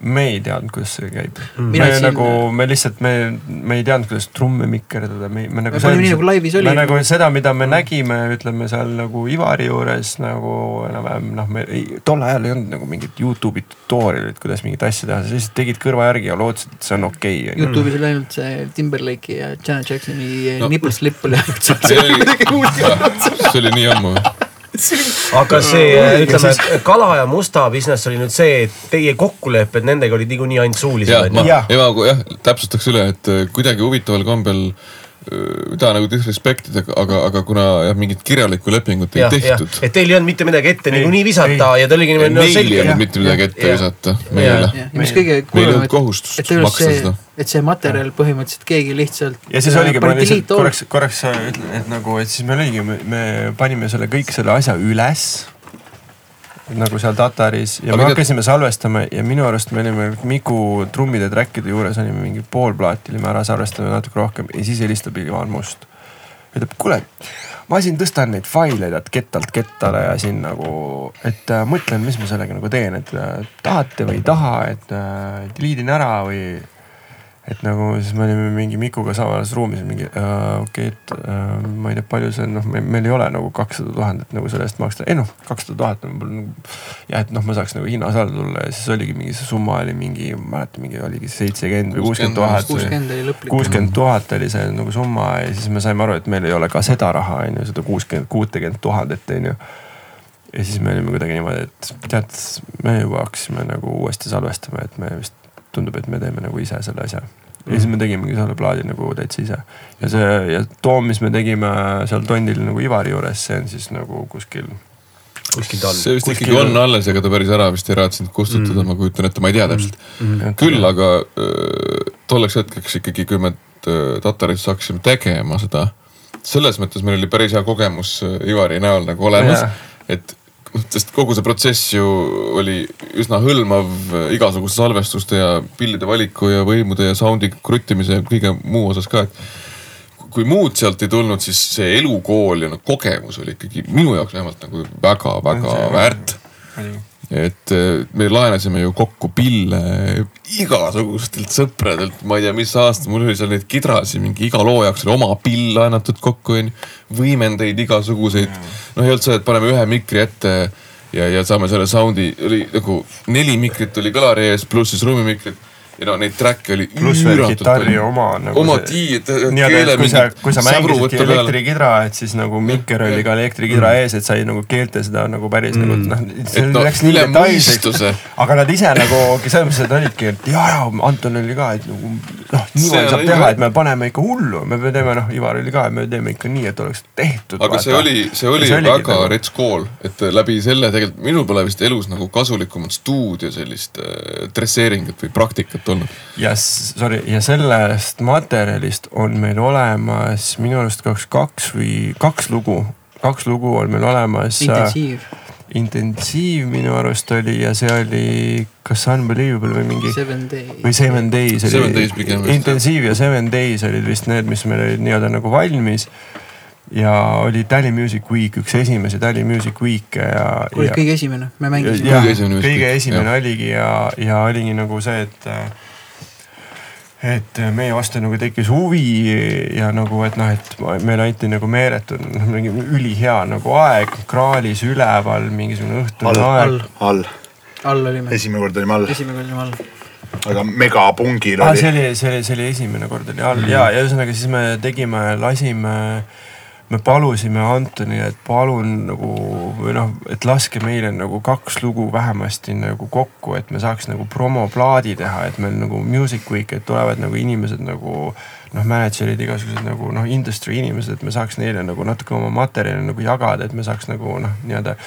S4: Me ei teadnud, kuidas see käib mm.. Me
S5: siin-
S4: nagu, me lihtsalt, me, me ei teadnud, kuidas trumme mikerdada, me, me nagu.
S5: Me panime nii, nagu laivis oli.
S4: me nagu seda, mida me nägime, ütleme seal nagu Ivari juures nagu enam-vähem noh, me ei, tol ajal ei olnud nagu mingit Youtube'i tutorial'it, kuidas mingit asja teha, sa lihtsalt tegid kõrva järgi ja lootsid, et see on okei okay,.
S5: Youtube'is oli ainult see Timberlake'i ja Janet Jacksoni
S1: No.
S5: nipple slip oli ainult seal.
S1: see oli *laughs* *laughs* see oli nii ammu. *laughs*
S2: aga see ütleme, kala ja musta business oli nüüd see, et teie kokkulepped nendega olid niikuinii ainult
S1: ja
S2: suulised
S1: ma
S2: onju.
S4: Jah.
S1: Eva, jah, täpsustaks üle, et äh, kuidagi huvitaval kombel äh, ei taha nagu disrespect ida, aga, aga kuna jah, mingit kirjalikku lepingut ei
S2: jah,
S1: tehtud.
S2: et teil ei olnud mitte midagi ette niikuinii visata ja te oligi niimoodi no
S1: Neil ei
S2: selge
S1: olnud. mitte midagi ette
S2: Jah.
S1: visata meile.
S5: ja mis kõige
S1: meil ei olnud
S5: et,
S1: kohustust
S5: et see,
S1: maksta
S5: see
S1: seda.,
S5: et see materjal põhimõtteliselt keegi lihtsalt.
S4: ja siis oligi, ma lihtsalt
S5: korraks.
S4: korraks, korraks äh, ütlen, et nagu, et siis meil oligi, me panime selle kõik selle asja üles. Nagu seal Tataris ja
S1: Aga
S4: me hakkasime salvestama ja minu arust me olime Miku trummide track'ide juures olime mingi pool plaati olime ära salvestanud natuke rohkem ja siis helistab Ivan Must. ütleb, kuule, ma siin tõstan neid faile tead kettalt kettale ja siin nagu, et äh, mõtlen, mis ma sellega nagu teen, et äh, tahate või ei taha, et äh, delete in ära või et nagu siis me olime mingi Mikuga samas ruumis mingi äh, okei okay,, et äh, ma ei tea, palju see on, noh, meil ei ole nagu kakssada tuhandet nagu selle eest maksta, ei noh, kakssada tuhat on mul nagu. ja et noh, ma saaks nagu hinnas alla tulla ja siis oligi mingi see summa oli mingi, ma ei mäleta, mingi oligi seitsekümmend või kuuskümmend tuhat.
S5: kuuskümmend oli lõplik.
S4: kuuskümmend tuhat oli see nagu summa ja siis me saime aru, et meil ei ole ka seda raha, on ju, seda kuuskümmend, kuutekümmet tuhandet, on ju. ja siis me olime kuidagi niimoodi, et tead, me juba hakkasime nagu uuesti salvestama, et me vist tundub, et me teeme nagu ise selle asja. ja siis me tegimegi selle plaadi nagu täitsa ise ja see ja toom, mis me tegime seal tondil nagu Ivari juures, see on siis nagu kuskil.
S2: kuskilt all.
S1: see vist
S4: kuskil-
S1: ikkagi on alles, ega ta päris ära vist ei raatsinud kustutada mm., ma kujutan ette, ma ei tea täpselt mm.. küll aga öö, tolleks hetkeks ikkagi, kui me öö, Tatarist saaksime tegema seda, selles mõttes meil oli päris hea kogemus öö, Ivari näol nagu olemas
S4: Jaa.,
S1: et sest kogu see protsess ju oli üsna hõlmav öö, igasuguste salvestuste ja pillide valiku ja võimude ja sound'i kruttimise ja kõige muu osas ka, et kui muud sealt ei tulnud, siis see elukool ja noh, kogemus oli ikkagi minu jaoks vähemalt nagu väga-väga väärt. Et äh, me laenasime ju kokku pille igasugustelt sõpradelt, ma ei tea, mis aasta, mul oli seal neid kidrasid mingi iga loo jaoks oli oma pill laenatud kokku onju. võimendeid igasuguseid, noh ei olnud see, et paneme ühe mikri ette ja, ja saame selle sound'i, oli nagu neli mikrit oli kõlari ees, pluss siis ruumimikrid ja no neid track'e oli
S4: veel kitarri oma nagu
S1: oma
S4: see- nii-öelda, et kui sa, kui sa mängisidki elektrikidra, et siis nagu mikker oli ka elektrikidra ees, et sai nagu keelte seda nagu päris mm. nagu noh, see
S1: Et no
S4: läks nii detailseks. aga nad ise nagu selles mõttes, et olidki, et ja, ja Anton oli ka, et nagu noh, niimoodi saab teha, et me paneme ikka hullu, me teeme noh, Ivar oli ka, me teeme ikka nii, et oleks tehtud.
S1: aga see oli, see oli väga rets kool, et läbi selle tegelikult minul pole vist elus nagu kasulikumat stuudio sellist äh, dresseeringut või praktikat olnud.
S4: ja sorry, ja sellest materjalist on meil olemas minu arust kaks, kaks või kaks lugu, kaks lugu on meil olemas.
S5: intensiiv,
S4: intensiiv minu arust oli ja see oli kas Unbelievable või mingi või Seven Days oli.
S1: Seven Days pigem vist.
S4: intensiiv ja Seven Days olid vist need, mis meil olid nii-öelda nagu valmis. Ja oli Tally Music Week, üks esimesi Tally Music Week'e ja.
S5: oli kõige esimene, me mängisime.
S1: Kõige esimene
S4: kõige esimene oligi ja, ja oligi nagu see, et et meie vastu nagu tekkis huvi ja nagu, et noh, et meile anti nagu meeletu, noh mingi ülihea nagu aeg, kraalis üleval mingisugune õhtune aeg
S3: all, all,
S5: all olime,
S3: esimene kord olime all,
S5: esimene kord olime all.
S3: aga megapungil
S4: ah,. see
S3: oli.
S4: oli, see oli, see oli esimene kord oli all mm. ja, ja ühesõnaga siis me tegime, lasime, me palusime Antoni, et palun nagu või noh, et laske meile nagu kaks lugu vähemasti nagu kokku, et me saaks nagu promoplaadi teha, et meil nagu Music Week, et tulevad nagu inimesed nagu noh, mänedžerid, igasugused nagu noh, industry inimesed, et me saaks neile nagu natuke oma materjali nagu jagada, et me saaks nagu noh, nii-öelda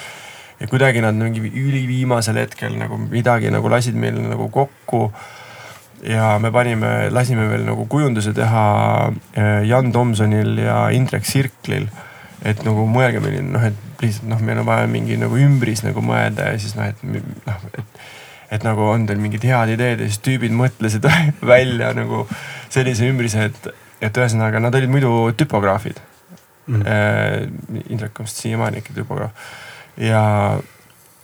S4: ja kuidagi nad mingi üliviimasel hetkel nagu midagi nagu lasid meil nagu kokku ja me panime, lasime veel nagu kujunduse teha eh, Jan Tomsonil ja Indrek Sirklil. et nagu mõelge meil noh, et lihtsalt noh, meil on vaja mingi nagu ümbris nagu mõelda ja siis noh, et noh, et et nagu on teil mingid head ideed ja siis tüübid mõtlesid *laughs* välja nagu sellise ümbrise, et, et ühesõnaga nad olid muidu tüpograafid mm.. Indrek on vist siiamaani ikka tüpograaf ja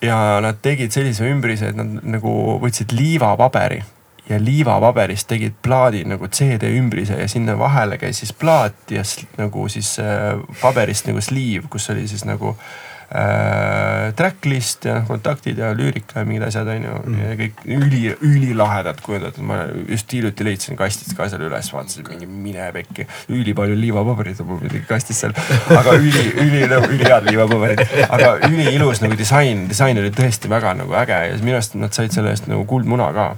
S4: ja nad tegid sellise ümbrise, et nad nagu võtsid liivapaberi ja liivapaberist tegid plaadi nagu CD ümbrise ja sinna vahele käis siis plaat ja nagu siis äh, paberist nagu sleeve, kus oli siis nagu äh, tracklist ja noh, kontaktid ja lüürika ja mingid asjad on ju mm.. ja kõik üli, ülilahedad kujundatud, ma just hiljuti leidsin kastist ka selle üles, vaatasin mingi mine pekki. ülipalju liivapaberit on mul muidugi kastis seal, aga üli, üli, ülihead liivapaberid, aga üliilus nagu disain, disain oli tõesti väga nagu äge ja minu arust nad said selle eest nagu kuldmuna ka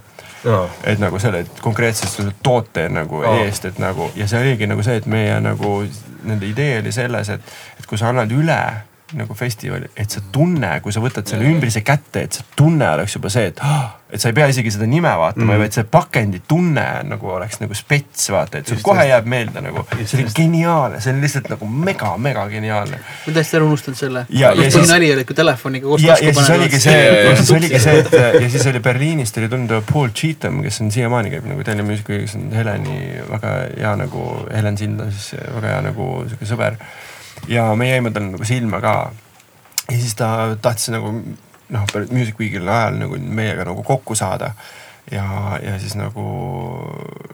S2: jaa,
S4: et nagu selle konkreetse toote nagu
S2: Aa.
S4: eest, et nagu ja see oligi nagu see, et meie nagu nende idee oli selles, et, et kui sa annad üle nagu festivali, et sa tunne, kui sa võtad selle ümbrise kätte, et see tunne oleks juba see, et, et sa ei pea isegi seda nime vaatama mm., vaid see pakendi tunne nagu oleks nagu spets, vaata, et sul
S2: Just,
S4: kohe
S2: just.
S4: jääb meelde nagu, see oli geniaalne, see on lihtsalt nagu mega-mega geniaalne.
S5: ma täiesti ära unustanud selle.
S4: Ja- ja siis-
S5: põhinali oli, kui telefoniga koos
S4: ja, ja siis oligi see,
S1: Ja,
S4: siis oligi see, et ja siis oli Berliinist oli tulnud Paul Cheatham, kes on siiamaani käib nagu Tallinna Musical, kes on Heleni väga hea nagu, Helen Silda siis väga hea nagu sihuke sõber. Ja me jäime talle nagu silma ka. ja siis ta tahtis nagu noh, Music Weekil ajal nagu meiega nagu kokku saada ja, ja siis nagu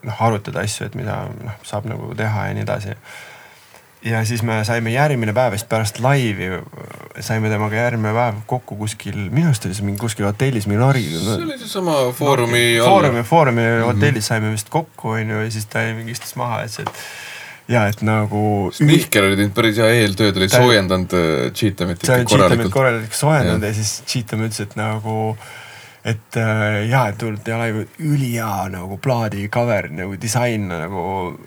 S4: noh, arutada asju, et mida noh, saab nagu teha ja nii edasi ja siis me saime järgmine päev vist pärast laivi, saime temaga järgmine päev kokku kuskil, minu arust oli see mingi kuskil hotellis, mingi Lari.
S1: see oli seesama Foorumi all.
S4: Foorumi, Foorumi hotellis saime vist kokku, onju, ja siis ta mingi istus maha ja ütles, et ja et nagu.
S1: Mihkel oli teinud päris hea eeltööd, oli soojendanud äh, ikka
S4: on Cheatamit
S1: korralikult.
S4: korralikult soojendanud ja siis Cheatam ütles, et nagu et äh, ja, et tuleb teha laivi ülihea nagu plaadi cover nagu disain nagu,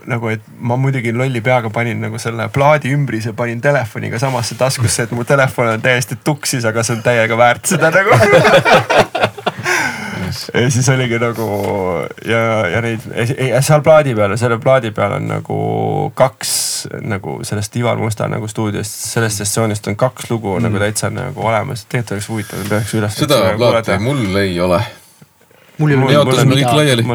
S4: nagu et ma muidugi lolli peaga panin nagu selle plaadi ümbrise panin telefoniga samasse taskusse, et mu telefon on täiesti tuksis, aga see on täiega väärt seda nagu. *laughs* ja siis oligi nagu ja, ja neid ja seal plaadi peal, selle plaadi peal on nagu kaks nagu sellest Ivar Musta nagu stuudiost, sellest sessioonist on kaks lugu mm. nagu täitsa nagu olemas, tegelikult oleks huvitav, peaks üles.
S1: seda plaati mul ei ole.
S5: mul ei ole
S1: jaotasime kõik laiali.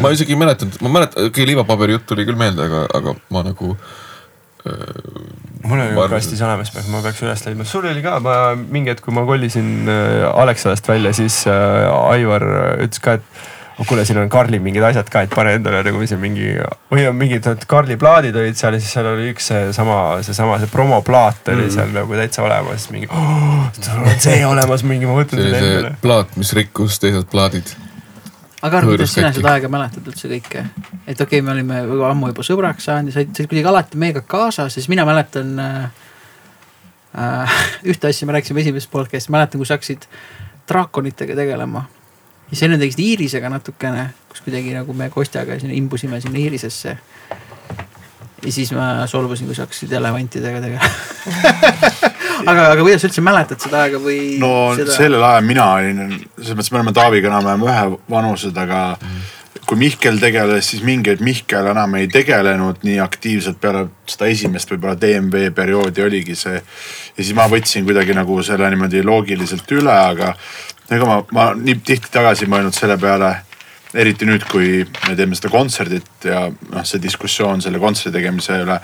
S4: ma
S1: isegi ei mäletanud, ma mäletan, okei okay,, liivapaberi jutt tuli küll meelde, aga, aga ma nagu
S4: mul ju
S1: arvan-
S4: kastis olemas, ma peaks üles leidma, sul oli ka, ma mingi hetk, kui ma kolisin äh, Alexalast välja, siis äh, Aivar ütles ka, et oh, kuule, siin on Karli mingid asjad ka, et pane endale nagu see mingi või on mingid Karli plaadid olid seal ja siis seal oli üks seesama, seesama see promoplaat oli mm. seal nagu täitsa olemas, mingi oh,. sul on see olemas mingi, ma võtan
S1: see oli
S4: selle
S1: see
S4: endale.
S1: plaat, mis rikkus teised plaadid.
S5: Aga arva, kuidas sina seda aega mäletad üldse kõike? et okei okay,, me olime väga ammu juba sõbraks saanud ja said, said kuidagi alati meiega kaasas, siis mina mäletan äh. *laughs* Ühte asja me rääkisime esimeses podcast'is, mäletan, kui sa hakkasid draakonitega tegelema. ja siis enne tegid Iirisega natukene, kus kuidagi nagu me Kostjaga sinna imbusime sinna Iirisesse. Ja siis ma solvusin, kui sa hakkasid elevantidega tegelema. *laughs* aga, aga kuidas sa üldse mäletad seda aega või?
S3: no
S5: seda...
S3: sellel ajal mina olin, selles mõttes me oleme Taaviga enam-vähem ühevanused, aga kui Mihkel tegeles, siis mingi hetk Mihkel enam ei tegelenud nii aktiivselt peale seda esimest võib-olla DMV perioodi oligi see. ja siis ma võtsin kuidagi nagu selle niimoodi loogiliselt üle, aga ega ma, ma nii tihti tagasi mõelnud selle peale eriti nüüd, kui me teeme seda kontserdit ja noh, see diskussioon selle kontserdi tegemise üle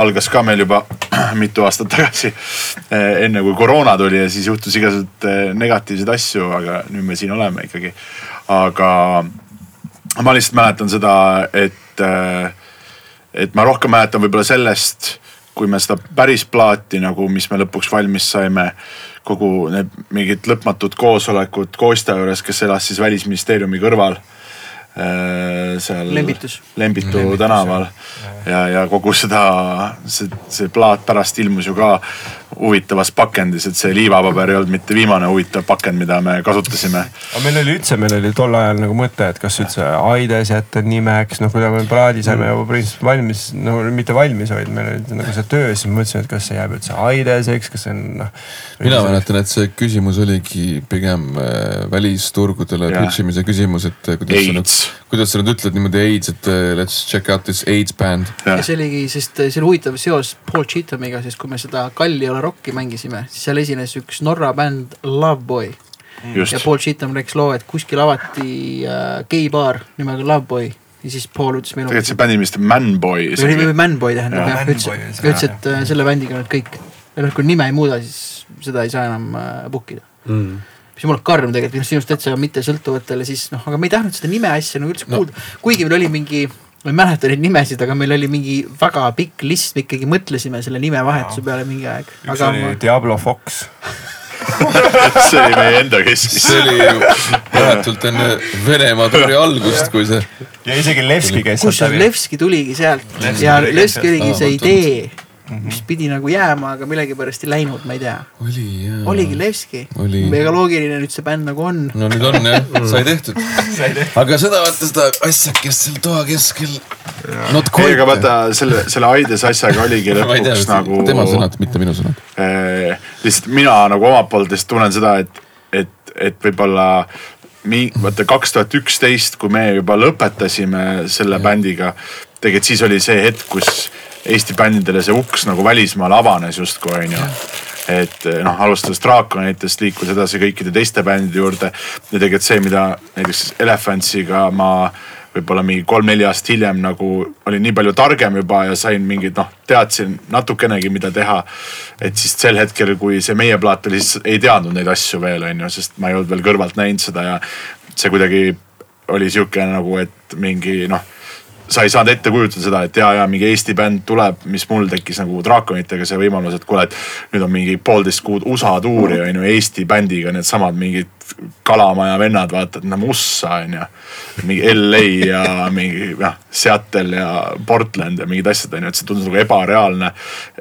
S3: algas ka meil juba *clears throat* mitu aastat tagasi. enne kui koroona tuli ja siis juhtus igasuguseid eh, negatiivseid asju, aga nüüd me siin oleme ikkagi. aga ma lihtsalt mäletan seda, et, et ma rohkem mäletan võib-olla sellest, kui me seda päris plaati nagu, mis me lõpuks valmis saime kogu need mingid lõpmatud koosolekud Kostja juures, kes elas siis välisministeeriumi kõrval. Seal
S5: Lembitus.
S3: Lembitu
S1: Lembitus,
S3: tänaval ja, ja kogu seda, see, see plaat pärast ilmus ju ka huvitavas pakendis, et see liivapaber ei olnud mitte viimane huvitav pakend, mida me kasutasime.
S4: aga meil oli üldse, meil oli tol ajal nagu mõte, et kas üldse Aides jätta nimeks, noh, kui me plaadi saime juba põhimõtteliselt valmis, no mitte valmis, vaid meil oli nagu see töö, siis me mõtlesime, et kas see jääb üldse Aideseks, kas see on noh.
S1: mina mäletan, et see küsimus oligi pigem äh, välisturgudele pitch imise küsimus, et äh, kuidas sa nüüd
S3: AIDS,
S1: kuidas sa nüüd ütled niimoodi AIDS, et uh, let's check out this AIDS band.
S5: ja see oligi, sest see oli huvitav seos Paul Cheathamiga, sest kui me seda Kalli ole rocki mängisime, siis seal esines üks Norra bänd Loveboy. ja Paul Cheatham rääkis loo, et kuskil avati äh, geibaar nimega Loveboy ja siis Paul ütles meile.
S3: tegelikult see bändi nimi on Manboy
S5: või, või Manboy tähendab
S3: Jah.
S5: ütles, ütles, et äh, selle bändiga on nüüd kõik. ja noh, kui nime ei muuda, siis seda ei saa enam äh, book ida.
S2: mm..
S5: mis jumala karm tegelikult, minu arust täitsa mittesõltuvatele siis noh, aga me ei tahtnud seda nime asja nagu üldse
S1: No.
S5: kuulda kuigi meil oli mingi ma ei mäleta neid nimesid, aga meil oli mingi väga pikk list, me ikkagi mõtlesime selle nimevahetuse peale mingi aeg.
S4: üks
S5: aga
S4: oli
S5: ma,
S4: Diablo Fox. *laughs*
S3: see oli meie enda keskis
S1: see oli ju vahetult enne Venemaa tuuri *laughs* algust, kui see
S4: ja isegi Levski käis
S5: kusjuures Levski tuligi sealt
S4: Levski
S5: ja
S4: tuli
S5: Levski
S4: sealt.
S5: oligi see
S1: Aa,
S5: idee, mis pidi nagu jääma, aga millegipärast ei läinud, ma ei tea.
S1: oli jaa.
S5: oligi Levski
S1: Oli..
S5: mega loogiline nüüd see bänd nagu on.
S1: no nüüd on jah, sai tehtud. *laughs* aga seda vaata seda asjakest seal toa keskel. Not
S3: ei, aga vaata selle, selle Aides asjaga oligi *laughs*
S1: ei tea
S3: lõpuks, nagu
S1: tema sõnad, mitte minu sõnad.
S3: eh, lihtsalt mina nagu omalt poolt lihtsalt tunnen seda, et, et, et võib-olla mi-, vaata kaks tuhat üksteist, kui me juba lõpetasime selle bändiga, tegelikult siis oli see hetk, kus Eesti bändidele see uks nagu välismaal avanes justkui onju. et noh, alustades Draakonitest, liikus edasi kõikide teiste bändide juurde ja tegelikult see, mida näiteks Elephantsiga ma võib-olla mingi kolm-neli aastat hiljem nagu olin nii palju targem juba ja sain mingeid noh, teadsin natukenegi, mida teha. et siis sel hetkel, kui see meie plaat oli, siis ei teadnud neid asju veel on ju, sest ma ei olnud veel kõrvalt näinud seda ja see kuidagi oli sihuke nagu, et mingi noh sa ei saanud ette kujutada seda, et ja, ja mingi Eesti bänd tuleb, mis mul tekkis nagu Draakonitega see võimalus, et kuule, et nüüd on mingi poolteist kuud USA tuuri on ju Eesti bändiga, needsamad mingid kalamaja vennad, vaata, et näeme USA on ju. mingi LA ja mingi noh, Seattle ja Portland ja mingid asjad on ju, et see tundus nagu ebareaalne.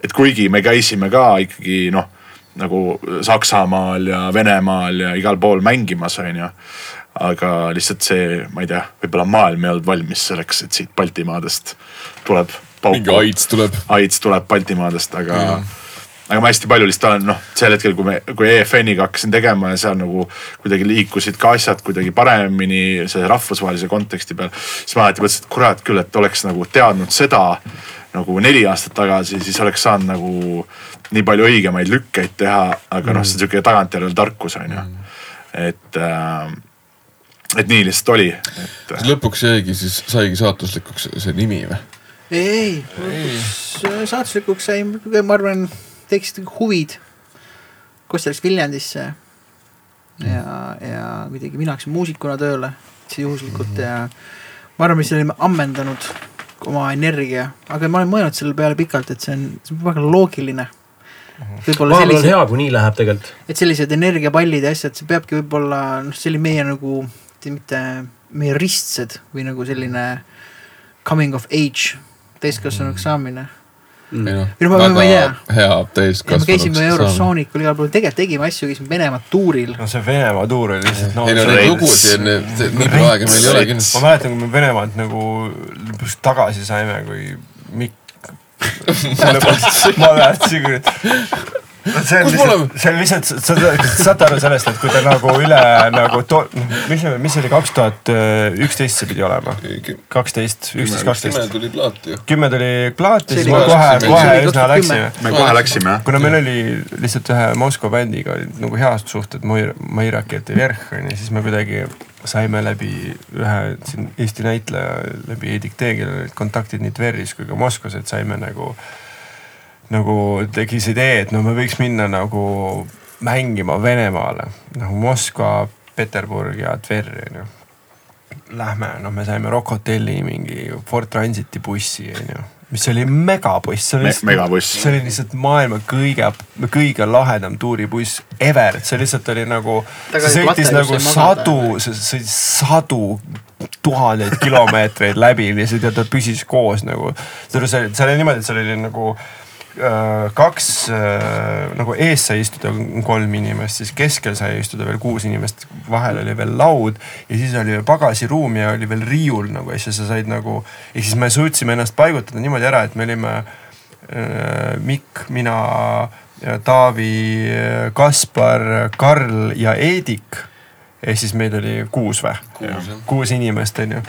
S3: et kuigi me käisime ka ikkagi noh, nagu Saksamaal ja Venemaal ja igal pool mängimas on ju aga lihtsalt see, ma ei tea, võib-olla maailm ei olnud valmis selleks, et siit Baltimaadest tuleb.
S1: mingi AIDS tuleb.
S3: AIDS tuleb Baltimaadest, aga mm. aga ma hästi palju lihtsalt olen noh, sel hetkel, kui me, kui EFN-iga hakkasin tegema ja seal nagu kuidagi liikusid ka asjad kuidagi paremini selle rahvusvahelise konteksti peal. siis ma alati mõtlesin, et kurat küll, et oleks nagu teadnud seda nagu neli aastat tagasi, siis oleks saanud nagu nii palju õigemaid lükkeid teha, aga mm. noh, see on sihuke tagantjärele tarkus on ju. et äh, et nii lihtsalt oli, et
S1: lõpuks jäigi siis, saigi saatuslikuks see nimi või?
S5: ei, ei, saatuslikuks sai, ma arvan, tekkisid huvid. kus ta läks Viljandisse. ja, ja kuidagi mina hakkasin muusikuna tööle, juhuslikult ja ma arvan, me siis olime ammendanud oma energia, aga ma olen mõelnud selle peale pikalt, et see on, see on väga loogiline. võib-olla
S2: vahepeal on
S5: sellised,
S2: hea, kui nii läheb tegelikult.
S5: et sellised energiapallid ja asjad, see peabki võib-olla noh, see oli meie nagu mitte meie ristsed või nagu selline coming of age, täiskasvanuks saamine.
S1: ei noh
S5: Ei no ma- ma ei tea.
S1: hea
S5: ja me
S1: täiskasvanuks
S5: käisime. Eurosoonikul igal pool, tegelikult tegime asju, käisime Venemaa tuuril.
S4: no see Venemaa tuur oli lihtsalt no,
S1: ei no neid lugusid on, nii palju aega meil ei ole kindlasti.
S4: ma mäletan, kui me Venemaalt nagu lõpuks tagasi saime, kui Mikk. *laughs* ma mäletan küll. See on lihtsalt, see on lihtsalt, sa sa- saate aru sellest, et kui ta nagu üle nagu to-, mis, mis oli kaks tuhat üksteist see pidi olema? kaksteist, üksteist, kaksteist.
S1: tuli plaat ju.
S4: kümme tuli plaati, siis
S5: oli
S4: me kohe, kohe üsna
S5: 2010.
S4: läksime.
S3: me kohe läksime jah.
S4: kuna meil oli lihtsalt ühe Moskva bändiga olid nagu head suhted, Maira Keterjerh on ju, siis me kuidagi saime läbi ühe siin Eesti näitleja, läbi Heidik Tee, kellel olid kontaktid nii Tveris kui ka Moskvas, et saime nagu, nagu tekkis idee, et no me võiks minna nagu mängima Venemaale, nagu Moskva, Peterburg ja Tver on ju. Lähme, noh, me saime Rock Hotelli mingi Ford Transiti bussi on ju, mis oli megabuss, see oli
S3: Me-
S4: lihtsalt
S3: megabuss.
S4: see oli lihtsalt maailma kõige, kõige lahedam tuuribuss ever, see lihtsalt oli nagu, sõitis nagu sadu, see sõitis sadu tuhandeid kilomeetreid läbi lihtsalt ja ta püsis koos nagu. seal oli, seal oli niimoodi, et seal oli nagu äh, kaks äh, nagu ees sai istuda kolm inimest, siis keskel sai istuda veel kuus inimest, vahel oli veel laud ja siis oli veel pagasiruum ja oli veel riiul nagu ja siis sa said nagu, ehk siis me suutsime ennast paigutada niimoodi ära, et me olime äh, Mikk, mina, Taavi, Kaspar, Karl ja Eedik. ehk siis meid oli kuus või?
S1: Kuus
S4: inimest on ju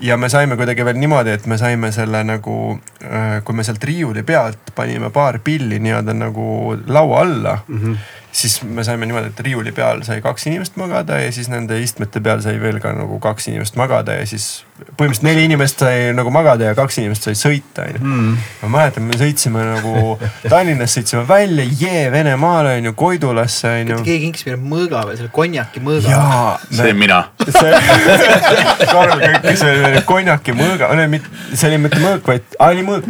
S4: ja me saime kuidagi veel niimoodi, et me saime selle nagu, kui me sealt riiuli pealt panime paar pilli nii-öelda nagu laua alla mm, -hmm. Siis me saime niimoodi, et riiuli peal sai kaks inimest magada ja siis nende istmete peal sai veel ka nagu kaks inimest magada ja siis põhimõtteliselt neli inimest sai nagu magada ja kaks inimest sai sõita onju. ma mäletan, me sõitsime nagu Tallinnast sõitsime välja, jee Venemaale onju, Koidulasse onju.
S5: keegi kinkis meile mõõga või selle konjaki mõõga.
S4: jaa.
S3: see olin mina.
S4: see *laughs* Karl kõikis oli konjaki mõõga, see oli mitte mõõk, vaid, aa oli mõõk.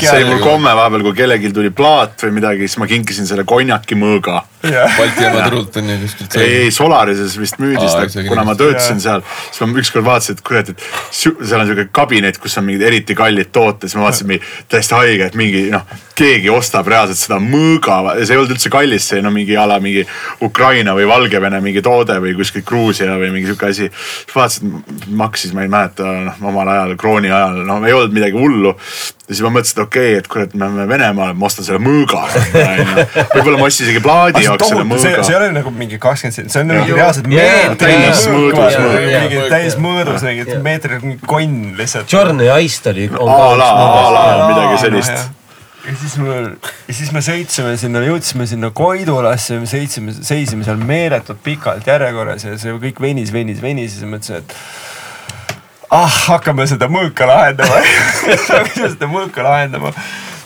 S4: See oli
S3: mul komme vahepeal, kui kellelgi tuli plaat või midagi, siis ma kinkisin selle konjaki mõõga.
S1: Balti jaama turult on ju kuskilt
S3: ei, ei Solarises vist müüdi seda kuna ma töötasin seal, siis ma ükskord vaatasin, et kurat, et seal on siuke kabinet, kus on mingid eriti kallid tooted, siis ma vaatasin mingi täiesti haige, et mingi noh, keegi ostab reaalselt seda mõõga, see ei olnud üldse kallis, see no mingi a la mingi Ukraina või Valgevene mingi toode või kuskilt Gruusia või mingi sihuke asi. siis vaatasin, maksis, ma ei mäleta, noh omal ajal, krooni ajal, no ei olnud midagi hullu. Ja siis ma mõtlesin, et okei okay,, et kurat, me oleme Venemaal, ma ostan selle mõõga. võib-olla ma ostsin isegi plaadi jaoks selle
S4: tohutu, see, ei
S3: mõõga.
S4: ole nagu mingi kakskümmend senti, see on mingi
S2: Ju-
S4: reaalselt meeter. mingi täismõõdus, mingi meeter konn lihtsalt.
S2: Jordan ja Iced oli.
S3: a la, a la midagi sellist.
S4: ja siis me, ja siis me sõitsime sinna, jõudsime sinna Koidulasse, me sõitsime, seisime seal meeletult pikalt järjekorras ja see kõik venis, venis, venis ja siis mõtlesin, et ah, hakkame seda mõõka lahendama *laughs* hakkame seda mõõka lahendama.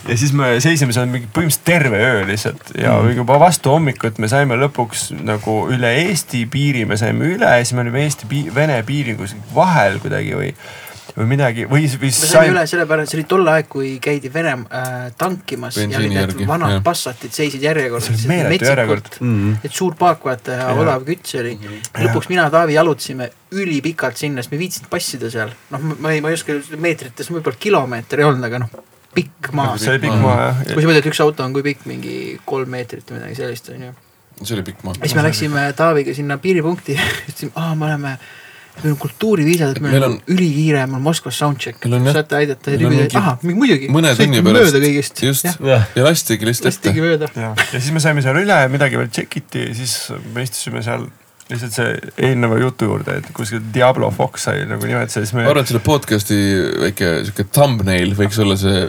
S4: ja siis me seisime seal mingi põhimõtteliselt terve öö lihtsalt ja mm. juba vastu hommikut me saime lõpuks nagu üle Eesti piiri me saime üle ja siis me olime Eesti-Vene piiri kuskil vahel kuidagi või, või midagi või, või
S5: me saime üle sellepärast, see oli tol ajal, kui käidi Venemaa äh, tankimas ja
S1: Bensiini
S5: olid need vanad
S1: jah.
S5: Passatid seisid järjekorras.
S4: See oli meeletu järjekord.
S2: Mhm.
S5: et suur paak vaata ja odav küts oli. lõpuks mina ja Taavi jalutasime ülipikalt sinna, sest me ei viitsinud passida seal. noh, ma ei, ma ei oska meetrites, võib-olla kilomeeter ei olnud, aga noh, pikk maa.
S4: see oli pikk maa jah.
S5: kui sa mõtled, üks auto on kui pikk, mingi kolm meetrit või midagi sellist onju.
S1: see oli pikk maa.
S5: siis me läksime Taaviga sinna piiripunkti, *laughs* ütlesime, aa, me oleme, meil on kultuuriviisad, et meil
S1: Meil
S5: on
S1: on-
S5: ülikiire, mul on Moskvas soundcheck,
S1: Meil
S5: saate aidata ja
S1: meil on
S5: tüübid,
S1: mingi
S5: ahah, muidugi.
S1: mõne tunni
S5: mööda
S1: pärast
S5: kõigist.
S1: just
S5: jah,
S2: jah,
S1: ja lastigi lihtsalt ette
S5: lastigi. mööda.
S4: ja, siis me saime seal üle, midagi veel tšekiti ja siis me istusime seal lihtsalt see eelneva jutu juurde, et kuskil Diablo Fox sai nagu nimetuse, siis me
S1: ma arvan, et selle podcast'i väike sihuke thumbnail võiks olla see,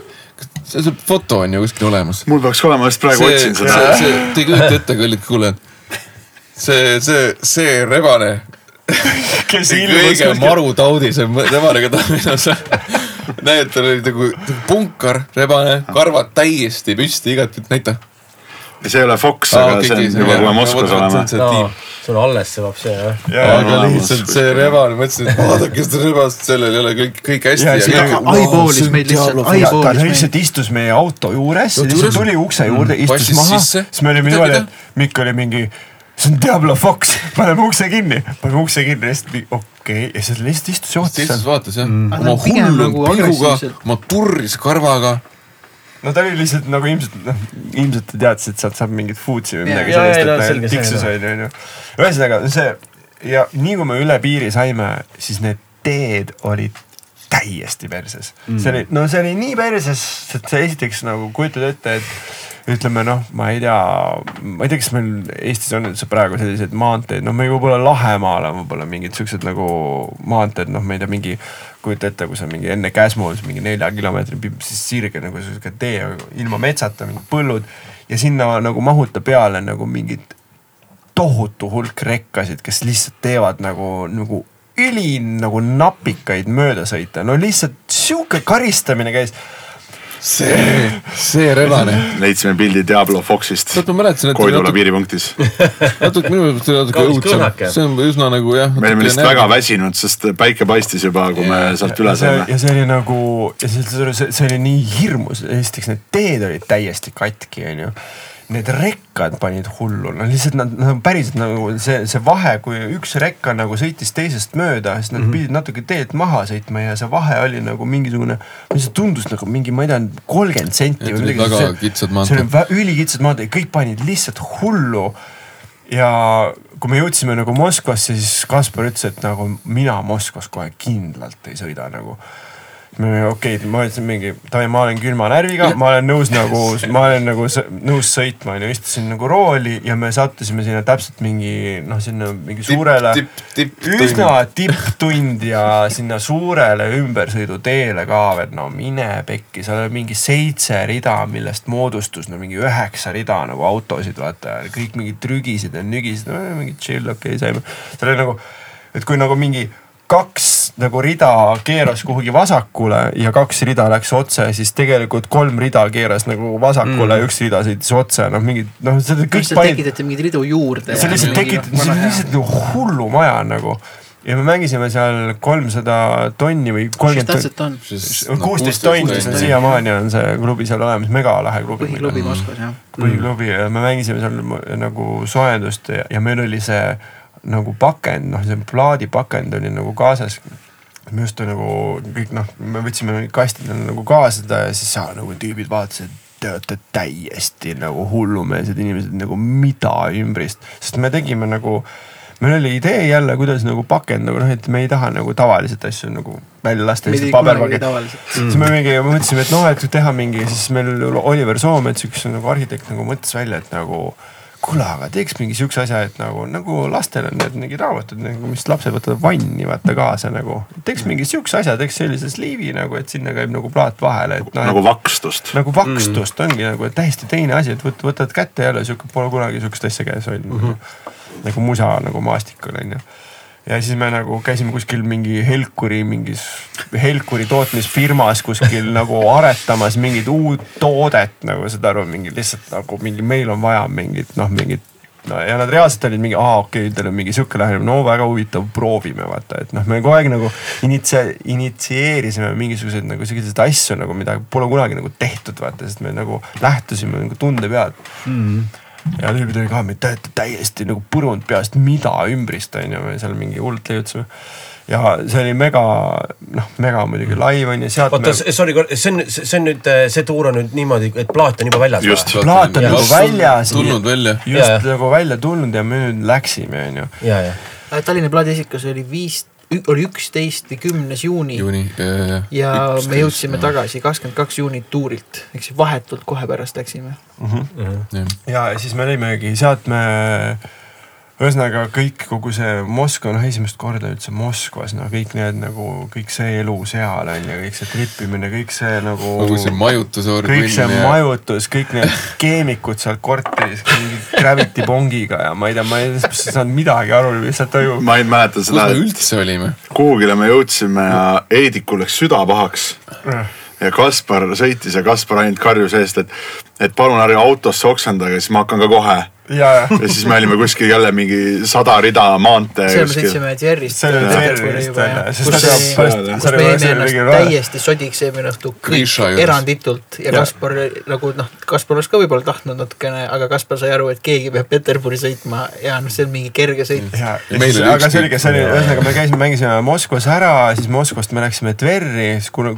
S1: see, see foto on ju kuskil olemas.
S3: mul peaks olema, just praegu
S1: see,
S3: otsin
S1: see,
S3: seda.
S1: see, te ei kujuta ette, kallid kuulajad. see, see, see rebane, *laughs*
S4: kes
S1: kõige marutaudisem keda mina saan. näed, tal oli nagu nagu punkar rebane, karvad täiesti püsti igatpidi, näita.
S3: see ei ole Fox, aga see on juba, kui me Moskvas oleme.
S2: sul on alles see see jah.
S1: aga
S3: olemas.
S1: lihtsalt see rebane, mõtlesin, et vaadake seda rebast, sellel ei ole kõik, kõik hästi.
S5: Eyeball'is meid lihtsalt,
S4: ja ta
S5: eyeball'is
S4: lihtsalt
S5: meid.
S4: istus meie auto juures, lihtsalt tuli ukse juurde, istus maha, siis me olime niimoodi, et Mikk oli mingi, see on Diablo Fox, paneme ukse kinni, paneme ukse kinni, lihtsalt okei okay. ja siis lihtsalt istus ja ootas
S1: Teistes
S4: seal.
S1: vaates jah
S4: Mm.
S1: Oma
S5: on pigem
S1: hullu
S5: nagu
S1: pilguga oma turris karvaga.
S4: no ta oli lihtsalt nagu ilmselt, noh ilmselt ta teadis, et sealt saab mingit food'i või midagi
S2: Jaa,
S4: sellist, et ta tiksus
S2: selge.
S4: onju, onju. ühesõnaga see ja nii kui me üle piiri saime, siis need teed olid täiesti perses mm.. see oli, no see oli nii perses, et sa esiteks nagu kujutad ette, et ütleme noh, ma ei tea, ma ei tea, kas meil Eestis on üldse praegu selliseid maanteid, noh, meil võib-olla Lahemaal on võib-olla mingid siuksed nagu maanteed, noh, ma ei tea, mingi kujuta ette, kui sa mingi enne Käsmu siis mingi nelja kilomeetri siis sirge nagu sihuke tee ilma metsata, mingid põllud ja sinna nagu mahuta peale nagu mingid tohutu hulk rekkasid, kes lihtsalt teevad nagu, nagu üli nagu napikaid möödasõite, no lihtsalt sihuke karistamine käis.
S1: see, see rebane.
S3: leidsime pildi Diablo Foxist Koidula
S1: natuke,
S3: piiripunktis. *laughs*
S1: natuke minu meelest oli natuke õudsem see on üsna nagu jah.
S3: me olime lihtsalt väga väsinud, sest päike paistis juba, kui me
S1: Jaa.
S3: sealt üle
S4: ja see,
S3: saime.
S4: ja see oli nagu, ja see, see, see, see oli nii hirmus, esiteks need teed olid täiesti katki, onju. Need rekkad panid hullu, no lihtsalt nad, nad päriselt nagu see, see vahe, kui üks rekka nagu sõitis teisest mööda, siis nad mm -hmm. pidid natuke teelt maha sõitma ja see vahe oli nagu mingisugune, see tundus nagu mingi, ma ei tea, kolmkümmend senti või midagi.
S1: väga kitsad
S4: see
S1: maanteed.
S4: oli vä- ülikitsad maanteed, kõik panid lihtsalt hullu ja kui me jõudsime nagu Moskvasse, siis Kaspar ütles, et nagu mina Moskvas kohe kindlalt ei sõida nagu. Okei okay,, ma ütlesin mingi, davai, ma olen külma närviga, ma olen nõus *laughs* nagu, ma olen nagu nõus sõitma onju, istusin nagu rooli ja me sattusime sinna täpselt mingi noh, sinna mingi suurele
S1: tipp, tipp,
S4: üsna tipptund ja sinna suurele ümbersõiduteele ka veel, no mine pekki, seal oli mingi seitse rida, millest moodustus no mingi üheksa rida nagu autosid, vaata. kõik mingid trügisid ja nügisid, mingi chill, okei okay,, saime. seal oli nagu, et kui nagu mingi kaks nagu rida keeras kuhugi vasakule ja kaks rida läks otse, siis tegelikult kolm rida keeras nagu vasakule mm. ja üks rida sõitis otse, noh mingid noh, kõik
S5: tekitati mingeid ridu juurde.
S4: see lihtsalt tekitati, see oli lihtsalt nagu hullumaja nagu. ja me mängisime seal kolmsada tonni või
S5: mis
S4: kolmkümmend
S5: täpselt on?
S4: kuusteist tonni, see on siiamaani on see klubi seal olemas, megalahe klubi.
S5: põhiklubi Moskvas jah.
S4: põhiklubi ja me mängisime seal nagu soojendust ja, ja meil oli see nagu pakend, noh, see plaadipakend oli nagu kaasas. me just nagu kõik noh, me võtsime kastid nagu kaasa seda ja siis seal nagu tüübid vaatasid, te olete täiesti nagu hullumeelsed inimesed nagu mida ümbrist, sest me tegime nagu meil oli idee jälle, kuidas nagu pakend nagu noh, et me ei taha nagu tavaliselt asju nagu välja lasta,
S5: tavaliselt.
S4: siis me mingi mõtlesime, et noh, et teha mingi, siis meil Oliver Soomets, üks nagu arhitekt nagu mõtles välja, et nagu kuule, aga teeks mingi siukse asja, et nagu, nagu lastel on need mingid raamatud nagu, mis lapsed võtavad vanni vaata kaasa nagu. teeks mingi siukse asja, teeks sellise sliivi nagu, et sinna käib nagu plaat vahele, et noh.
S3: nagu vakstust.
S4: nagu vakstust mm. ongi nagu et täiesti teine asi, et võt, võtad kätte jälle sihuke, pole kunagi sihukest asja käes hoidnud mm. -hmm. nagu musa nagu maastikul onju. Ja siis me nagu käisime kuskil mingi Helkuri mingis, Helkuri tootmisfirmas kuskil nagu aretamas mingit uut toodet nagu saad aru, mingi lihtsalt nagu mingi, meil on vaja mingit noh, mingit no ja nad reaalselt olid mingi, aa okei okay,, teil on mingi sihuke lähenemine, no väga huvitav, proovime vaata, et noh, me kogu aeg nagu initsia-, initsieerisime mingisuguseid nagu selliseid asju nagu, mida pole kunagi nagu tehtud, vaata, sest me nagu lähtusime nagu tunde pealt mm.. Ja tüübid olid ka, me täiesti nagu põrunud peast, mida ümbrist on ju, me seal mingi hullult leiutasime. ja see oli mega, noh, mega muidugi live on ju, sealt
S2: oota, sorry, see on, see on nüüd, see tuur on nüüd niimoodi, et plaat on juba väljas
S3: Just.
S2: või?
S4: plaat on
S2: Ja-
S4: nagu väljas.
S1: tulnud välja.
S4: just
S2: Ja, ja.
S4: nagu välja tulnud ja me nüüd läksime, on ju
S2: ja, ja.
S5: Tallinna plaadiesikus oli viis, oli üksteist või kümnes juuni, juuni.
S1: juuni.
S5: ja me jõudsime. tagasi kakskümmend kaks juunit tuurilt, ehk siis vahetult kohe pärast läksime.
S4: ja siis me lõimegi, sealt me ühesõnaga kõik, kogu see Moskva, noh esimest korda üldse Moskvas, no kõik need nagu kõik see elu seal on ju, kõik see tripimine, kõik see nagu.
S1: kogu see majutusorg.
S4: kõik see majutus, kõik need keemikud seal korteris, mingi Gravity Bongiga ja ma ei tea, ma ei saanud midagi aru, lihtsalt toimub.
S3: ma ei mäleta
S1: kus
S3: seda
S1: me, üldse olime?
S3: kuhugile me jõudsime ja Heidikul läks süda pahaks ja Kaspar sõitis ja Kaspar ainult karjus eest, et, et palun ärge autosse oksendage, siis ma hakkan ka kohe.
S4: ja, ja
S3: ja siis me olime kuskil jälle mingi sada rida maantee
S5: seal me sõitsime Jerry'st.
S4: see
S5: kus see- me jäime ennast täiesti sodiks eelmine õhtu kõik eranditult ja
S4: Ja.
S5: Kaspar nagu noh, Kaspar oleks ka võib-olla tahtnud natukene, aga Kaspar sai aru, et keegi peab Peterburi sõitma ja noh, see on mingi kerge sõit.
S4: aga see oligi, see oli, ühesõnaga me käisime, mängisime Moskvas ära, siis Moskvast me läksime Tverri,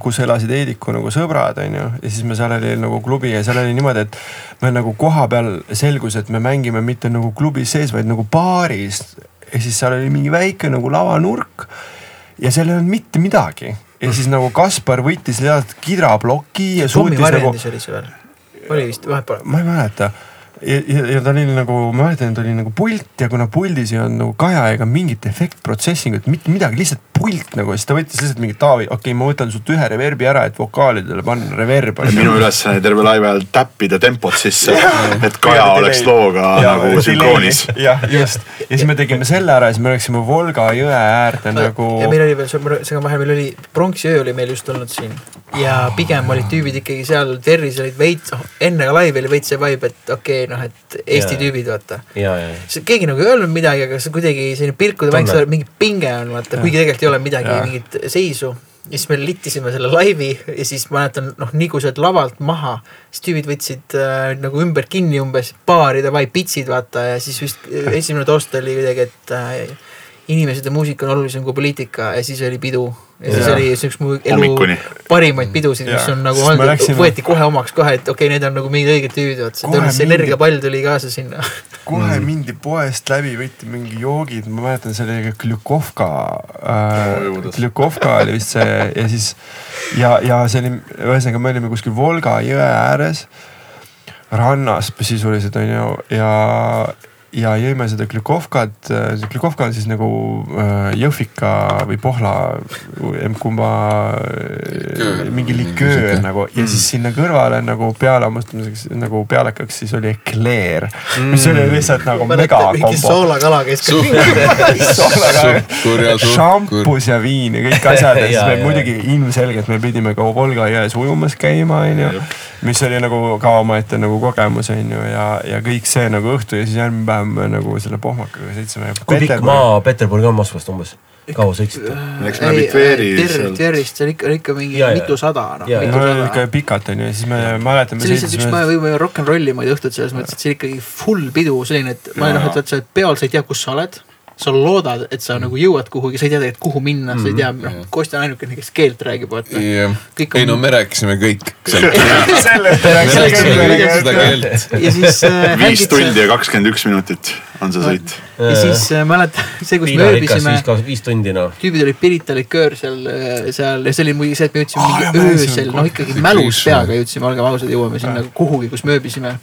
S4: kus elasid Heidiku nagu sõbrad, onju. ja siis me seal oli nagu klubi ja seal oli niimoodi, et me nagu koha peal selgus, et me mängime mitte nagu klubis sees, vaid nagu baaris. ja siis seal oli mingi väike nagu lavanurk ja seal ei olnud mitte midagi. ja siis nagu Kaspar võttis sealt kidraploki ja suutis nagu
S5: oli see veel, oli vist vahepeal.
S4: ma ei mäleta. ja, ja, ja ta oli nagu, ma mäletan, et oli nagu pult ja kuna puldis ei olnud nagu kaja ega mingit efekt processing ut, mitte midagi, lihtsalt pult nagu, siis ta võttis lihtsalt mingi Taavi, okei okay,, ma võtan sult ühe reverbi ära, et vokaalidele panna reverb.
S3: minu ülesanne terve laivi ajal täppida tempot sisse, et Kaja oleks looga nagu sünkroonis.
S4: jah, just. ja siis me tegime selle ära ja siis me läksime Volga jõe äärde nagu.
S5: ja meil oli veel, segan vahele, meil oli pronksiöö oli meil just olnud siin ja pigem olid tüübid ikkagi seal, Terris olid veits, enne laivi oli veits see vibe, et okei okay,, noh, et Eesti
S2: Jaa.
S5: tüübid, vaata.
S2: ja, ja,
S5: keegi nagu ei öelnud midagi, aga see kuidagi selline pilkude
S2: Tunne.
S5: mingi pinge on vaata, kuigi tegelikult ei ole midagi, mingit seisu. ja siis me littisime selle laivi ja siis ma mäletan, noh, nii kui sa oled lavalt maha, siis tüübid võtsid äh, nagu ümber kinni umbes, baari davai, pitsid vaata ja siis vist äh, esimene toast oli kuidagi, et äh, inimesed ja muusika on olulisem kui poliitika ja siis oli pidu. Ja siis
S3: Jaa.
S5: oli see üks mu elu
S3: Hommikuni.
S5: parimaid pidusid, mis on nagu olnud,
S4: läksime-
S5: võeti kohe omaks kohe, et okei okay,, need on nagu mingid õiged tüübid, vaata see tõenäoliselt see
S4: mindi-
S5: energiapall tuli kaasa sinna.
S4: kohe mindi poest läbi, võeti mingi joogid, ma mäletan, see oli Glükovka äh. Glükovka oli vist see ja siis ja, ja see oli, ühesõnaga me olime kuskil Volga jõe ääres, rannas sisuliselt on ju ja, ja jõime seda Glükovkat, see Glükovka on siis nagu äh, Jõhvika või Pohla,
S1: Liköör.
S4: mingi
S1: Mingi
S4: liköör nagu ja siis sinna kõrvale nagu pealehammustamiseks nagu pealekaks siis oli ekleer, mis oli lihtsalt nagu
S5: mingi
S4: megakombo.
S5: soolakala ka
S1: kurja suhkur.
S4: šampus ja viin ja kõik asjad ja *laughs* siis me muidugi ilmselgelt me pidime ka Volga jões ujumas käima, onju. mis oli nagu ka omaette nagu kogemus, onju, ja, ja kõik see nagu õhtu ja siis järgmine päev me nagu selle pohmakaga sõitsime.
S2: kui pikk maa Peterburi on Moskvast umbes? kaua sõitsite?
S3: Läksime läbi Tveri
S5: see on ikka, ikka mingi
S2: Ja,
S5: mitusada noh,
S4: no ikka pikalt onju ja siis me mäletame.
S5: see oli lihtsalt üks päev võime rock n rolli moodi õhtut selles mõttes, et see oli ikkagi full pidu, selline, et ma noh, et sa peol, sa ei tea, kus sa oled. Sa loodad, et sa nagu jõuad kuhugi, sa ei tea tegelikult, kuhu minna, sa ei tea, noh, Kostja on ainukene, kes keelt räägib, vaata.
S1: jah,
S5: Kõik
S1: ei
S5: on-
S1: no me rääkisime kõik *laughs*
S4: sellest
S5: ja siis äh,
S3: viis tundi ja kakskümmend üks minutit on see sõit.
S5: ja siis äh, mäletan, *laughs* see, kus me ööbisime
S2: viis, tundi noh.
S5: tüübid olid Pirita liköör seal, seal ja see oli muidugi see, et me jõudsime
S4: jõudsime
S5: öösel, noh ikkagi mälus peaga jõudsime, olgem ausad, jõuame sinna kuhugi, kus me ööbisime.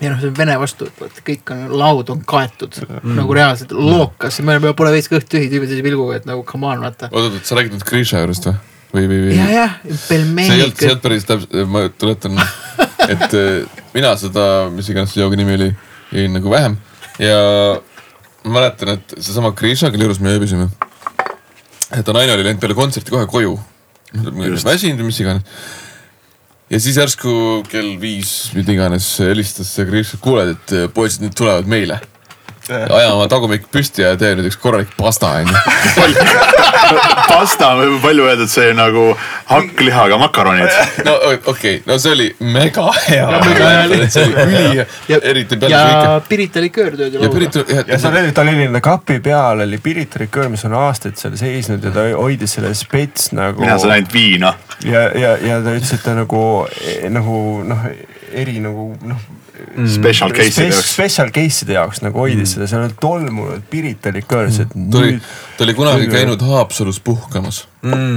S5: Ja noh, see on Vene vastu, et vaata kõik on, laud on kaetud mm. nagu reaalselt lookas, me oleme, pole veits kõht tühi tüübid sellise pilguga, et nagu come on, vaata.
S1: oot, oot, sa räägid nüüd Grisha juurest või? või, või, või?
S5: ja, jah,
S1: see ei olnud, see ei olnud päris täpselt, ma tuletan, *laughs* et eh, mina seda, mis iganes see joogi nimi oli, jõin nagu vähem ja ma mäletan, et seesama Grisha, kelle juures me ööbisime. et ta naine oli läinud peale kontserti kohe koju. Väsinud või mis iganes. Ja siis järsku kell viis, mida iganes helistas see Grisha, kuuled, et eh, poisid nüüd tulevad meile. Aja oma tagumik püsti ja tee nüüd üks korralik pasta onju. *laughs*
S3: pasta, võib palju öelda, et see nagu hakklihaga makaronid.
S1: no okei okay., no see oli mega hea. see oli ülihea, eriti peale
S5: ja. Pirita liköör töödi
S1: ja
S5: lauda.
S1: Priit,
S4: ja seal oli, tal oli enda kapi peal oli Pirita liköör, mis on aastaid seal seisnud ja ta hoidis selle spets nagu.
S3: mina saan ainult viina.
S4: ja, ja, ja ta ütles, et ta nagu, nagu noh, eri nagu noh.
S3: Special case'ide jaoks.
S4: Special case'ide jaoks nagu hoidis seda, seal oli tolmunud Pirita liköör, et
S1: ta oli
S4: nüüd,
S1: ta oli kunagi käinud Haapsalus puhkamas.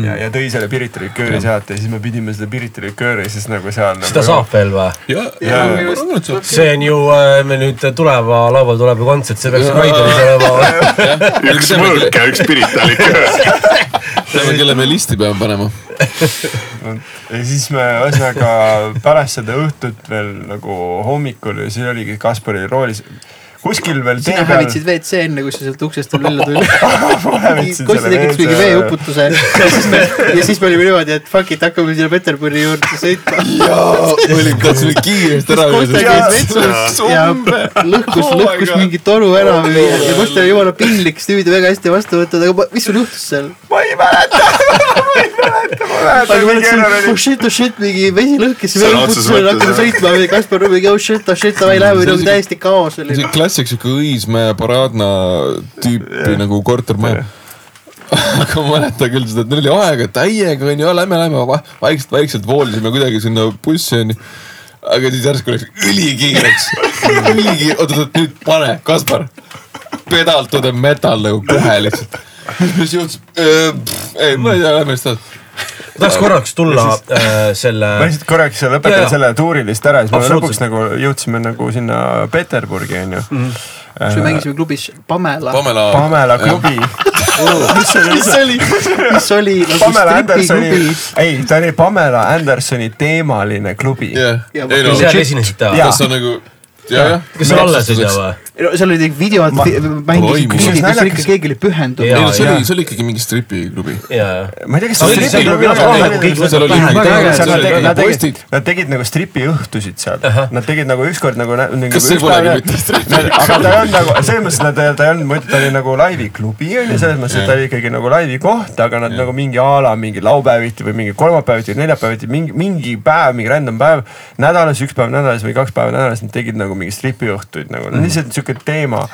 S4: ja, ja tõi selle Pirita likööri sealt ja siis me pidime seda Pirita likööri siis nagu seal.
S2: seda saab veel või? see on ju, me nüüd tuleva laupäeval tuleb ju kontsert, see peaks Raidonis olema.
S3: üks mõõk ja üks Pirita liköör.
S1: teame, kelle me listi peame panema.
S4: ja siis me ühesõnaga pärast seda õhtut veel nagu hommikul ja siis oligi Kaspari roolis kuskil veel tee
S5: sina
S4: peal.
S5: hävitasid WC enne, kui sa sealt uksest veel välja tulid. Kosti tekitas mingi veeuputuse ja siis me, ja siis me olime niimoodi, et fuck it, hakkame sinna Peterburi juurde sõitma.
S1: tahtsime kiiresti ära minna.
S5: lõhkus,
S4: Oh
S5: lõhkus
S4: God.
S5: mingi toru ära ja Kosta oli jumala piinlik, siis tüübid väga hästi vastu võtnud, aga mis sul juhtus seal?
S4: ma ei mäleta, *laughs* ma ei mäleta, ma mäletan mingi
S5: mõtlesin,
S4: error
S5: oh shit, oh shit, mingi vesi lõhkes
S3: Sõna otseses
S5: veeuputuse,
S3: mõttes,
S5: hakkame sõitma, Kaspar mingi oh shit, oh shit, davai, läheme, nagu täiesti kaos oli.
S1: Klassik siuke Õismäe Paradna tüüpi nagu kortermaja. aga ma mäletan küll seda, et neil oli aega täiega onju, lähme, lähme va- vaikselt, vaikselt voolisime kuidagi sinna bussi onju. aga siis järsku läks ülikiireks, ülikiire, oot, oot, nüüd pane, Kaspar. pedal to the metal nagu kohe lihtsalt. mis juhtus? ei, ma ei tea, lähme lihtsalt.
S2: Tahaks korraks tulla äh, selle
S4: ma lihtsalt korraks lõpetan selle tuuri lihtsalt ära, siis me lõpuks nagu jõudsime nagu sinna Peterburgi onju.
S5: siis me mängisime klubis Pamela.
S1: Pamela.
S4: Pamela klubi. *laughs*
S5: mis oli, mis oli nagu
S4: Pamela Andersoni ei, ta oli Pamela Andersoni teemaline klubi.
S5: Ja
S1: ei no,
S2: seal esinesite või?
S1: kas on nagu.
S2: Kas seal alles ei tea või?
S5: seal olid videod,
S4: Ma-
S5: mängisid kus
S4: Naljakas-
S5: ikka keegi oli pühendunud.
S1: Ei no see oli, see oli ikkagi mingi stripiklubi.
S2: ja,
S4: ma ei tea, kas see stripiklubi
S5: väga-
S1: seal
S4: Nad tegid, nagu stripiõhtusid seal. Nad tegid nagu ükskord nagu.
S1: Kas see polegi mitte stripi-
S4: aga ta ei olnud nagu, selles mõttes, et ta, ta ei olnud, ma ütlen, ta oli nagu laiviklubi on ju, selles mõttes, et ta oli ikkagi nagu laivi koht, aga nad nagu mingi a la mingi laupäeviti või mingi kolmapäeviti või neljapäeviti, mingi, mingi päev, mingi random päev nädalas, üks päev nädalas või kaks päeva nädalas, nad tegid nagu mingi stripiõhtuid nagu mm., lihtsalt sihuke teema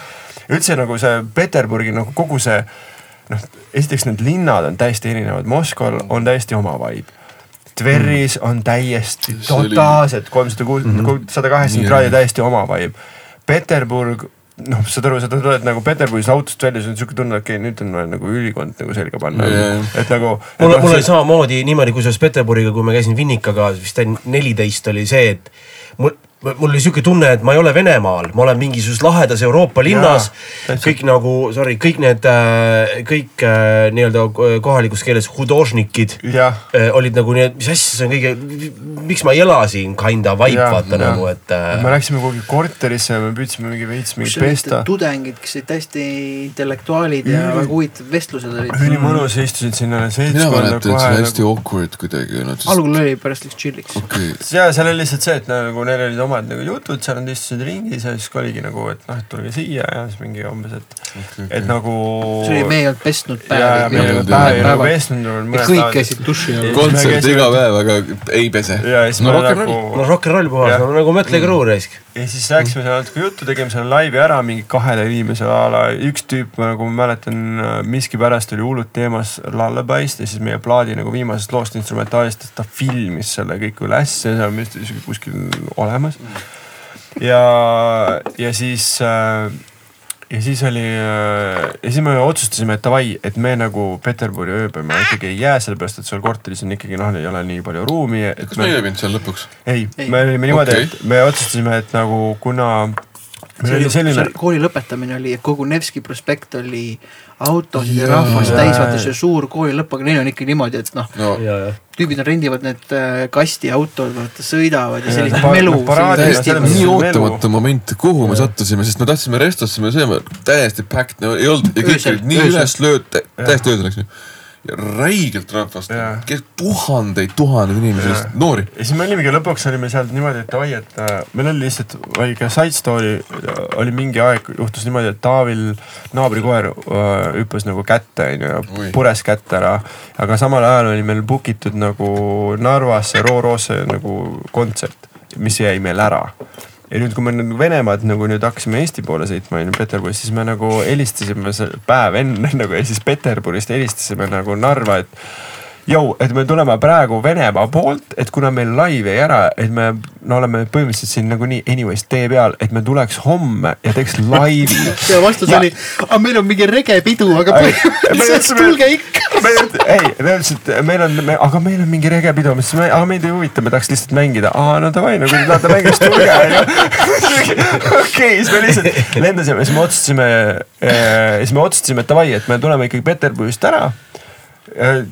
S4: üldse nagu see Peterburgi nagu kogu see noh, esiteks need linnad on täiesti erinevad, Moskval on täiesti oma vibe. Tveris on täiesti totaalselt kolmsada kuus, sada kaheksakümmend kraadi täiesti oma vibe. Peterburg, noh, saad aru, sa tuled nagu Peterburgis autost välja, sul on siuke tunne, okei okay,, nüüd on vaja nagu ülikond nagu selga panna
S1: Jaa..
S4: et nagu.
S2: mul, mul oli samamoodi niimoodi, kusjuures Peterburiga, kui ma käisin Vinnikaga, vist neliteist oli see, et mul, mul oli siuke tunne, et ma ei ole Venemaal, ma olen mingisuguses lahedas Euroopa linnas. kõik nagu, sorry, kõik need, kõik äh, nii-öelda kohalikus keeles hudožnikid äh, olid nagu nii, et mis asja, see on kõige, miks ma ei ela siin kinda vibe
S4: Jah,
S2: vaata
S4: jah.
S2: nagu, et äh,
S4: me läksime kuhugi korterisse ja me püüdsime mingi veits mingit pesta.
S5: tudengid, kes olid täiesti intellektuaalid ja väga huvitavad vestlused olid.
S4: ülimõnus, istusid sinna
S1: mina
S4: seltskonda
S1: mäletan, et see
S4: kohe
S1: oli hästi
S4: nagu.
S1: awkward kuidagi sest
S5: algul oli, pärast läks chill'iks.
S4: ja seal oli lihtsalt see, et nagu neil olid omad nagu jutud, seal nad istusid ringis ja siis oligi nagu, et noh, et tulge siia ja siis mingi umbes, et, et nagu.
S5: see oli, me ei olnud
S4: ja
S5: päevi.
S4: me ei olnud
S1: Päev-
S4: päevi nagu mõned
S5: kõik käisid duši all.
S1: kontsert iga päev, aga ei pese. no rock n
S4: nagu
S1: roll.
S2: no rock n roll puhas no, nagu Mötley Crüe raisk.
S4: ja siis rääkisime seal natuke juttu, tegime selle laivi ära mingi kahele inimesele a la, üks tüüp, nagu ma mäletan, miskipärast oli hullult teemas Lullaby'st ja siis meie plaadi nagu viimasest loost instrumentaalist, ta filmis selle kõik üles ja see on vist isegi kuskil olemas. ja, ja siis äh, ja siis oli äh, ja siis me otsustasime, et davai, et me nagu Peterburi ööpäeva ikkagi ei jää, sellepärast et seal korteris on ikkagi noh, ei ole nii palju ruumi.
S1: kas me ei ööbinud seal lõpuks?
S4: ei,
S5: Ei.
S4: me olime niimoodi okay., et me otsustasime, et nagu kuna oli selline,
S5: kooli lõpetamine oli, et kogu Nevski prospekt oli autosid ja rahvast täis, vaata see suur kooli lõpp, aga neil on ikka niimoodi, et noh,
S1: no.
S2: Ja, ja.
S5: tüübid rendivad need äh, kastiautod, vaata sõidavad ja
S4: Jaa,
S5: sellist
S4: pa-
S5: melu
S4: mõttes
S1: nii ootamatu moment, kuhu me sattusime, sest me tahtsime restosse, me sööme täiesti packed, no ei olnud ja kõik olid nii üles lööd, täiesti öösel läks ju. Räigelt rahvast tuhandeid, tuhandeid inimesi, noori.
S4: ja siis me olimegi lõpuks olime seal niimoodi, et davai, et äh, meil oli lihtsalt, ka side story, oli mingi aeg juhtus niimoodi, et Taavil naabrikoer äh, hüppas nagu kätte onju ja
S1: Oi.
S4: pures kätt ära. aga samal ajal oli meil book itud nagu Narvasse Roorosse nagu kontsert, mis jäi meil ära ja nüüd, kui me nagu Venemaad nagu nüüd hakkasime Eesti poole sõitma onju Peterburis, siis me nagu helistasime päev enne nagu ja siis Peterburist helistasime nagu Narva, et jõu, et me tuleme praegu Venemaa poolt, et kuna meil laiv jäi ära, et me no oleme põhimõtteliselt siin nagunii anyways tee peal, et me tuleks homme ja teeks laivi. *laughs*
S5: ja vastus
S4: Ja-
S5: oli, *laughs* *laughs* aga meil on mingi regepidu, aga
S4: me
S5: põhimõtteliselt tulge ikka.
S4: me ei, me ütlesime, et meil on, aga meil on mingi regepidu, me ütlesime, aga meid ei huvita, me tahaks lihtsalt mängida. aa no davai, no kui te tahate mängida, siis tulge onju. okei, siis me lihtsalt lendasime, siis me otsustasime, siis me otsustasime, et davai, et me tuleme ikkagi Peterburist ära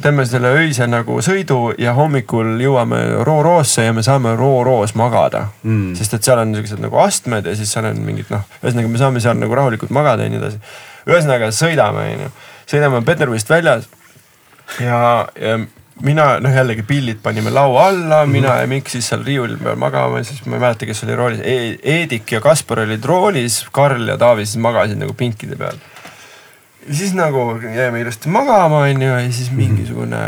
S4: teeme selle öise nagu sõidu ja hommikul jõuame Rooroosse ja me saame Rooroos magada mm.. sest et seal on siuksed nagu astmed ja siis seal on mingid noh, ühesõnaga me saame seal nagu rahulikult magada ja nii edasi. ühesõnaga sõidame onju, sõidame Peterburist väljas ja, ja mina noh, jällegi pillid panime laua alla, mina ja Mikk siis seal riiuli peal magama, siis ma ei mäleta, kes oli roolis e, Eedik ja Kaspar olid roolis, Karl ja Taavi siis magasid nagu pinkide peal siis nagu jäime ilusti magama, onju, ja siis mingisugune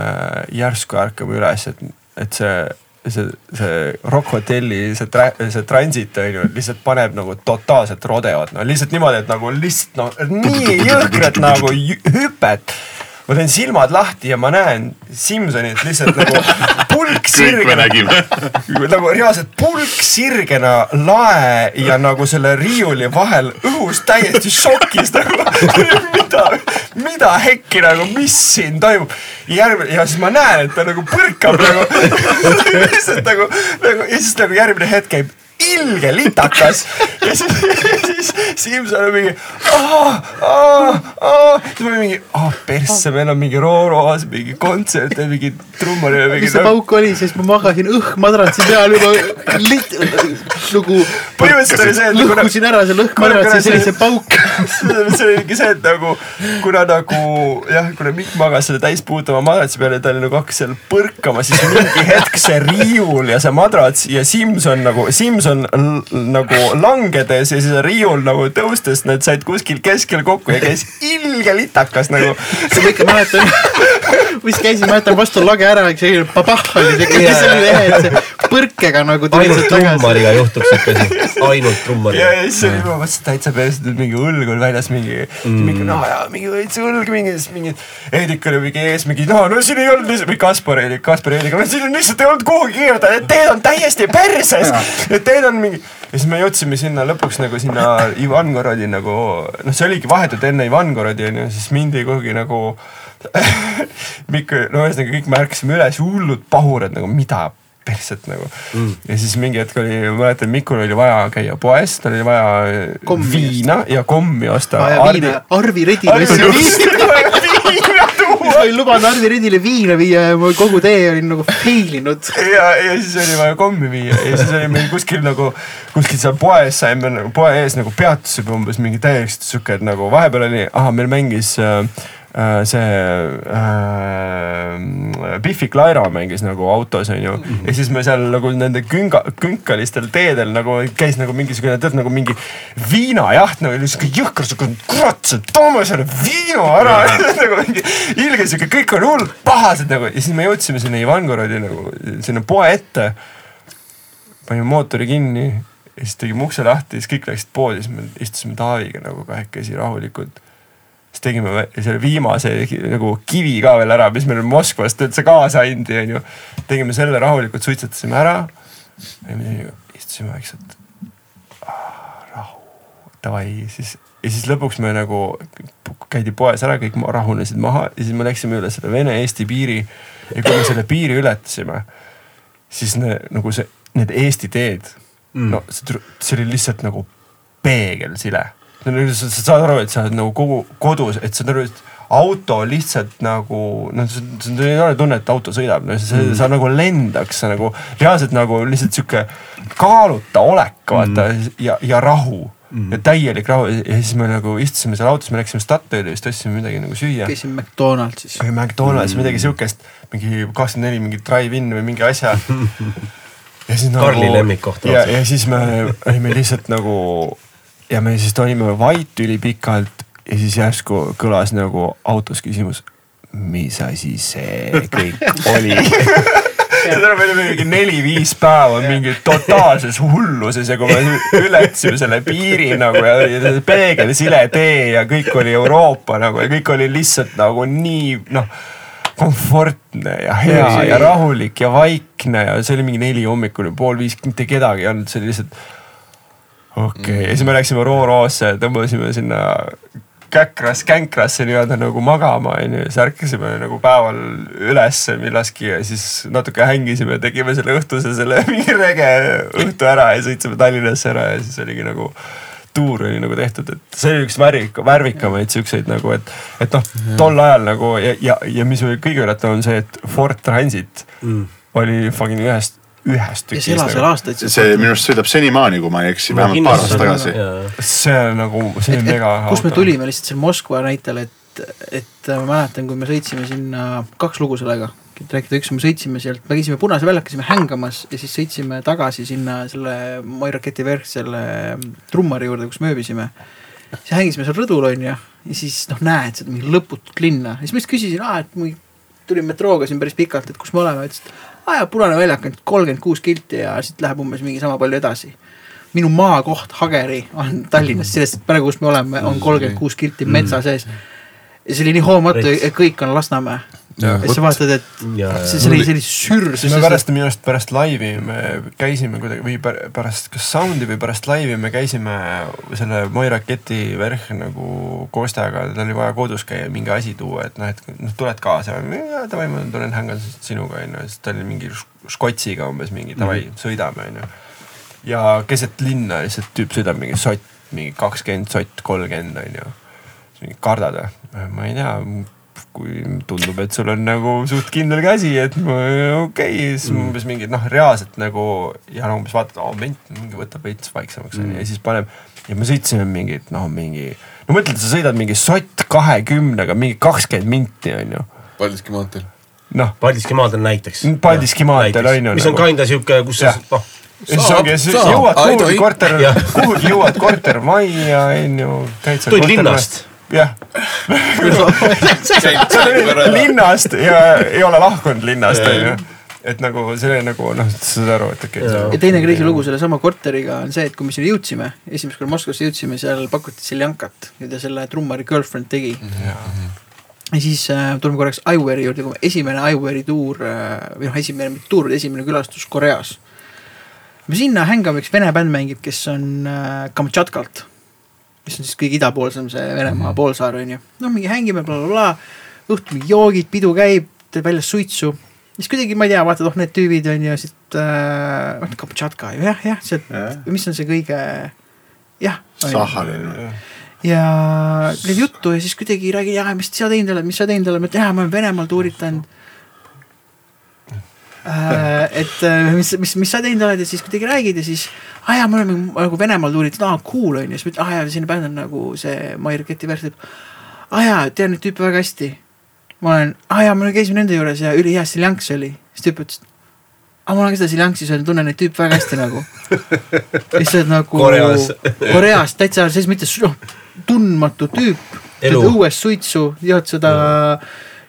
S4: järsku ärkame üles, et, et see, see, see Rock Hotelli see, see transit onju, lihtsalt paneb nagu totaalset rodeot, no lihtsalt niimoodi, et nagu lihtsalt no nii jõhkrat nagu hüpet ma teen silmad lahti ja ma näen Simsonit lihtsalt nagu pulk sirgena, nagu reaalselt pulk sirgena lae ja nagu selle riiuli vahel õhus täiesti šokis nagu. Mida, mida hekki nagu, mis siin toimub. järgmine ja siis ma näen, et ta nagu põrkab nagu. *laughs* Lihtsalt nagu, nagu ja siis nagu järgmine hetk käib ilge litakas. Ja siis, *laughs* siis Simson on mingi aa, aa, aa, siis ma olin mingi, aa persse, meil on mingi Rooroos mingi kontsert ja mingi trummar ja mingi
S5: mis see pauk oli, siis? Ma magasin õhkmadratsi peal juba lit-, nagu
S4: põhimõtteliselt oli see, et nagu
S5: lõhkusin ära selle
S4: Kuna- kuna
S5: õhkmadratsi,
S4: see-
S5: sellise pauk. *laughs*
S4: see oligi see, et nagu kuna nagu jah, kuna Mikk magas selle täispuutava madratsi peal ja ta oli nagu hakkas seal põrkama, siis mingi hetk see riiul ja see madrats ja Simson nagu, Simson on l- nagu langedes ja siis on riiul nagu tõustes, need said kuskil keskel kokku ja käis ilge litakas nagu.
S5: see ma ikka mäletan, vist käisin, mäletan vastu lage ära, selline papah oli see,
S2: Jaa,
S5: selline ehe, et see põrkega nagu
S2: ainult trummariga juhtuks siuke asi, ainult
S4: ja,
S2: trummariga.
S4: ja siis oli juba mõtlesin täitsa et mingi õlg on väljas mingi mm., mingi no ja mingi veits õlg, mingi, siis mingi Heidik oli mingi ees, mingi no, no siin ei olnud lihtsalt, või Kaspar oli, Kaspar Heidik, no siin on lihtsalt ei olnud kuhugi kiirata, need teed on täiesti perses. Need teed on mingi ja siis me jõudsime sinna lõpuks nagu sinna Ivangorodi nagu, noh, see oligi vahetult enne Ivangorodi onju, siis mindi kuhugi nagu *laughs* Mikk, no ühesõnaga kõik me ärkasime üles, hullud pahurad nagu mida perset nagu mm.. ja siis mingi hetk oli, ma mäletan, Mikul oli vaja käia poes, tal oli vaja
S5: Kommi
S4: viina ja kommi osta.
S5: vaja viina, Arvi Redile. *laughs* ma olin lubanud Arvi Redile viina viia ja ma kogu tee olin nagu fail inud.
S4: ja, ja siis oli vaja kommi viia ja siis oli meil kuskil nagu, kuskil seal poes saime nagu poe ees nagu peatusime umbes mingi täielik sihuke, nagu vahepeal oli, ahah, meil mängis äh, see äh, Biffi Clyro mängis nagu autos onju. Mm -hmm. ja siis me seal nagu nende künga, künkalistel teedel nagu käis nagu mingisugune tead nagu mingi viinajaht nagu siuke jõhker siuke kurat, toome selle viina ära. *laughs* Nagu mingi ilge siuke, kõik on hullult pahased nagu. Ja siis me jõudsime sinna Ivangorodi nagu sinna poe ette. panime mootori kinni ja siis tegime ukse lahti, siis kõik läksid poodi, siis me istusime Taaviga nagu kahekesi rahulikult siis tegime selle viimase nagu kivi ka veel ära, mis meil Moskvast üldse kaasa andi, onju. tegime selle rahulikult, suitsetasime ära. istusime vaikselt. rahu, davai, siis ja siis lõpuks me nagu käidi poes ära, kõik rahunesid maha ja siis me läksime üle selle Vene-Eesti piiri. ja kui me selle piiri ületasime, siis ne, nagu see, need Eesti teed mm., no see, see oli lihtsalt nagu peegelsile. Sa sa saad aru, et sa oled nagu kogu kodus, et saad aru, et auto lihtsalt nagu noh, sul ei ole tunne, et auto sõidab, no sa, mm. sa nagu lendaks, sa nagu reaalselt nagu lihtsalt sihuke kaaluta olek, vaata mm. ja, ja rahu mm. ja täielik rahu ja siis me nagu istusime seal autos, me läksime Statoili vist ostsime midagi nagu süüa.
S5: käisin McDonaldsis.
S4: või McDonalds mm., midagi siukest, mingi kakskümmend neli mingi drive-in või mingi asja. *laughs* ja siis nagu,
S2: Karli lemmikkoht
S4: ja, ja siis me olime lihtsalt nagu ja me siis olime vait ülipikalt ja siis järsku kõlas nagu autos küsimus, mis asi see kõik oli? seda me olime mingi neli-viis päeva mingi totaalses hulluses ja kui me ületasime selle piiri nagu ja, ja see peegelsile tee ja kõik oli Euroopa nagu ja kõik oli lihtsalt nagu nii noh komfortne ja hea ja rahulik ja vaikne ja see oli mingi neli hommikul ja pool viis, mitte kedagi ei olnud, see oli lihtsalt okei okay. ja siis me läksime Rooroosse, tõmbasime sinna käkras, känkrasse nii-öelda nagu magama onju, siis ärkasime nagu päeval ülesse millalgi ja siis natuke hängisime, tegime selle õhtuse selle *laughs* mingi rege õhtu ära ja sõitsime Tallinnasse ära ja siis oligi nagu tuur oli nagu tehtud, et see oli üks värvik, värvikamaid siukseid nagu, et, et noh, tol ajal nagu ja, ja, ja mis oli kõige üllatavam, on see, et Ford Transit mm. oli fucking ühest, ühest
S5: ja see elas seal
S4: nagu..
S5: aastaid.
S3: see minu arust sõidab senimaani, kui ma ei eksi, vähemalt paar aastat tagasi.
S4: see on nagu, see on mega.
S5: kus me tulime lihtsalt seal Moskva näitel, et, et ma mäletan, kui me sõitsime sinna, kaks lugu sellega, et rääkida, üks me sõitsime sealt, me käisime Punase väljakul, käisime hängamas ja siis sõitsime tagasi sinna selle Moi raketi verk selle trummari juurde, kus me ööbisime. siis hängisime seal rõdul onju ja siis noh, näed seda mingi lõputut linna ja siis ma just küsisin, et ma tulin metrooga siin päris pikalt, et kus me oleme, ütles, et aa jaa, Punane väljak on kolmkümmend kuus kilti ja siit läheb umbes mingi sama palju edasi minu maakoht Hageri on Tallinnas, sellest praegu, kus me oleme, on kolmkümmend kuus kilti metsa sees. ja see oli nii hoomatu, et kõik on Lasnamäe. Ja siis sa vaatad, et
S2: Ja, ja.
S5: see, see oli, sürr.
S4: siis me pärast, minu arust pärast laivi me käisime kuidagi või pär- pärast kas sound'i või pärast laivi me käisime selle Moi raketi verh nagu Kostaga, tal oli vaja kodus käia, mingi asi tuua, et noh, et noh, tuled kaasa. davai, ma tulen hängan sinuga onju, siis ta oli mingi škotsiga umbes mingi davai mm, -hmm. sõidame onju. ja keset linna lihtsalt tüüp sõidab mingi sott, mingi kakskümmend sott, kolmkümmend onju. siis mingi kardad või? ma ei tea kui tundub, et sul on nagu suht kindel käsi, et okei okay,, siis mm. umbes mingid noh, reaalselt nagu ja no umbes vaatad, oo ment, mingi võtab veits vaiksemaks onju mm. ja siis paneb ja me sõitsime mingit noh, mingi no mõtled, sa sõidad mingi sott kahekümnega mingi kakskümmend minti onju,
S1: Paldiski maanteel.
S4: noh
S2: Paldiski maanteel näiteks.
S4: Paldiski maanteel on ju
S2: mis on
S4: nagu.
S2: kinda sihuke, kus sa noh,
S4: siis ongi, siis jõuad
S1: Aa,
S4: kuhugi korter *laughs* kuhugi jõuad kortermajja, onju.
S2: Tulid linnast.
S4: jah, linnast ja ei ole lahkunud linnast, onju. et nagu see nagu noh, saad aru, et okei
S2: Jaa.
S5: ja teine crazy lugu sellesama korteriga on see, et kui me sinna jõudsime, esimest korda Moskvasse jõudsime, seal pakuti seljankat, mida selle trummari girlfriend tegi. ja siis äh, tuleme korraks Iwari juurde, esimene Iwari tuur äh, või noh, esimene, mitte tuur, vaid esimene külastus Koreas. me sinna hängame, üks vene bänd mängib, kes on äh, Kamtšatkalt, mis on siis kõige idapoolsem see Venemaa poolsaar on ju. noh, mingi hängime blablabla, õhtul mingi joogid, pidu käib, teeb väljas suitsu siis kuidagi ma ei tea, vaatad, oh need tüübid on ju siit äh,, Kamtšatka ju jah, jah, sealt
S3: Jah.,
S5: mis on see kõige, jah.
S3: Sahhalin.
S5: ja teed juttu ja siis kuidagi räägin, jaa, mis sa teinud oled, mis sa teinud oled, ma ütlen, jaa, ma olen Venemaal tuuritanud *laughs* äh,. et äh, mis, mis, mis sa teinud oled ja siis kuidagi räägid ja siis, aa jaa, me oleme nagu Venemaal tuuritanud, aa cool on ju, siis ma ütlen, aa jaa, selline bänd on nagu see My Raketi vers, aa jaa, tean neid tüüpe väga hästi ma olen, aa jaa, me käisime nende juures ja ülihea seljanks oli. siis tüüp ütles, aa ma olen ka seda seljanksi söönud, tunnen neid tüüpe väga hästi nagu. lihtsalt nagu
S2: Koreas.
S5: Koreas täitsa selles mõttes noh, tundmatu tüüp. Õues suitsu, jood seda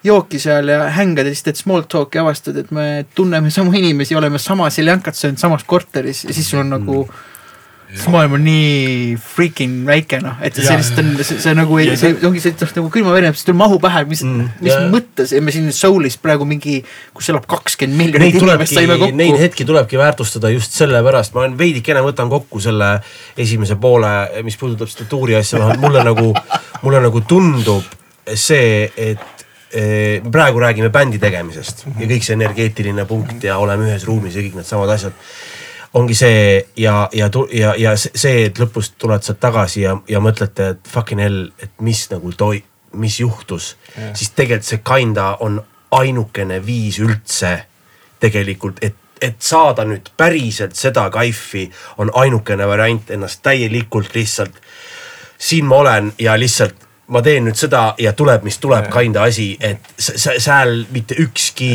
S5: jooki seal ja hängad ja siis teed small talk'i, avastad, et me tunneme samu inimesi, oleme sama seljankat söönud samas korteris ja siis sul on nagu see maailm on nii freaking väike noh, et
S4: Ja.
S5: sellist on, see, see nagu ei, see ongi see noh, nagu külmavene, sest ei mahu pähe, mis
S2: Mm,
S5: mm,, mis
S2: ja.
S5: mõttes ja me siin Soulis praegu mingi, kus elab kakskümmend miljonit inimest saime
S2: tulebki, neid
S5: kokku.
S2: hetki tulebki väärtustada just sellepärast, ma veidikene võtan kokku selle esimese poole, mis puudutab seda tuuri asja, noh mulle nagu, mulle nagu tundub see, et praegu räägime bändi tegemisest ja kõik see energeetiline punkt ja oleme ühes ruumis ja kõik needsamad asjad ongi see ja, ja, ja, ja see- see, et lõpus tuled sealt tagasi ja, ja mõtlete, et fucking hell, et mis nagu toi-, mis juhtus yeah., siis tegelikult see kinda on ainukene viis üldse tegelikult, et, et saada nüüd päriselt seda kaifi, on ainukene variant ennast täielikult lihtsalt. siin ma olen ja lihtsalt ma teen nüüd seda ja tuleb, mis tuleb, kinda asi, et seal mitte ükski,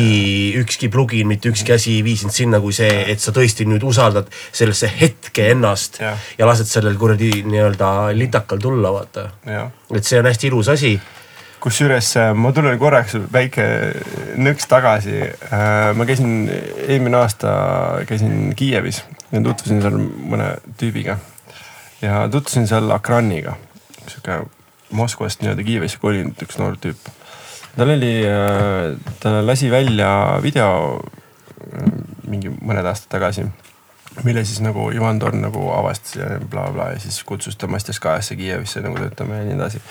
S2: ükski plugin, mitte ükski asi ei vii sind sinna, kui see, et sa tõesti nüüd usaldad sellesse hetke ennast
S4: Jah.
S2: ja lased sellel kuradi nii-öelda litakal tulla, vaata. et see on hästi ilus asi.
S4: kusjuures äh, ma tulen korraks väike nõks tagasi. ma käisin eelmine aasta käisin Kiievis ja tutvusin seal mõne tüübiga ja tutvusin seal Akraniga, sihuke Moskvast nii-öelda Kiievisse kolinud üks noor tüüp. tal oli, ta lasi välja video äh, mingi mõned aastad tagasi mille siis nagu Ivan Torn nagu avastas ja blablabla ja siis kutsus ta Mastiaskajasse Kiievisse nagu töötama ja nii edasi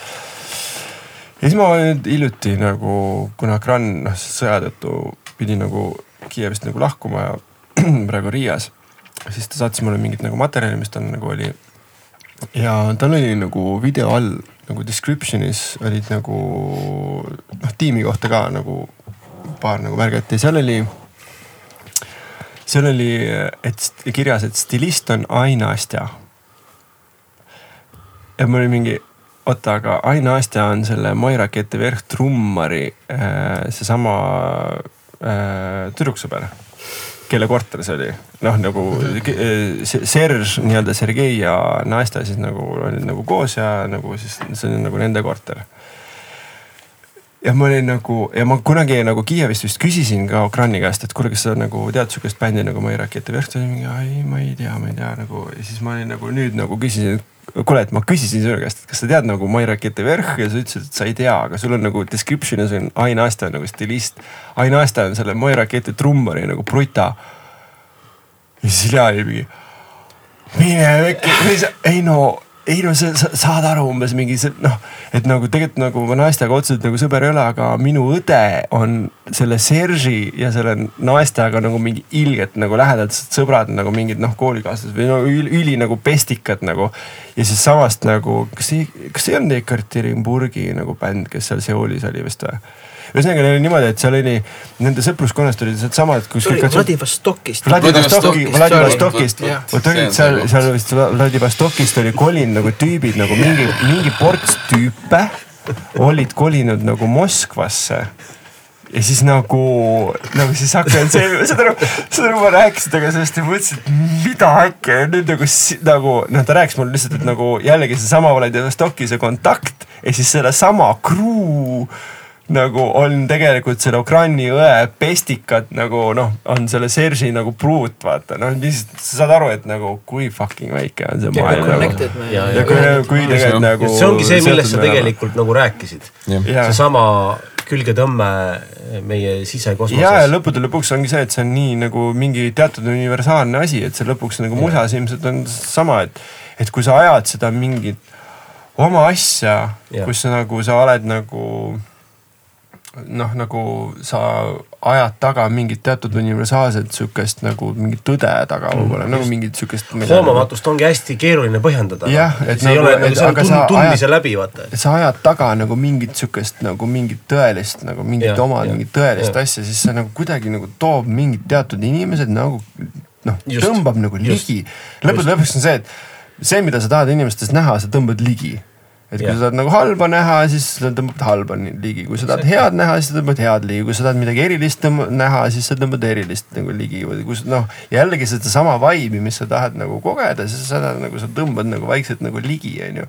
S4: ja siis ma nüüd hiljuti nagu, kuna Kran noh sõja tõttu pidi nagu Kiievist nagu lahkuma ja *clears throat* praegu Riias, siis ta saatis mulle mingit nagu materjali, mis tal nagu oli. ja tal oli nagu video all nagu description'is olid nagu noh tiimi kohta ka nagu paar nagu märget ja seal oli seal oli, et kirjas, et stilist on Ain Astja. ja mul oli mingi, oota, aga Ain Astja on selle Moira Keteverh trummari äh, seesama äh, tüdruksõber, kelle korter see oli. noh, nagu se- Serge nii-öelda Sergei ja Nastja siis nagu olid nagu koos ja nagu siis see oli nagu nende korter ja ma olin nagu ja ma kunagi nagu Kiievist vist küsisin ka Ukraini käest, et kuule, kas sa nagu tead sihukest bändi nagu Mai Rakete Verh, ta oli mingi, ei, ma ei tea, ma ei tea nagu ja siis ma olin nagu nüüd nagu küsisin, et kuule, et ma küsisin sinu käest, et kas sa tead nagu Mai Rakete Verh ja sa ütlesid, et sa ei tea, aga sul on nagu description'is on Ain Asta nagu stilist. Ain Asta on selle Mai Rakete trummari nagu pruta. ja siis Lea oli mingi, mine vekki, ei no ei no sa, sa saad aru umbes mingi see noh, et nagu tegelikult nagu ma naistega otseselt nagu sõber ei ole, aga minu õde on selle Serge'i ja selle naistega nagu mingi ilgelt nagu lähedased sõbrad nagu mingid noh, koolikaaslased või no üli, üli nagu pestikad nagu. ja siis samast nagu, kas ei, kas ei olnud Ekaterinburgi nagu bänd, kes seal Seoulis oli vist või? Ühesõnaga neil oli niimoodi, et seal oli nende sõpruskonnast olid sealsamad kuskil.
S5: Vladivostokist.
S4: Vladivostoki, Vladivostokist, vot olid seal, seal vist Vladivostokist oli kolinud nagu tüübid nagu mingi, mingi ports tüüpe olid kolinud nagu Moskvasse. ja siis nagu, nagu siis hakkan see, saad aru, saad aru, ma rääkisin temaga sellest ja mõtlesin, et mida äkki nüüd nagu, nagu noh, ta rääkis mulle lihtsalt, et nagu jällegi seesama Vladivostokki see kontakt ja siis sellesama crew nagu on tegelikult selle Ukraini õe pestikad nagu noh, on selle Sergei nagu pruut, vaata noh, lihtsalt sa saad aru, et nagu kui fucking väike on see
S5: Ja
S4: maailm nagu.
S2: ja,
S4: ja
S2: ja,
S4: kui, kui tegelikult nagu.
S2: see ongi see, millest sa. tegelikult nagu rääkisid. seesama külgetõmme meie
S4: ja, ja
S2: sisekosmoses.
S4: lõppude lõpuks ongi see, et see on nii nagu mingi teatud universaalne asi, et see lõpuks nagu musas ilmselt on sama, et, et kui sa ajad seda mingit oma asja kus sa nagu sa oled nagu noh, nagu sa ajad taga mingit teatud universaalset sihukest nagu mingit tõde taga võib-olla nagu mingit sihukest.
S2: hoomamatust ongi hästi keeruline põhjendada.
S4: Jah, et
S2: see ei
S4: nagu-
S2: ole
S4: et
S2: nagu, see on tund- tundmise läbi, vaata.
S4: sa ajad taga nagu mingit sihukest nagu mingit tõelist nagu mingit
S2: Jah,
S4: oma
S2: jah,
S4: mingit tõelist
S2: jah.
S4: asja, siis see nagu kuidagi nagu toob mingid teatud inimesed nagu noh, tõmbab nagu ligi. lõppude lõpuks on see, et see, mida sa tahad inimestes näha, sa tõmbad ligi. Et kui
S2: Jah.
S4: sa tahad nagu halba näha, siis tõmbad halba ligi, kui sa tahad head näha, siis tõmbad head ligi, kui sa tahad midagi erilist tõmb- näha, siis sa tõmbad erilist nagu ligi või kui noh, jällegi sedasama vibe'i, mis sa tahad nagu kogeda, siis seda nagu sa tõmbad nagu vaikselt nagu ligi, onju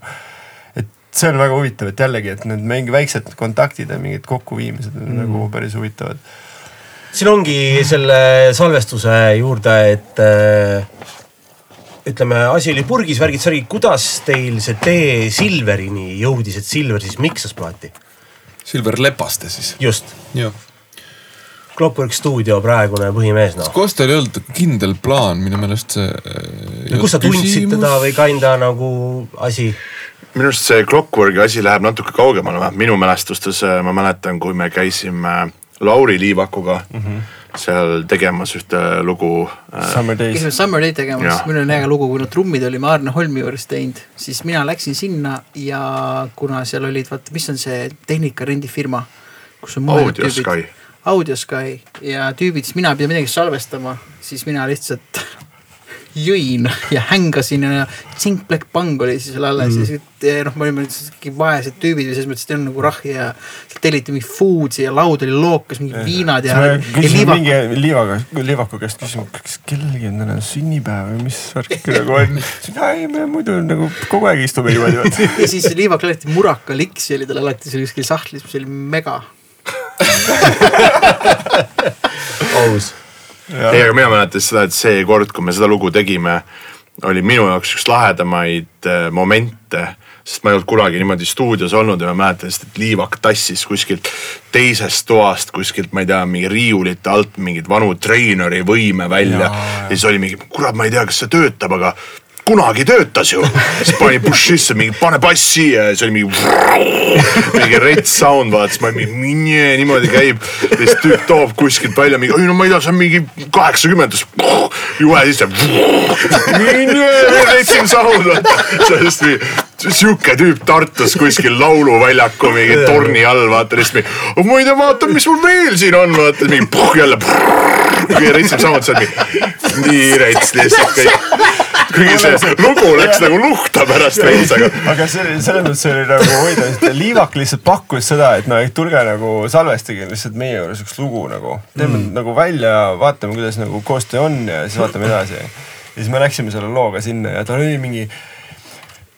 S4: et see on väga huvitav, et jällegi, et need mingi väiksed kontaktid ja mingid kokkuviimised on mm. nagu päris huvitavad.
S2: siin ongi selle salvestuse juurde, et äh, ütleme, asi oli purgis, värgid, särgid, kuidas teil see tee Silverini jõudis, et Silver siis miksas plaati?
S1: Silver Lepaste siis.
S2: just,
S1: jah.
S2: Clockwork stuudio praegune põhimees noh.
S1: Kostel ei olnud kindel plaan minu meelest see.
S2: kus sa tundsid teda või kinda nagu asi?
S3: minu arust see Clockworki asi läheb natuke kaugemale, vähemalt minu mälestustes äh, ma mäletan, kui me käisime Lauri Liivakuga mm -hmm. Seal tegemas ühte lugu äh,.
S4: Summer Days
S5: käisime. Summer Day tegemas meil on äge lugu, kui nad trummid olime Arne Holmi juures teinud, siis mina läksin sinna ja kuna seal olid, vaata, mis on see tehnika rendifirma, kus on mõned
S3: Audio Sky.
S5: Audiosky ja tüübid, siis mina pidin midagi salvestama, siis mina lihtsalt jõin ja hängasin ja Zink Black Bang oli siis veel alles mm. ja siis noh, me olime siuke vaesed tüübid ja selles mõttes, et ei olnud nagu rahhi ja sealt telliti mingi food'i ja laud oli lookas, mingi viinad ja,
S4: siis
S5: liivak-
S4: mingi liivaga, liivaku käest küsisime, kas kellelgi on täna sünnipäev või mis värk nagu *laughs* on. ei, me muidu nagu kogu aeg istume niimoodi *laughs*
S5: ja siis liivak alati Muraka liksi oli tal alati seal kuskil sahtlis, mis oli mega. *laughs*
S2: aus.
S3: ei, aga mina mäletan seda, et see kord, kui me seda lugu tegime, oli minu jaoks üks lahedamaid äh, momente sest ma ei olnud kunagi niimoodi stuudios olnud ja ma mäletan lihtsalt, et Liivak tassis kuskilt teisest toast kuskilt, ma ei tea, mingi riiulite alt mingeid vanu treeneri võime välja. ja siis oli mingi, kurat, ma ei tea, kas see töötab, aga kunagi töötas ju. siis pani push'isse mingi, pane bass siia ja siis oli mingi, mingi rets sound vaata, siis ma mingi minje niimoodi käib. ja siis tüüp toob kuskilt välja mingi, ei no ma ei tea, see on mingi kaheksakümmend, jube sisse. retsim sound vaata, sellest mingi sihuke tüüp Tartus kuskil lauluväljaku mingi torni all vaata lihtsalt mingi, ma ei tea, vaata, mis mul veel siin on, vaata mingi puh, jälle. kõige retsem sound seal mingi, nii rets lihtsalt kõik kuigi see lugu läks nagu luhta pärast veits, aga
S4: aga see, selles mõttes oli nagu huvitav, et Liivak lihtsalt pakkus seda, et no et tulge nagu salvestage lihtsalt meie juures üks lugu nagu. teeme mm. nagu välja, vaatame, kuidas nagu koostöö on ja siis vaatame edasi. ja siis me läksime selle looga sinna ja tal oli mingi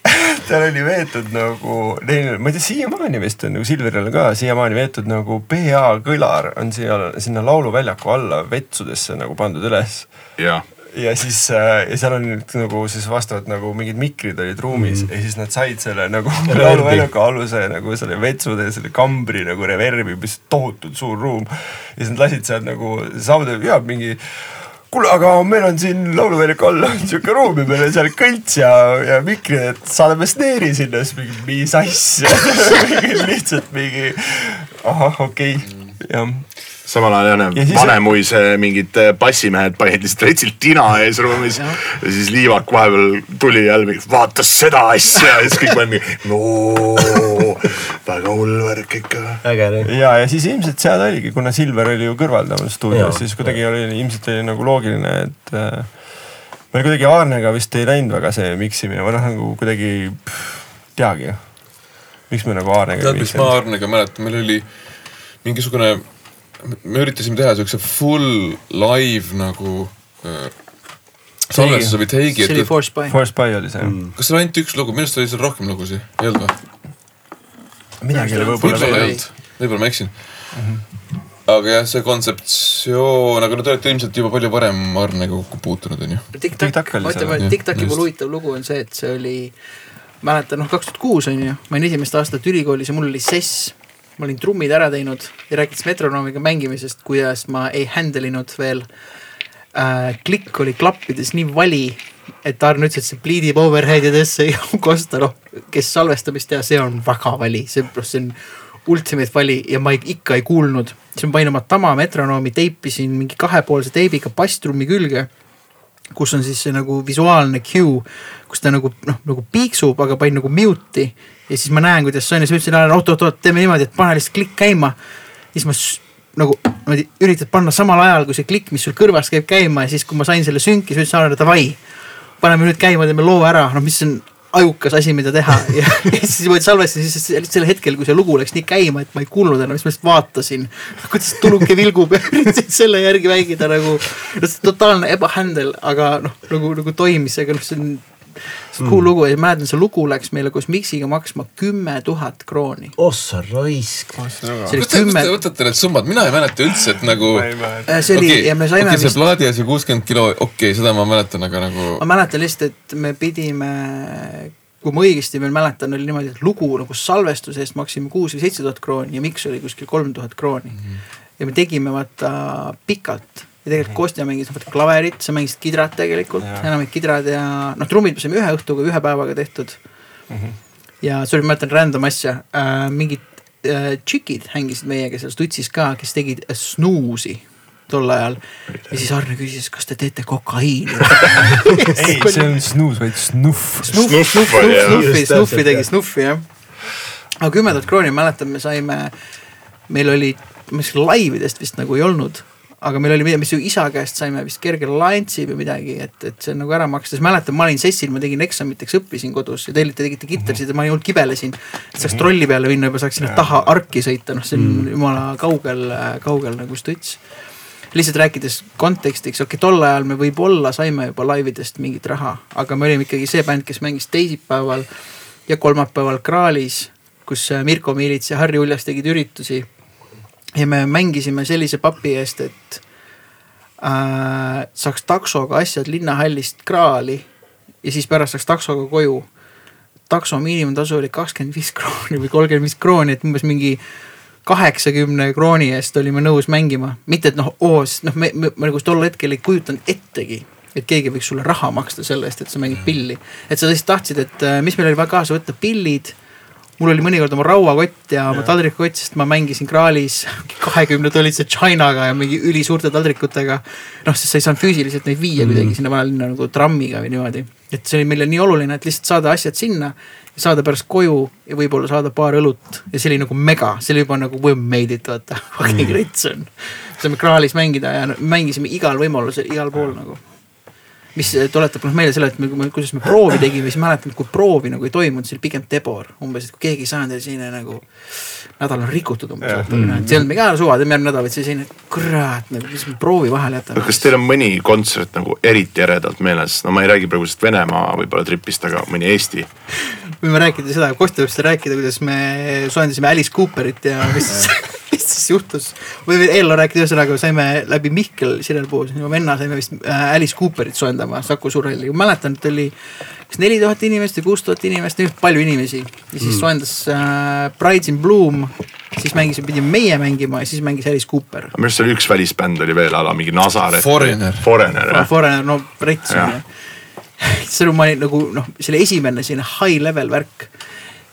S4: *laughs* tal oli veetud nagu, neil, ma ei tea, siiamaani vist on nagu Silveril ka siiamaani veetud nagu PA kõlar on siia, sinna lauluväljaku alla vetsudesse nagu pandud üles
S3: jah,
S4: ja siis äh, ja seal on nagu siis vastavalt nagu mingid mikrid olid ruumis mm. ja siis nad said selle nagu *laughs* lauluväljaku aluse nagu selle vetsude ja selle kambri nagu reverbi, mis tohutult suur ruum. ja siis nad lasid sealt nagu saavad ja mingi kuule, aga meil on siin lauluväljaku all on siuke ruum ja meil on seal kõlts ja, ja mikrid, et saadame sneeri sinna, siis mingi, mis asja *laughs* lihtsalt mingi ahah, okei okay., jah
S3: samal ajal jah
S4: Ja, siis-
S3: Vanemuise mingid äh, bassimehed panid lihtsalt retsilt tina ees ruumis ja siis Liivak vahepeal tuli jälle mingi, vaatas seda asja! Ja siis kõik panid mingi, no väga hull värk ikka.
S4: ja, ja siis ilmselt seal oligi, kuna Silver oli ju kõrval temal
S2: Jaa.
S4: stuudios, siis kuidagi oli ilmselt oli nagu loogiline, et äh, meil kuidagi Aarnega vist ei läinud väga see miksimine või noh, nagu kuidagi teagi miks me nagu Aarnega
S1: tead, mis ma Arnega mäletan, meil oli mingisugune me üritasime teha siukse full live nagu äh, salvestuse või take'i,
S5: see oli Force By.
S4: Force By oli see mm..
S1: kas seal ainult üks lugu, minu arust oli seal rohkem lugusid, ei olnud või?
S4: midagi oli võib-olla
S1: võib-olla ei
S4: veel.
S1: olnud, võib-olla ma eksin. aga jah, see kontseptsioon, aga no te olete ilmselt juba palju varem Arnega kokku puutunud, onju.
S4: TikTok oli
S1: jah,
S5: TikToki puhul huvitav lugu on see, et see oli, mäletan noh, kaks tuhat kuus on ju, ma olin esimest aastat ülikoolis ja mul oli sess. Ma olin trummid ära teinud ja rääkides metronoomiga mängimisest, kuidas ma ei handle inud veel äh,. klikk oli klappides nii vali, et Arn ütles, et see bleed ib overhead idesse ja *laughs* Kosta noh, kes salvestamist teha, see on väga vali, see, see on ultimate vali ja ma ei, ikka ei kuulnud. siis ma panin oma Tama metronoomi, teipisin mingi kahepoolse teibiga basstrummi külge kus on siis see nagu visuaalne cue, kus ta nagu noh, nagu piiksub, aga panin nagu mute'i. Ja siis ma näen, kuidas see on ja siis ma ütlesin, oot-oot-oot, teeme niimoodi, et pane lihtsalt klikk käima. siis ma nagu niimoodi üritad panna samal ajal, kui see klikk, mis sul kõrvas käib käima ja siis, kui ma sain selle sünki, siis ma ütlesin, davai, paneme nüüd käima, teeme loo ära, noh, mis on ajukas asi, mida teha *laughs* ja, siis ma salvestasin, siis sel- hetkel, kui see lugu läks nii käima, et ma ei kuulnud enam, siis ma lihtsalt vaatasin, *laughs* kuidas tuluke vilgub *laughs* ja üritasin selle järgi mängida nagu. no see totaalne ebahandel, aga noh, nagu, nagu toimis, aga noh, see on, see on cool lugu ja ma mäletan, see lugu läks meile koos miksiga maksma kümme tuhat krooni.
S2: ossa raisk.
S1: kust te, kust te, võtate need summad, mina ei mäleta üldse, et nagu.
S5: Äh, see oli
S1: okei,
S5: ja me saime
S1: okei, see
S5: vist,
S1: plaadiasi kuuskümmend kilo, okei okay,, seda ma mäletan, aga nagu
S5: ma mäletan lihtsalt, et me pidime, kui ma õigesti veel mäletan, oli niimoodi, et lugu nagu salvestuse eest maksime kuus või seitse tuhat krooni ja miks oli kuskil kolm tuhat krooni mm. -hmm. ja me tegime vaata pikalt ja tegelikult Kostja mängis vaata klaverit, sa mängisid kidrat tegelikult, enamik kidrad ja noh, trummid me saime ühe õhtuga, ühe päevaga tehtud mm. -hmm. ja see oli, ma mäletan random asja äh,, mingid äh, tšikid hängisid meiega seal Stutsis ka, kes tegid snuusi tol ajal ja siis Arne küsis, kas te teete kokaiini *laughs*
S4: ei, see on snuus, vaid snuff.
S5: Snuffi, Snuffi
S2: täpselt,
S5: tegi. Snuffi jah. aga kümme tuhat krooni, ma mäletan, me saime, meil oli, mis laividest vist nagu ei olnud, aga meil oli midagi, mis isa käest saime vist kerge lantsi või midagi, et, et see on nagu ära maksta, siis mäletan, ma olin sessil, ma tegin eksamiteks, õppisin kodus ja te olite, tegite kitarsid ja ma ainult kibelesin. saaks trolli peale minna, juba saaks sinna taha arki sõita, noh, see on jumala kaugel, kaugel nagu stuts lihtsalt rääkides kontekstiks, okei okay,, tol ajal me võib-olla saime juba laividest mingit raha, aga me olime ikkagi see bänd, kes mängis teisipäeval ja kolmapäeval Kraalis, kus Mirko Miilits ja Harri Uljas tegid üritusi. Ja me mängisime sellise papi eest, et äh, saaks taksoga asjad linnahallist Kraali ja siis pärast saaks taksoga koju. takso miinimumtasu oli kakskümmend viis krooni või kolmkümmend viis krooni, et umbes mingi kaheksakümne krooni eest olime nõus mängima, mitte et noh, oo, sest noh, me, me, me nagu tol hetkel ei kujutanud ettegi, et keegi võiks sulle raha maksta selle eest, et sa mängid pilli. et sa lihtsalt tahtsid, et äh, mis meil oli vaja kaasa võtta, pillid. Mul oli mõnikord oma rauakott ja oma taldrikukott, sest ma mängisin kraalis *laughs* kahekümne tollise Chinaga ja mingi ülisuurte taldrikutega. noh, sest sa ei saanud füüsiliselt neid viia kuidagi sinna vanalinna nagu trammiga või niimoodi. et see oli meile nii oluline, et lihtsalt saada asjad sinna saada pärast koju ja võib-olla saada paar õlut ja see oli nagu mega, see oli juba nagu we made it vaata, *laughs* fucking rets on. saime kraalis mängida ja mängisime igal võimalusel, igal pool nagu. Mis tuletab noh meelde selle, et me, kuidas me proovi tegime, siis mäletan, et kui proovi nagu ei toimunud, see oli pigem debor, umbes, et kui keegi ei saanud ja selline nagu nädal on rikutud umbes, et see ei olnud mingi aa suva, teeme järgmine nädal, vaid see selline, et kurat nagu, mis me proovi vahele jätame.
S3: kas teil on mõni kontsert nagu eriti eredalt meeles, no ma ei räägi praegu sellest Venemaa võib-olla tripist, aga mõni Eesti?
S5: Võime rääkida seda, Kostja võib seda rääkida, kuidas me soojendasime Alice Cooperit ja mis siis, *laughs* mis siis juhtus. võime Eello rääkida, ühesõnaga saime läbi Mihkel Sirelpuu, minu venna saime vist äh, Alice Cooperit soojendama Saku Surelli, ma mäletan, et oli kas neli tuhat inimest või kuus tuhat inimest, palju inimesi. ja siis mm. soojendas äh, Brides in Bloom, siis mängisime, pidime meie mängima ja siis mängis Alice Cooper.
S3: minu arust oli üks välisbänd oli veel ala mingi Nazaret.
S1: Foreigner.
S3: Foreigner jah.
S5: Foreigner, no rets on ju. *laughs* ma olin nagu noh, see oli esimene selline high level värk.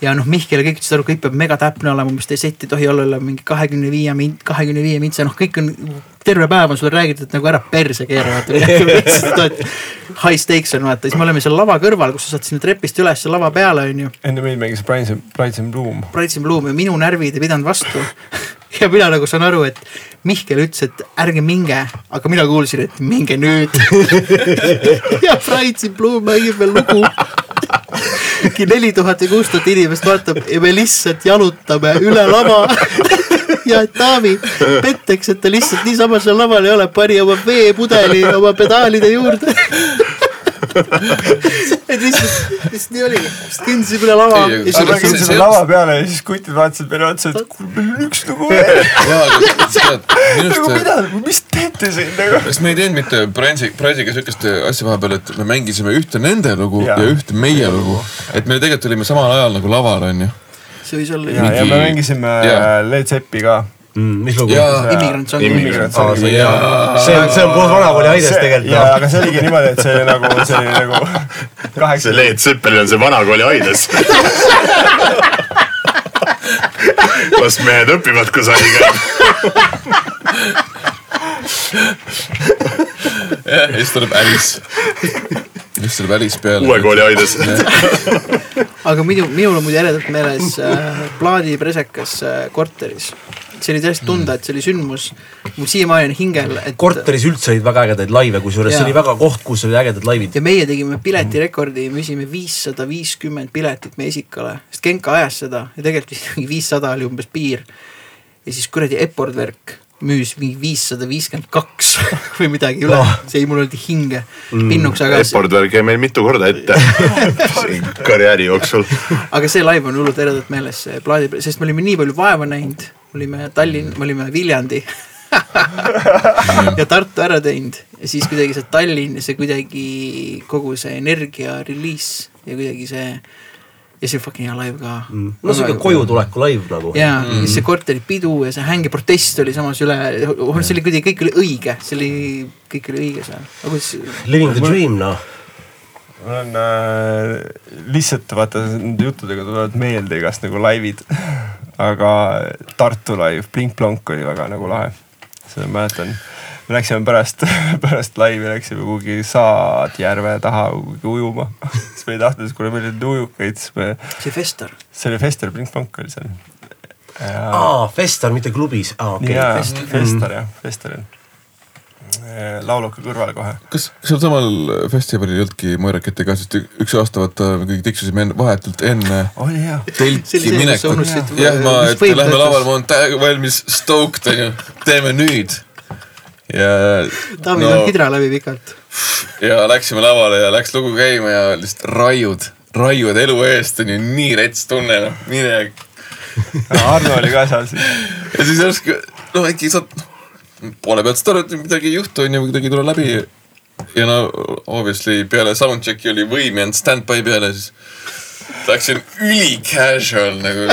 S5: ja noh, Mihkel ja kõik ütlesid aru, kõik peab mega täpne olema, umbes teie sett ei tohi olla üle mingi kahekümne viie min-, kahekümne viie mintse, noh, kõik on. terve päev on sulle räägitud, et nagu ära perse keera, vaata. *laughs* High stakes on vaata, siis me oleme seal lava kõrval, kus sa saad sinna trepist üles lava peale, on ju.
S4: enne meid mängis Brides and, and Bloom.
S5: Brides in Bloom ja minu närvid ei pidanud vastu. *laughs* *laughs* ja mina nagu saan aru, et Mihkel ütles, et ärge minge, aga mina kuulsin, et minge nüüd. *laughs* ja Brides in Bloom mängib veel lugu. mingi neli tuhat või kuus tuhat inimest vaatab ja me lihtsalt jalutame üle lava. *laughs* ja Taavi petteks, et ta lihtsalt niisama seal laval ei ole, pani oma veepudeli oma pedaalide juurde. *laughs* et lihtsalt, lihtsalt nii oligi, siis kõndisime üle lava
S1: see-
S4: selle lava peale ja siis kutid vaatasid meile otsa, et kuule meil on üks lugu veel.
S1: tead, minu *laughs*
S4: nagu mida, mis teete siin nagu?
S1: kas me ei teinud mitte Pransi, Pransiga siukest asja vahepeal, et me mängisime ühte nende lugu ja, ja ühte meie lugu. et me tegelikult olime samal ajal nagu laval, onju.
S5: see võis olla
S4: ja, ja me mängisime. Led Zeppi ka.
S2: Mm, mis lugu?
S5: Immigrant song.
S3: Immigrant.
S2: see
S1: Jaa.
S2: on, see on, see on koos vanakooli Aides tegelikult
S4: jaa,
S2: noh.
S4: aga see oligi niimoodi, et see nagu, see oli nagu *laughs* kaheksa
S3: see. Leet Seppelin on see vanakooli aides. *laughs* las mehed õpivad, käib.
S1: ja siis tuleb Alice. siis tuleb Alice peale.
S3: uue kooli aides.
S5: aga minu, minul on muidu eredalt meeles äh, plaadipresekas äh, korteris. See oli täiesti tunda, et see oli sündmus. mul siiamaani on hingel, et.
S2: korteris üldse olid väga ägedaid laive, kusjuures see oli väga koht, kus olid ägedad laivid.
S5: ja meie tegime piletirekordi, müüsime viissada viiskümmend piletit Meesikale, sest Genka ajas seda ja tegelikult vist mingi viissada oli umbes piir. ja siis kuradi Epord värk müüs mingi viissada viiskümmend kaks *laughs* või midagi üle
S2: Oh.,
S5: see jäi mulle hinge pinnuks, aga,
S3: Epord käib meil mitu korda ette *laughs* *laughs* karjääri jooksul.
S5: aga see live on hullult eredalt meeles, see plaadi, sest me olime nii palju vaeva näinud, olime Tallinn, me olime Viljandi *laughs* ja Tartu ära teinud ja siis kuidagi see Tallinn ja see kuidagi kogu see energia reliis ja kuidagi see ja see fucking hea live ka mm..
S2: no siuke kojutuleku laiv nagu.
S5: ja mm., ja see korteripidu ja see hänge protest oli samas üle, see oli kuidagi, kõik oli õige, see oli, kõik oli õige seal,
S2: Living the dream noh.
S4: Mul on äh, lihtsalt vaata nende juttudega tulevad meelde igast nagu laivid. *laughs* aga Tartu live Blink Blonk oli väga nagu lahe. seda ma mäletan. me läksime pärast, *laughs* pärast laivi läksime kuhugi Saadjärve taha kuhugi ujuma. *laughs* siis me ei tahtnud, kuna meil olid ujukaid, siis me,
S5: see Fester,
S4: see oli Fester, Blink Blonk oli seal.
S2: aa, Fester, mitte klubis, aa okei
S4: jaa,
S2: okay..
S4: Fester jah, Festeril. Lauluka kõrval kohe.
S1: kas seal samal festivalil ei olnudki Moirakete ka, sest üks aasta vaata me kõik tiksusime enne, vahetult enne
S4: oli.
S5: See oli
S1: telki minekut jah, ma, et lähme lavale, ma olen täiega valmis, stoked onju, teeme nüüd. ja
S5: Taavi no. on hidra läbi pikalt.
S1: ja läksime lavale ja läks lugu käima ja lihtsalt raiud, raiud elu eest onju, nii rets tunne noh, mine.
S4: Arno oli ka seal siis.
S1: ja siis järsku, no äkki saad, poole pealt saad aru, et midagi ei juhtu onju, kuidagi ei tule läbi. ja no obviously peale soundcheck'i oli võim jäänud stand-by peale, siis läksin üli casual nagu.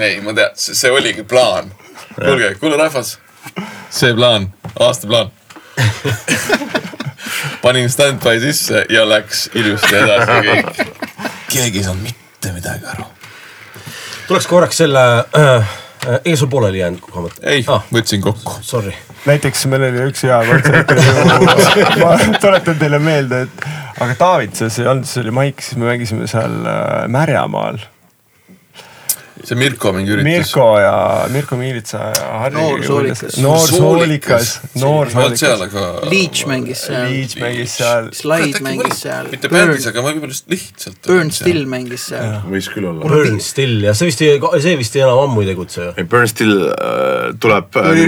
S1: ei, ma tean, see oligi plaan. kuulge, kuule rahvas, see plaan, aastaplaan. *laughs* panin stand-by sisse ja läks ilusti edasi kõik. keegi ei saanud mitte midagi aru.
S2: tuleks korraks selle äh,, ega sul pooleli jäänud kogemata?
S1: ei
S2: ah,,
S1: võtsin kokku.
S2: sorry.
S4: näiteks meil oli üks hea kontsert, *laughs* ma tuletan teile meelde, et aga Taavitses ei olnud, see oli Maik, siis me mängisime seal äh, Märjamaal.
S1: See Mirko mingi üritus.
S4: Mirko ja Mirko Miilitsa ja Harri.
S5: Noor soolikas.
S4: noor soolikas, noor soolikas.
S1: aga.
S5: Leech mängis seal,
S4: Leech mängis seal.
S5: Slide mängis seal,
S1: mitte
S5: Burn
S1: bändis, aga võib-olla lihtsalt.
S5: Burn Still mängis seal.
S3: võis küll olla.
S2: Burn Still ja see vist ei, see vist ei enam ammu ei tegutse ju.
S3: ei, Burn Still äh, tuleb äh,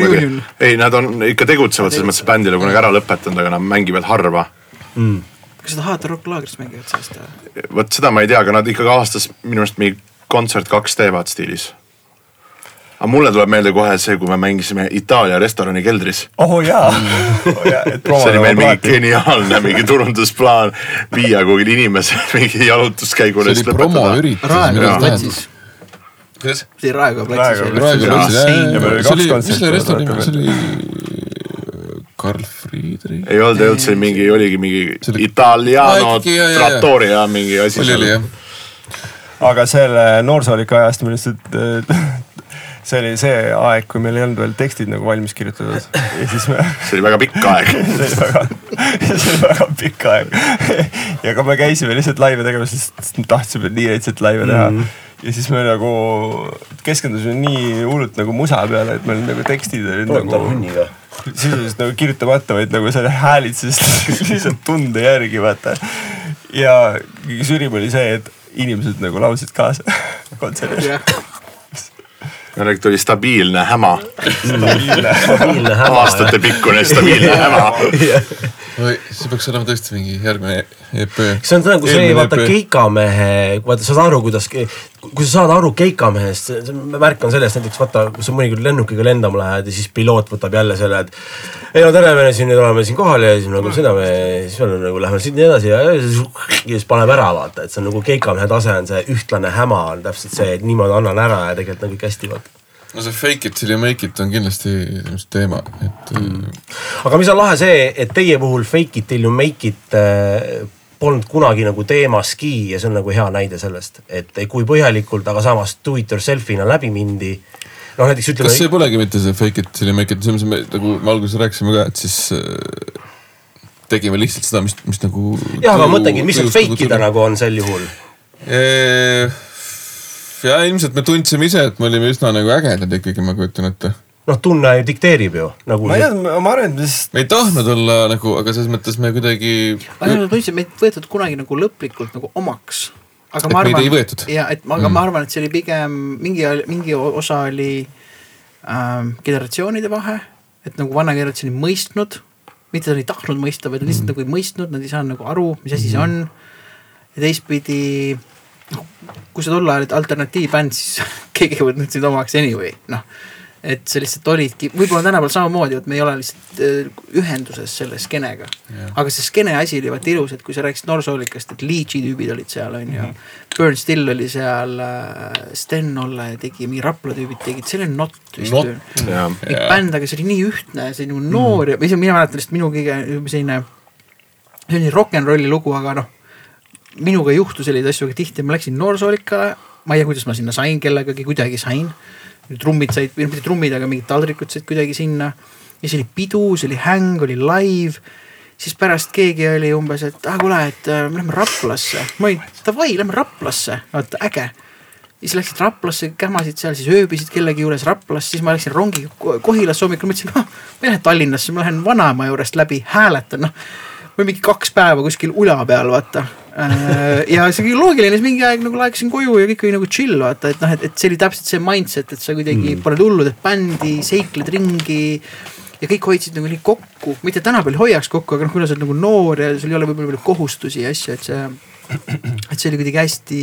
S3: ei, nad on ikka tegutsevad selles mõttes, et bänd ei ole kunagi ära lõpetanud, aga nad mängivad harva.
S5: kas seda Hard Rock laagris mängivad sellest või?
S3: vot seda ma ei tea, aga nad ikkagi aastas minu arust mingi kontsert kaks teevad stiilis. aga mulle tuleb meelde kohe see, kui me mängisime Itaalia restorani keldris.
S4: oh jaa oh, jaa, et
S3: see oli meil mingi geniaalne mingi turundusplaan viia kuhugi inimesed *laughs* mingi jalutuskäigule.
S1: see oli promoüritus.
S5: Platsis,
S1: kuidas?
S5: see Raekoja platsis
S4: Raekoja.
S1: Jah, see oli, mis selle restorani nimi, oli Karl Friedrich.
S3: ei olnud, ei olnud, see oli mingi, oligi mingi Italiano trattoria mingi asi.
S1: oli, oli jah.
S4: Aga selle noorsoolika ajast ma lihtsalt, *laughs* see oli see aeg, kui meil ei olnud veel tekstid nagu valmis kirjutatud ja siis me
S3: see oli väga pikk aeg. *laughs*
S4: see oli väga, *laughs* see oli väga pikk aeg. ja kui me käisime lihtsalt laive tegemas, siis tahtsime nii õitselt laive teha mm. -hmm. ja siis me nagu keskendusime nii hullult nagu musa peale, et meil nagu tekstid olid nagu sisuliselt nagu kirjutamata, vaid nagu selle häälitses lihtsalt tunde järgi vaata. ja kõige sürim oli see, et inimesed nagu laulsid kaasa *laughs* kontserdil.
S3: jällegi tuli stabiilne häma,
S2: stabiilne häma.
S3: aastatepikkune stabiilne häma.
S1: oi, see peaks olema tõesti mingi järgmine EP.
S2: see on nagu see, vaata keikamehe, vaata sa saad aru, kuidas, kui sa saad aru keikamehest, märk on sellest näiteks vaata, kui sa mõnikord lennukiga lendama lähed ja siis piloot võtab jälle selle, et ei no tere, me siin nüüd oleme siin kohal ja siis nagu sõidame, siis me nagu lähme siit nii edasi ja, ja siis, ja paneb ära vaata, et see on nagu keikamehe tase on see ühtlane häma on täpselt see, et niimoodi annan ära ja tegelikult on kõik hästi vaata.
S1: no see fake it till you make it on kindlasti teema, et mm.
S2: aga mis on lahe see, et teie puhul fake it till you make it äh, polnud kunagi nagu teemaski ja see on nagu hea näide sellest, et kui põhjalikult, aga samas do it yourself'ina läbi mindi. noh, näiteks
S1: kas see
S2: ütleme,
S1: polegi mitte see fake it till you make it, selles mõttes me nagu me alguses rääkisime ka, et siis äh, tegime lihtsalt seda, mis, mis nagu.
S2: jah, aga ma mõtlengi, mis seal fake ida nagu on sel juhul.
S1: ja ilmselt me tundsime ise, et me olime üsna nagu ägedad ikkagi, ma kujutan ette.
S2: noh, tunne dikteerib ju nagu
S4: ma ei tea, ma arvan, et lihtsalt
S1: me ei tahtnud olla nagu, aga selles mõttes me kuidagi.
S5: ma tundsin, meid ei võetud kunagi nagu lõplikult nagu omaks. aga
S1: Et
S5: ma arvan ja et ma, aga mm. ma arvan, et see oli pigem mingi, mingi osa oli ähm, generatsioonide vahe. et nagu vana generatsioon ei mõistnud, mitte nad ei tahtnud mõista, vaid nad lihtsalt mm. nagu ei mõistnud, nad ei saanud nagu aru, mis asi see on. ja teistpidi, noh, kui sa tol ajal olid alternatiivbänd, siis *laughs* keegi ei võtnud sind omaks anyway, noh et sa lihtsalt olidki, võib-olla tänapäeval samamoodi, et me ei ole lihtsalt äh, ühenduses selle skeenega aga see skeene asi oli vaata ilus, et kui sa rääkisid Norsoolikast, et Leechi tüübid olid seal on ju mm. -hmm. Burn Still oli seal äh,, Sten Olle tegi, mingi Rapla tüübid tegid, see oli Not vist mingi bänd, aga see oli nii ühtne, see oli nagu noor ja see, mina mäletan lihtsalt minu kõige selline, see oli rock n rolli lugu, aga noh, minuga ei juhtu selliseid asju väga tihti, ma läksin noorsoolikale, ma ei tea, kuidas ma sinna sain, kellegagi kuidagi sain. Trummid said, või noh, mitte trummid, aga mingid taldrikud said kuidagi sinna. ja siis oli pidu, see oli häng, oli live. siis pärast keegi oli umbes, et ah kuule, et äh, me lähme Raplasse. ma olin davai, lähme Raplasse, vaata äge siis läksid Raplasse, kähmasid seal, siis ööbisid kellegi juures Raplas, siis ma läksin rongiga Ko- Kohilasse hommikul, mõtlesin, noh, ma ei lähe Tallinnasse, ma lähen vanaema juurest läbi, hääletan, noh. või mingi kaks päeva kuskil ula peal, vaata. Ja see oli loogiline, siis mingi aeg nagu laeksin koju ja kõik oli nagu chill, vaata, et noh, et, et see oli täpselt see mindset, et sa kuidagi mm. paned hullu, teed bändi, seikled ringi ja kõik hoidsid nagu nii kokku, mitte tänapäeval ei hoiaks kokku, aga noh, kuna sa oled nagu noor ja sul ei ole võib-olla palju kohustusi ja asju, et see, *clears throat* et see oli kuidagi hästi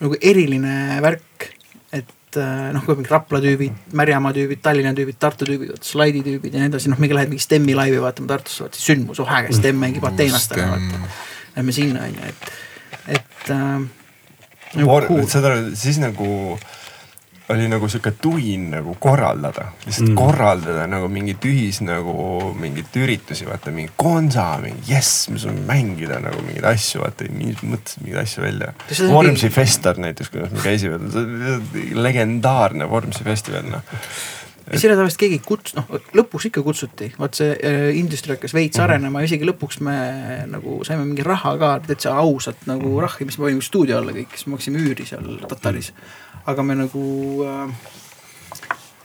S5: nagu eriline värk. et äh, noh, kui mingid Rapla tüübid, Märjamaa tüübid, Tallinna tüübid, Tartu tüübid, slaidi tüübid ja nii edasi, noh, mingi lähed mingi Stemmi laivi vaatama Tartusse, vaata sündmus, oh äge, Stemm mängib Ateenast ära, vaata. Lähme sinna on ju, et, et äh,.
S4: Saad aru, siis nagu oli nagu sihuke tuin nagu korraldada, lihtsalt mm. korraldada nagu mingit ühis nagu mingeid üritusi, vaata mingi konsa, mingi jess, me saame mängida nagu mingeid asju, vaata inimesed mõtlesid mingeid asju välja Vormsi
S5: mingi-
S4: festival näiteks, kuidas me käisime, legendaarne Vormsi festival noh.
S5: Ja selle tavaliselt keegi kuts-, noh lõpuks ikka kutsuti, vot see äh, industry hakkas veits mm -hmm. arenema ja isegi lõpuks me nagu saime mingi raha ka täitsa ausalt nagu rahhi, mis me panime stuudio alla kõik, siis me maksime üüri seal Tataris. aga me nagu äh,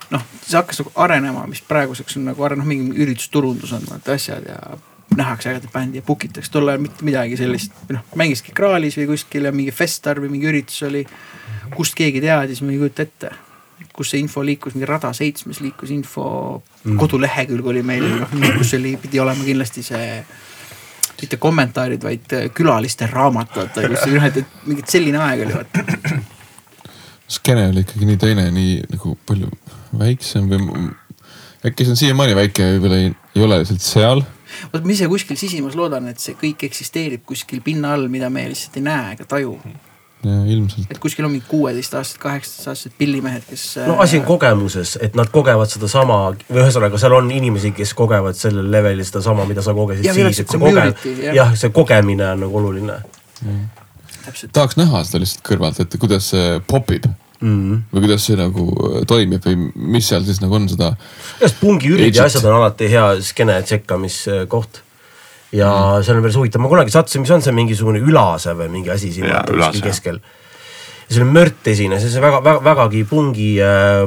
S5: noh, see hakkas nagu arenema, mis praeguseks on nagu arenenud, mingi üritusturundus on vaata asjad ja nähakse ägedat bändi ja book itakse, tol ajal mitte midagi sellist, noh, mängiski Kraalis või kuskil ja mingi festival või mingi üritus oli, kust keegi teadis, ma ei kujuta ette kus see info liikus, mingi Rada seitsmes liikus info mm., kodulehekülg oli meil, noh kus oli, pidi olema kindlasti see mitte kommentaarid, vaid äh, külaliste raamat, vaata, kus noh, et, et mingit selline aeg oli, vaata.
S1: skeene oli ikkagi nii teine, nii nagu palju väiksem või äkki see on siiamaani väike, võib-olla ei, ei ole lihtsalt seal.
S5: vot ma ise kuskil sisimas loodan, et see kõik eksisteerib kuskil pinna all, mida me lihtsalt ei näe ega taju.
S1: ilmselt.
S5: et kuskil on mingi kuueteistaastased, kaheksateistaastased pillimehed, kes. äh,
S2: no asi on kogemuses, et nad kogevad sedasama või ühesõnaga, seal on inimesi, kes kogevad sellel levelil sedasama, mida sa kogesid
S5: Ja
S2: siis, et see koge-
S5: community,, jah.
S2: jah, see kogemine on nagu oluline
S5: täpselt,
S1: tahaks näha seda lihtsalt kõrvalt, et kuidas see popib
S2: mm. -hmm.
S1: või kuidas see nagu toimib või mis seal siis nagu on seda.
S2: igast pungiürid ja asjad on alati hea skeene tsekkamiskoht. Ja mm. see on päris huvitav, ma kunagi sattusin, mis on see mingisugune Ülase või mingi asi siin kuskil
S3: jah.
S2: keskel. ja see oli Mört esines ja see väga, väga, vägagi pungi,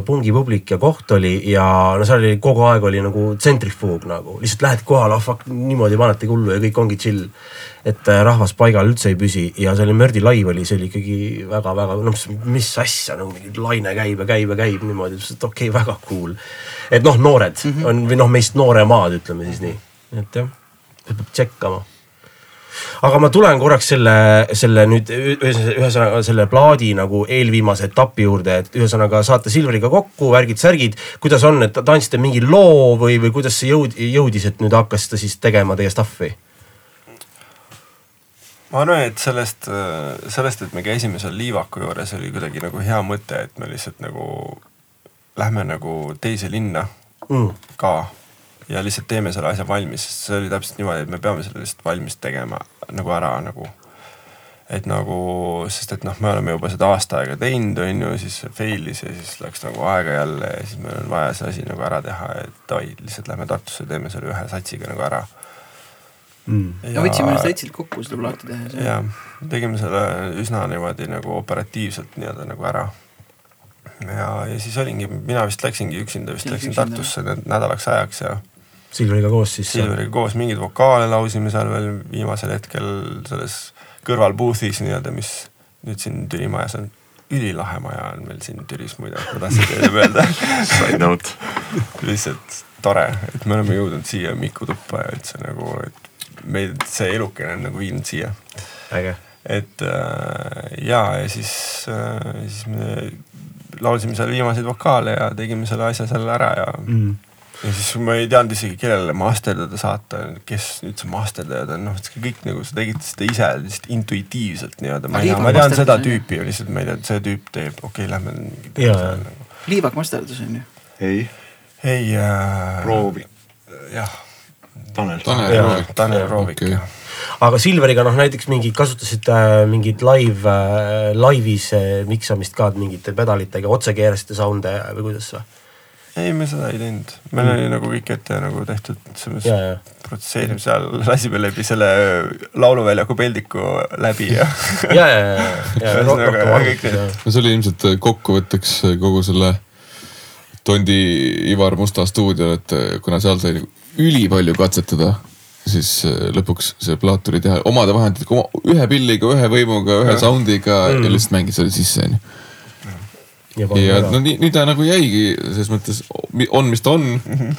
S2: pungi publik ja koht oli ja no seal oli kogu aeg oli nagu tsentrifuug nagu, lihtsalt lähed kohale, ah fuck, niimoodi panetegi hullu ja kõik ongi chill. et äh, rahvas paigal üldse ei püsi ja see oli Mördi live oli, see oli ikkagi väga-väga, no mis, mis asja nagu mingi laine käib ja käib ja käib niimoodi, okei okay,, väga cool. et noh, noored mm -hmm. on või noh, meist nooremad, ütleme siis nii, et jah, peab tšekkama aga ma tulen korraks selle, selle nüüd ühesõnaga selle plaadi nagu eelviimase etapi juurde, et ühesõnaga saate Silveriga kokku, värgid-särgid. kuidas on, et tantsite mingi loo või, või kuidas see jõud, jõudis, et nüüd hakkasite siis tegema teie stuff'i?
S4: ma arvan, et sellest, sellest, et me käisime seal Liivaku juures, oli kuidagi nagu hea mõte, et me lihtsalt nagu lähme nagu teise linna mm. ka ja lihtsalt teeme selle asja valmis, sest see oli täpselt niimoodi, et me peame selle lihtsalt valmis tegema nagu ära nagu. et nagu, sest et noh, me oleme juba seda aasta aega teinud, on ju, siis fail'is ja siis läks nagu aega jälle ja siis meil on vaja see asi nagu ära teha, et davai, lihtsalt lähme Tartusse, teeme selle ühe satsiga nagu ära
S5: mm.. no võtsime ennast täitsa kokku seda plaati tehes.
S4: jah, tegime selle üsna niimoodi nagu operatiivselt nii-öelda nagu ära ja, ja siis olingi, mina vist läksingi üksinda, vist läksin Tartusse nädalaks ajaks ja
S2: Silveriga koos siis?
S4: Silveriga koos, mingeid vokaale laulsime seal veel viimasel hetkel selles kõrval booth'is nii-öelda, mis nüüd siin Türi majas on. ülilahe maja on meil siin Türis muide, ma tahtsin teile öelda *laughs*
S3: Side note.
S4: lihtsalt tore, et me oleme jõudnud siia Miku tuppa ja üldse nagu, et meid see elukene on nagu viinud siia.
S2: äge.
S4: et äh, ja, ja siis äh,, siis me laulsime seal viimaseid vokaale ja tegime selle asja seal ära ja mm ja siis ma ei teadnud isegi, kellele masterdada saata, kes üldse masterdajad on, noh, kõik nagu sa tegid seda ise lihtsalt intuitiivselt nii-öelda, ma ei tea, ma tean seda tüüpi ja lihtsalt ma ei tea, et see tüüp teeb, okei okay,, lähme.
S5: Nagu. liivak masterdus on ju?
S3: ei.
S4: ei äh,.
S3: Roovi.
S4: jah.
S3: Tanel.
S1: Tanel Roovik.
S4: Tanel Roovik okay., jah
S2: aga Silveriga noh, näiteks mingi kasutasite äh, mingit live äh,, laivis äh, miksamist ka mingite pedalitega, otse keerasite sound'e või kuidas või?
S4: Ei, me seda ei teinud, meil mm. oli nagu kõik ette nagu tehtud, selles protsesseerime seal, lasime läbi selle lauluväljaku peldiku läbi ja.
S2: ja, ja, ja, ja
S1: arvutis. no see oli ilmselt kokkuvõtteks kogu selle Tondi Ivar Musta stuudio, et kuna seal sai ülipalju katsetada, siis lõpuks see plaat tuli teha omade vahenditega, ühe pilliga, ühe võimuga, ühe sound'iga mm. ja lihtsalt mängid selle sisse onju ja no nii, nii ta nagu jäigi, selles mõttes on, mis ta on. Mm. -hmm.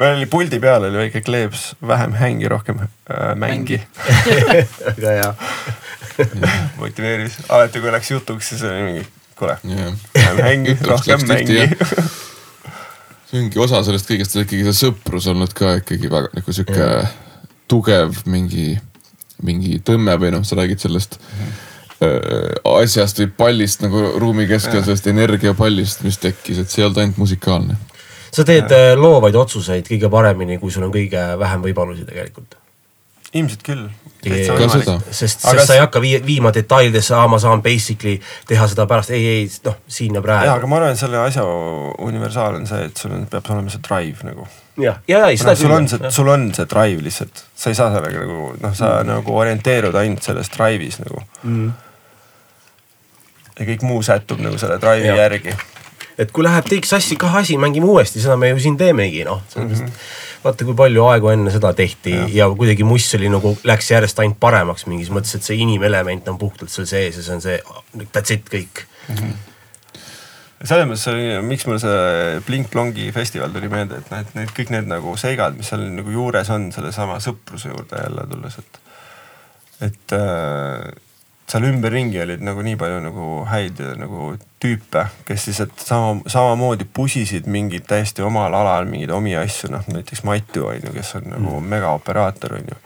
S4: meil oli puldi peal oli väike kleeps, vähem hängi, rohkem äh, mängi.
S2: väga *laughs* hea *laughs*
S4: motiveeris, alati kui läks jutuks, siis oli mingi, kuule, vähem hängi, rohkem mängi.
S1: see ongi osa sellest kõigest, ikkagi see sõprus olnud ka ikkagi väga nagu sihuke tugev mingi, mingi tõmme või noh, sa räägid sellest. Mm. Äh, asjast või pallist nagu ruumi keskel, sellest energiapallist, mis tekkis, et see ei olnud ainult musikaalne.
S2: sa teed ja. Äh, loovaid otsuseid kõige paremini, kui sul on kõige vähem võimalusi tegelikult.
S4: ilmselt küll.
S2: sest, sest aga... sa ei hakka vii, viima detailidesse, aa ma saan basically teha seda pärast, ei, ei noh, siin ja praegu.
S4: jaa, aga ma arvan, et selle asja universaal on see, et sul on, peab olema see drive nagu
S2: jah, ja, ja seda
S4: küll. sul on see, sul on see drive lihtsalt, sa ei saa sellega nagu noh, sa mm. nagu orienteerud ainult selles drive'is nagu mm ja kõik muu sättub nagu selle drive'i järgi.
S2: et kui läheb teik sassi kah asi, mängime uuesti, seda me ju siin teemegi noh mm -hmm. vaata, kui palju aegu enne seda tehti ja, ja kuidagi muss oli nagu, läks järjest ainult paremaks mingis mõttes, et see inimelement on puhtalt seal sees ja see on see, that's it kõik mm. -hmm
S4: selles mõttes oli, miks mul see Blink-Blongi festival tuli meelde, et need, need kõik need nagu seigad, mis seal nagu juures on, sellesama sõpruse juurde jälle tulles, et, et äh, seal ümberringi olid nagu nii palju nagu häid nagu tüüpe, kes lihtsalt sama, samamoodi pusisid mingeid täiesti omal alal mingeid omi asju, noh näiteks Matu on ju, kes on nagu mm. megaoperaator on ju.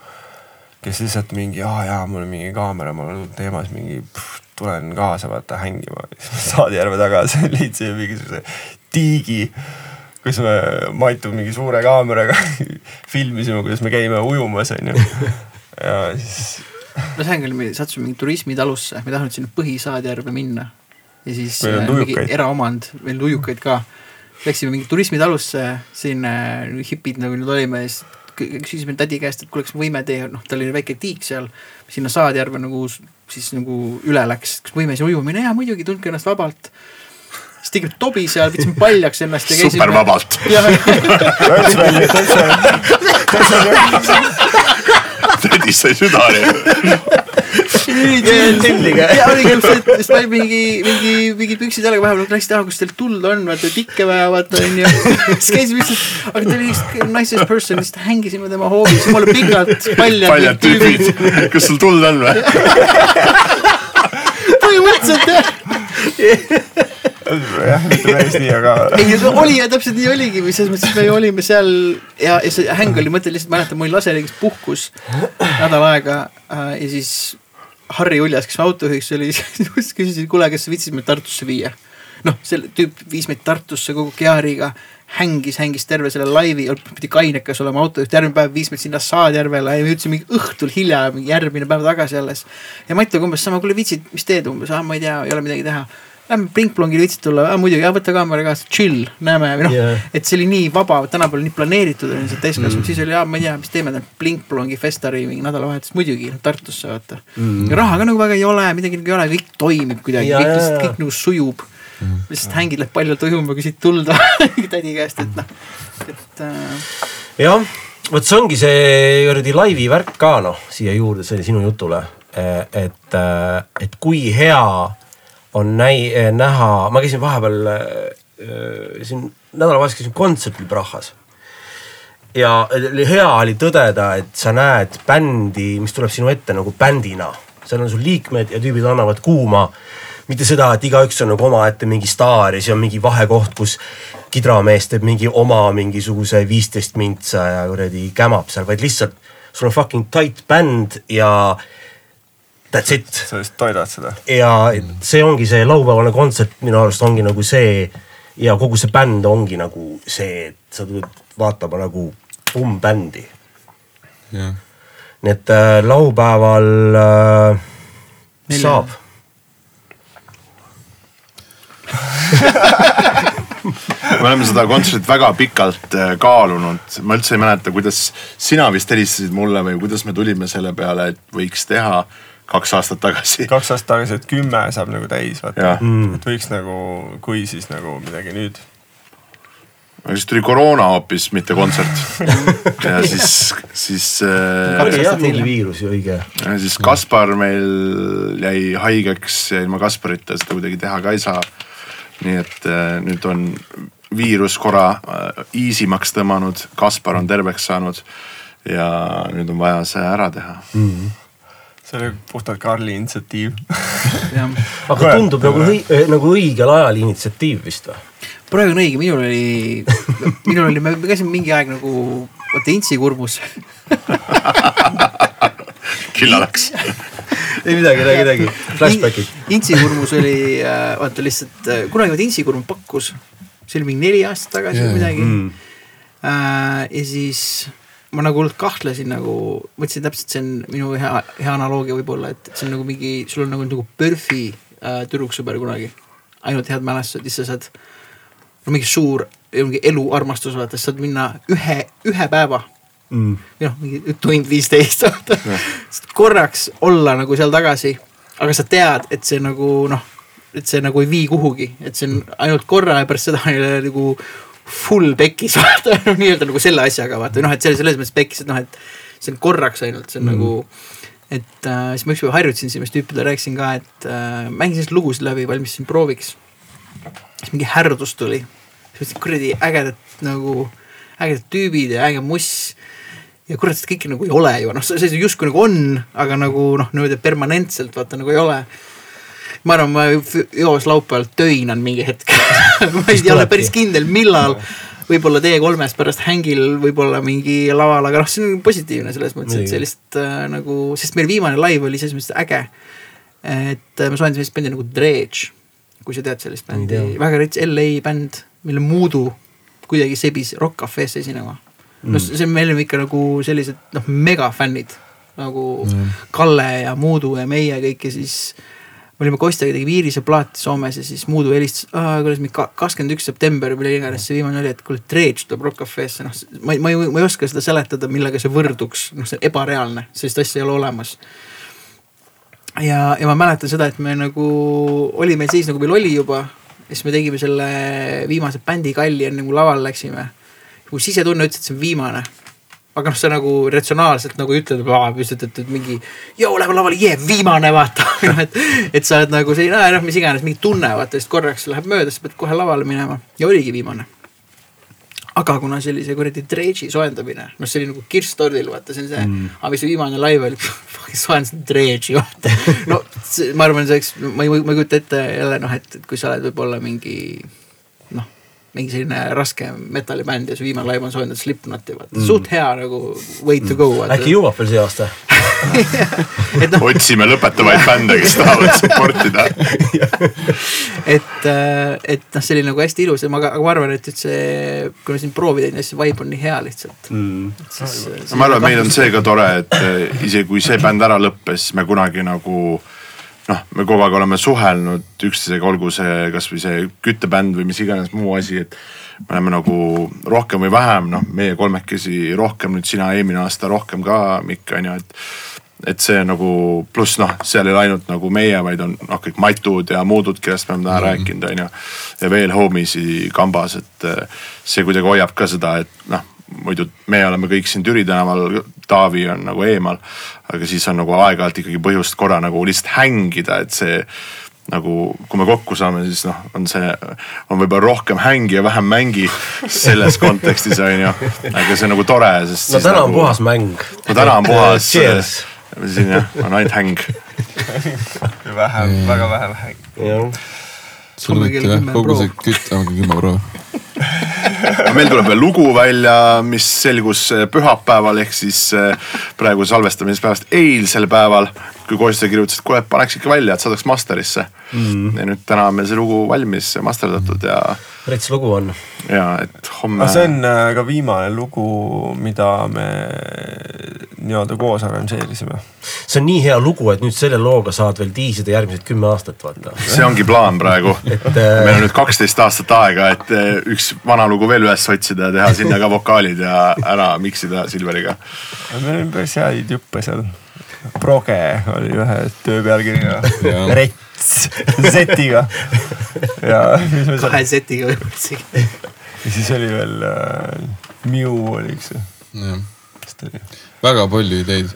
S4: kes lihtsalt mingi, aa jaa, mul on mingi kaamera, mul on teemas mingi, tulen kaasa vaata hängima. *laughs* Saadjärve taga *laughs* leidsime mingisuguse tiigi kus me Matu mingi suure kaameraga *laughs* filmisime, kuidas me käime ujumas onju. ja siis
S5: on küll, me sattusime mingi turismitalusse, me ei tahtnud sinna Põhisaadjärve minna. ja siis äh, mingi eraomand, meil ujukaid ka. Läksime mingi turismitalusse, siin äh, hipid nagu nüüd olime ja siis küsisime tädi käest, et kuule, kas me võime teie, noh, tal oli väike tiik seal, sinna Saadjärve nagu siis nagu üle läks, kas võime siin ujuma jaa muidugi, tundke ennast vabalt. siis tegime tobi seal, võtsime paljaks ennast ja käisime.
S3: super vabalt.
S5: jah,
S3: tädis sai südani.
S2: tellige.
S5: ja oli küll see, et olin mingi, mingi, mingid püksid jalga vahepeal, läksid ära, kus teil tuld on, vaata tikke vaja, vaata onju. siis käisime lihtsalt, aga ta oli lihtsalt nicest person, lihtsalt hängisime tema hoovis, jumala pikalt paljad,
S3: paljad tüübid. kas sul tuld on või?
S5: põhimõtteliselt jah,
S4: jah, mitte päris nii, aga
S5: ei see oli ja täpselt nii oligi, või selles mõttes, et me olime seal ja, ja see häng oli mõte lihtsalt, mäletan, mul oli laser, kes puhkus nädal aega äh, ja siis Harri Uljas, kes autojuhiks oli, *laughs* siis küsisin, kuule, kas sa viitsid meid Tartusse viia. noh, see tüüp viis meid Tartusse kogu Keariga, hängis, hängis terve selle laivi, pidi kainekas olema autojuht, järgmine päev viis meid sinna Saarjärvele ja me jõudsime mingi õhtul hilja, järgmine päev tagasi alles. ja Matiga umbes sama, kuule viitsid, mis teed umbes, aa ma ei tea, ei ole midagi teha Lähme Blinkblongile viitsid tulla, muidugi, võta kaamera kaasa, chill, näeme või noh yeah., et see oli nii vaba, tänapäeval nii planeeritud on see täiskasvanud mm., siis oli, ma ei tea, mis teeme, Blinkblongi festari mingi nädalavahetus, muidugi noh, Tartusse vaata mm.. ja raha ka nagu väga ei ole, midagi nagu ei ole, kõik toimib kuidagi, kõik lihtsalt, kõik nagu sujub mm.. lihtsalt hängid läheb paljalt ujuma, küsid tulda *laughs* tädi käest, et noh, et äh,
S2: jah, vot see ongi see kuradi laivi värk ka noh, siia juurde selle sinu jutule. et, et kui hea on näi-, näha, ma käisin vahepeal äh, siin nädalavahetusel käisin kontserdil Prahas. ja hea oli tõdeda, et sa näed bändi, mis tuleb sinu ette nagu bändina. seal on sul liikmed ja tüübid annavad kuuma mitte seda, et igaüks on nagu omaette mingi staar ja siis on mingi vahekoht, kus kidramees teeb mingi oma mingisuguse viisteist mintsa ja kuradi kämab seal, vaid lihtsalt sul on fucking tight bänd ja that's it.
S4: sa lihtsalt toidad seda.
S2: ja see ongi see laupäevane kontsert minu arust ongi nagu see ja kogu see bänd ongi nagu see, et sa tuled vaatama nagu pumm-bändi. nii et äh, laupäeval äh,
S5: Nelja-
S2: saab. *laughs*
S3: me oleme seda kontserti väga pikalt äh, kaalunud, ma üldse ei mäleta, kuidas sina vist helistasid mulle või kuidas me tulime selle peale, et võiks teha kaks aastat tagasi.
S4: kaks aastat tagasi, et kümme saab nagu täis, vaata
S3: Jah..
S4: et võiks nagu, kui siis nagu midagi nüüd.
S3: aga siis tuli koroona hoopis, mitte kontsert. *laughs* ja siis, siis äh,
S2: mingi viirus ju õige.
S3: ja siis Kaspar meil jäi haigeks ja ilma Kasparita seda kuidagi teha ka ei saa. Nii et äh, nüüd on viirus korra äh, easy maks tõmmanud, Kaspar on terveks saanud ja nüüd on vaja see ära teha.
S4: see oli puhtalt Karli initsiatiiv. *laughs*
S2: aga tundub nagu õi-, nagu õigel ajal initsiatiiv vist või?
S5: praegu on õige, minul oli, minul oli, me käisime mingi aeg nagu, vaata Intsi kurmus *laughs*
S3: küll oleks. *laughs*
S2: ei midagi, räägi, räägi. Flashbackid.
S5: Intsi kurmus oli äh, vaata lihtsalt äh, kunagi vaata Intsi kurm pakkus, see oli mingi neli aastat tagasi
S1: Jaa.
S5: või midagi
S2: Mm.
S5: äh,. ja siis ma nagu hullult kahtlesin nagu, mõtlesin täpselt, see on minu hea, hea analoogia võib-olla, et see on nagu mingi, sul on nagu, nagu PÖRFi äh, tüdruksõber kunagi. ainult head mälestused, siis sa saad, no mingi suur, mingi eluarmastus vaata, saad minna ühe, ühe päeva
S2: Mm.
S5: või noh, mingi tund viisteist vaata. korraks olla nagu seal tagasi, aga sa tead, et see nagu noh, et see nagu ei vii kuhugi, et see on ainult korra ja pärast seda on jälle nagu full pekkis *laughs* vaata, nii-öelda nagu selle asjaga vaata, noh, et selles, selles mõttes pekkis, et noh, et see on korraks ainult, see on mm. nagu et äh, siis ma ükspäev harjutasin sellist tüüpidele, rääkisin ka, et äh, mängin selliseid lugusid läbi, valmistasin prooviks. siis mingi härdus tuli, siis mõtlesin kuradi ägedad nagu, ägedad tüübid ja äge muss ja kurat, seda kõike nagu ei ole ju, noh, see justkui nagu on, aga nagu noh, niimoodi permanentselt vaata nagu ei ole. ma arvan, ma eos laupäeval töinan mingi hetk *laughs* ma ei ole päris kindel, millal. võib-olla T3-s pärast hängil võib-olla mingi laval, aga noh, see on positiivne selles mõttes, et sellist äh, nagu, sest meil viimane live oli selles mõttes äge. et äh, me soojendasime sellist bändi nagu Dredge, kui sa tead sellist bändi väga rets LA bänd, mille Muudu kuidagi sebis Rock Cafe'sse esinema no
S2: Mm.
S5: see, me olime ikka nagu sellised noh, megafännid nagu mm. Kalle ja Muudu ja meie kõik ja siis me olime Kostjaga tegime Iirise plaati Soomes ja siis Muudu helistas, kuidas mingi kakskümmend üks september või mille iganes see viimane oli, et kuule, Dredge tuleb Rock Cafe'sse, noh, ma ei, ma ei, ma ei oska seda seletada, millega see võrduks, noh, see on ebareaalne, sellist asja ei ole olemas ja, ja ma mäletan seda, et me nagu, oli meil siis nagu meil oli juba, siis me tegime selle viimase bändi kalli enne kui lavale läksime. Mu sisetunne ütles, et see on viimane aga noh, sa nagu ratsionaalselt nagu ütled, püstitad mingi, joo, lähme lavale, jee, viimane vaata *laughs* noh, et, et sa oled nagu selline, noh, mis iganes, mingi tunne vaata, siis korraks läheb mööda, siis pead kohe lavale minema ja oligi viimane. aga kuna see kuradi Dredge'i soojendamine, noh, see oli nagu kirss tordil, vaata, see on see mm., aga mis see viimane laiv oli, *laughs* soojendasin Dredge'i, vaata. *laughs* no see, ma arvan, see oleks, ma ei, ma ei kujuta ette jälle noh, et, et kui sa oled võib-olla mingi mingi selline raske metallibänd ja su viimane laiv on soojendatud Slipknoti, vaata. Mm., suht hea nagu way to go.
S2: äkki jõuab veel see aasta? *laughs*
S3: No, otsime lõpetavaid bände, kes tahavad *laughs* support ida
S5: et, äh, et noh, see oli nagu hästi ilus ja ma, aga ma arvan, et, et see, kui me siin proovi teinud, siis see vibe on nii hea lihtsalt. Mm..
S3: ma arvan, et meil on see ka tore, et äh, isegi kui see bänd ära lõppes, me kunagi nagu noh, me kogu aeg oleme suhelnud üksteisega, olgu see kasvõi see küttebänd või mis iganes muu asi, et me oleme nagu rohkem või vähem, noh, meie kolmekesi rohkem, nüüd sina eelmine aasta rohkem ka, Mikk on ju, et et see nagu pluss noh, seal ei ole ainult nagu meie, vaid on noh, kõik matud ja muudud, kellest me oleme täna mm -hmm. rääkinud, on ju. ja veel homisi kambas, et see kuidagi hoiab ka seda, et noh muidu me oleme kõik siin Türi tänaval, Taavi on nagu eemal. aga siis on nagu aeg-ajalt ikkagi põhjust korra nagu lihtsalt hängida, et see nagu, kui me kokku saame, siis noh, on see, on võib-olla rohkem hängi ja vähem mängi selles kontekstis on ju. aga see on nagu tore, sest.
S2: no täna
S3: nagu,
S2: on puhas mäng.
S3: no täna on puhas. siin jah, on ainult häng
S4: vähem, väga vähem häng. jah.
S1: sul võeti jah, kogu see kütt, aga kümme proua *laughs*
S3: meil tuleb veel lugu välja, mis selgus eh, pühapäeval ehk siis eh, praegu salvestamispäevast eilsel päeval. Kui Kostja kirjutas, et kuule, paneks ikka välja, et saadaks master'isse mm.. ja nüüd täna on meil see lugu valmis, masterdatud ja.
S2: rets lugu on.
S3: ja, et homme.
S4: see on äh, ka viimane lugu, mida me nii-öelda koos arranžeerisime.
S2: see on nii hea lugu, et nüüd selle looga saad veel diisida järgmised kümme aastat, vaata.
S3: see ongi plaan praegu *laughs* et äh, meil on nüüd kaksteist aastat aega, et äh, üks vana lugu veel üles otsida ja teha sinna ka vokaalid ja ära miksida Silveriga.
S4: meil on päris häid juppe seal proge oli ühe töö pealkirjaga. rets, Z-iga.
S5: ja. kahe Z-iga võib-olla isegi.
S4: ja siis oli veel äh, Mew oli üks.
S1: väga palju ideid.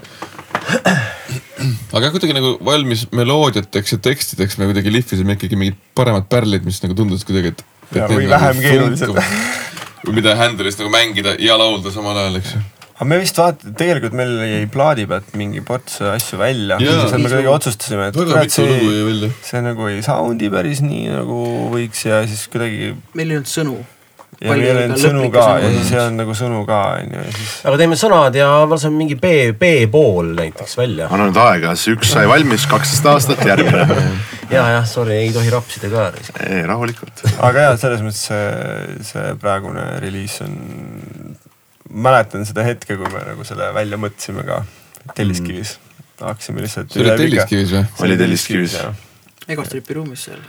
S1: aga kuidagi nagu valmis meloodiateks ja tekstideks me kuidagi lihvisime ikkagi mingid paremad pärlid, mis nagu tundus kuidagi, et.
S4: või vähem nagu keerulised.
S1: mida Handle'is nagu mängida ja laulda samal ajal, eks ju
S4: aga me vist vaata, tegelikult meil jäi plaadi pealt mingi ports asju välja. siis me kuidagi otsustasime, et kurat see, see nagu ei sound'i päris nii nagu võiks ja siis kuidagi.
S5: meil ei olnud sõnu.
S4: ja meil ei olnud sõnu ka ja siis ei olnud nagu sõnu ka on ju ja siis.
S2: aga teeme sõnad ja laseme mingi B, B-pool näiteks välja.
S3: anna nüüd aega, see üks sai valmis kaksteist aastat, järgmine *laughs*
S2: ja, jah, sorry, ei tohi rapsida ka.
S3: ei, rahulikult.
S4: aga ja selles mõttes see, see praegune reliis on mäletan seda hetke, kui me nagu selle välja mõtlesime ka Telliskivis mm.. hakkasime lihtsalt.
S1: see oli Telliskivis või?
S3: oli Telliskivis jah.
S5: Egostripi ruumis seal.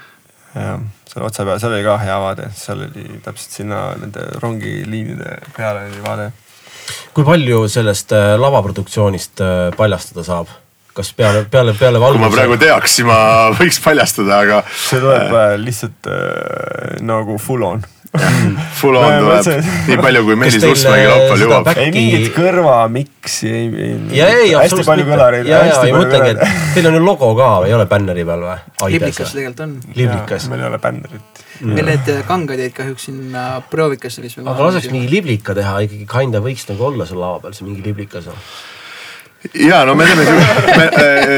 S4: jah, seal otsa peal, seal oli ka hea vaade, seal oli täpselt sinna nende rongiliinide peale oli vaade.
S2: kui palju sellest äh, lavaproduktsioonist äh, paljastada saab? kas peale, peale, peale
S3: valguse? kui ma praegu teaks, siis ma *laughs* võiks paljastada, aga.
S4: see tuleb äh, lihtsalt nagu full on *laughs*
S3: Full on tuleb nii palju, kui Meelis Uusmägi laupäeval jõuab.
S4: ei mingit kõrvamiksi, ei, ei.
S2: ja ei,
S4: hästi palju kõlareid.
S2: ja, ja, ja mõtlengi, et teil on ju logo ka, ei ole bänneri peal või? *laughs*
S5: liblikas tegelikult on.
S2: liblikas.
S4: meil ei ole bännerit.
S5: meil need kangad jäid kahjuks sinna proovikasse, mis me.
S2: aga laseks mingi liblika teha ikkagi, kinda võiks nagu olla seal lava peal, see mingi liblikas on
S3: ja no me teeme *laughs* me,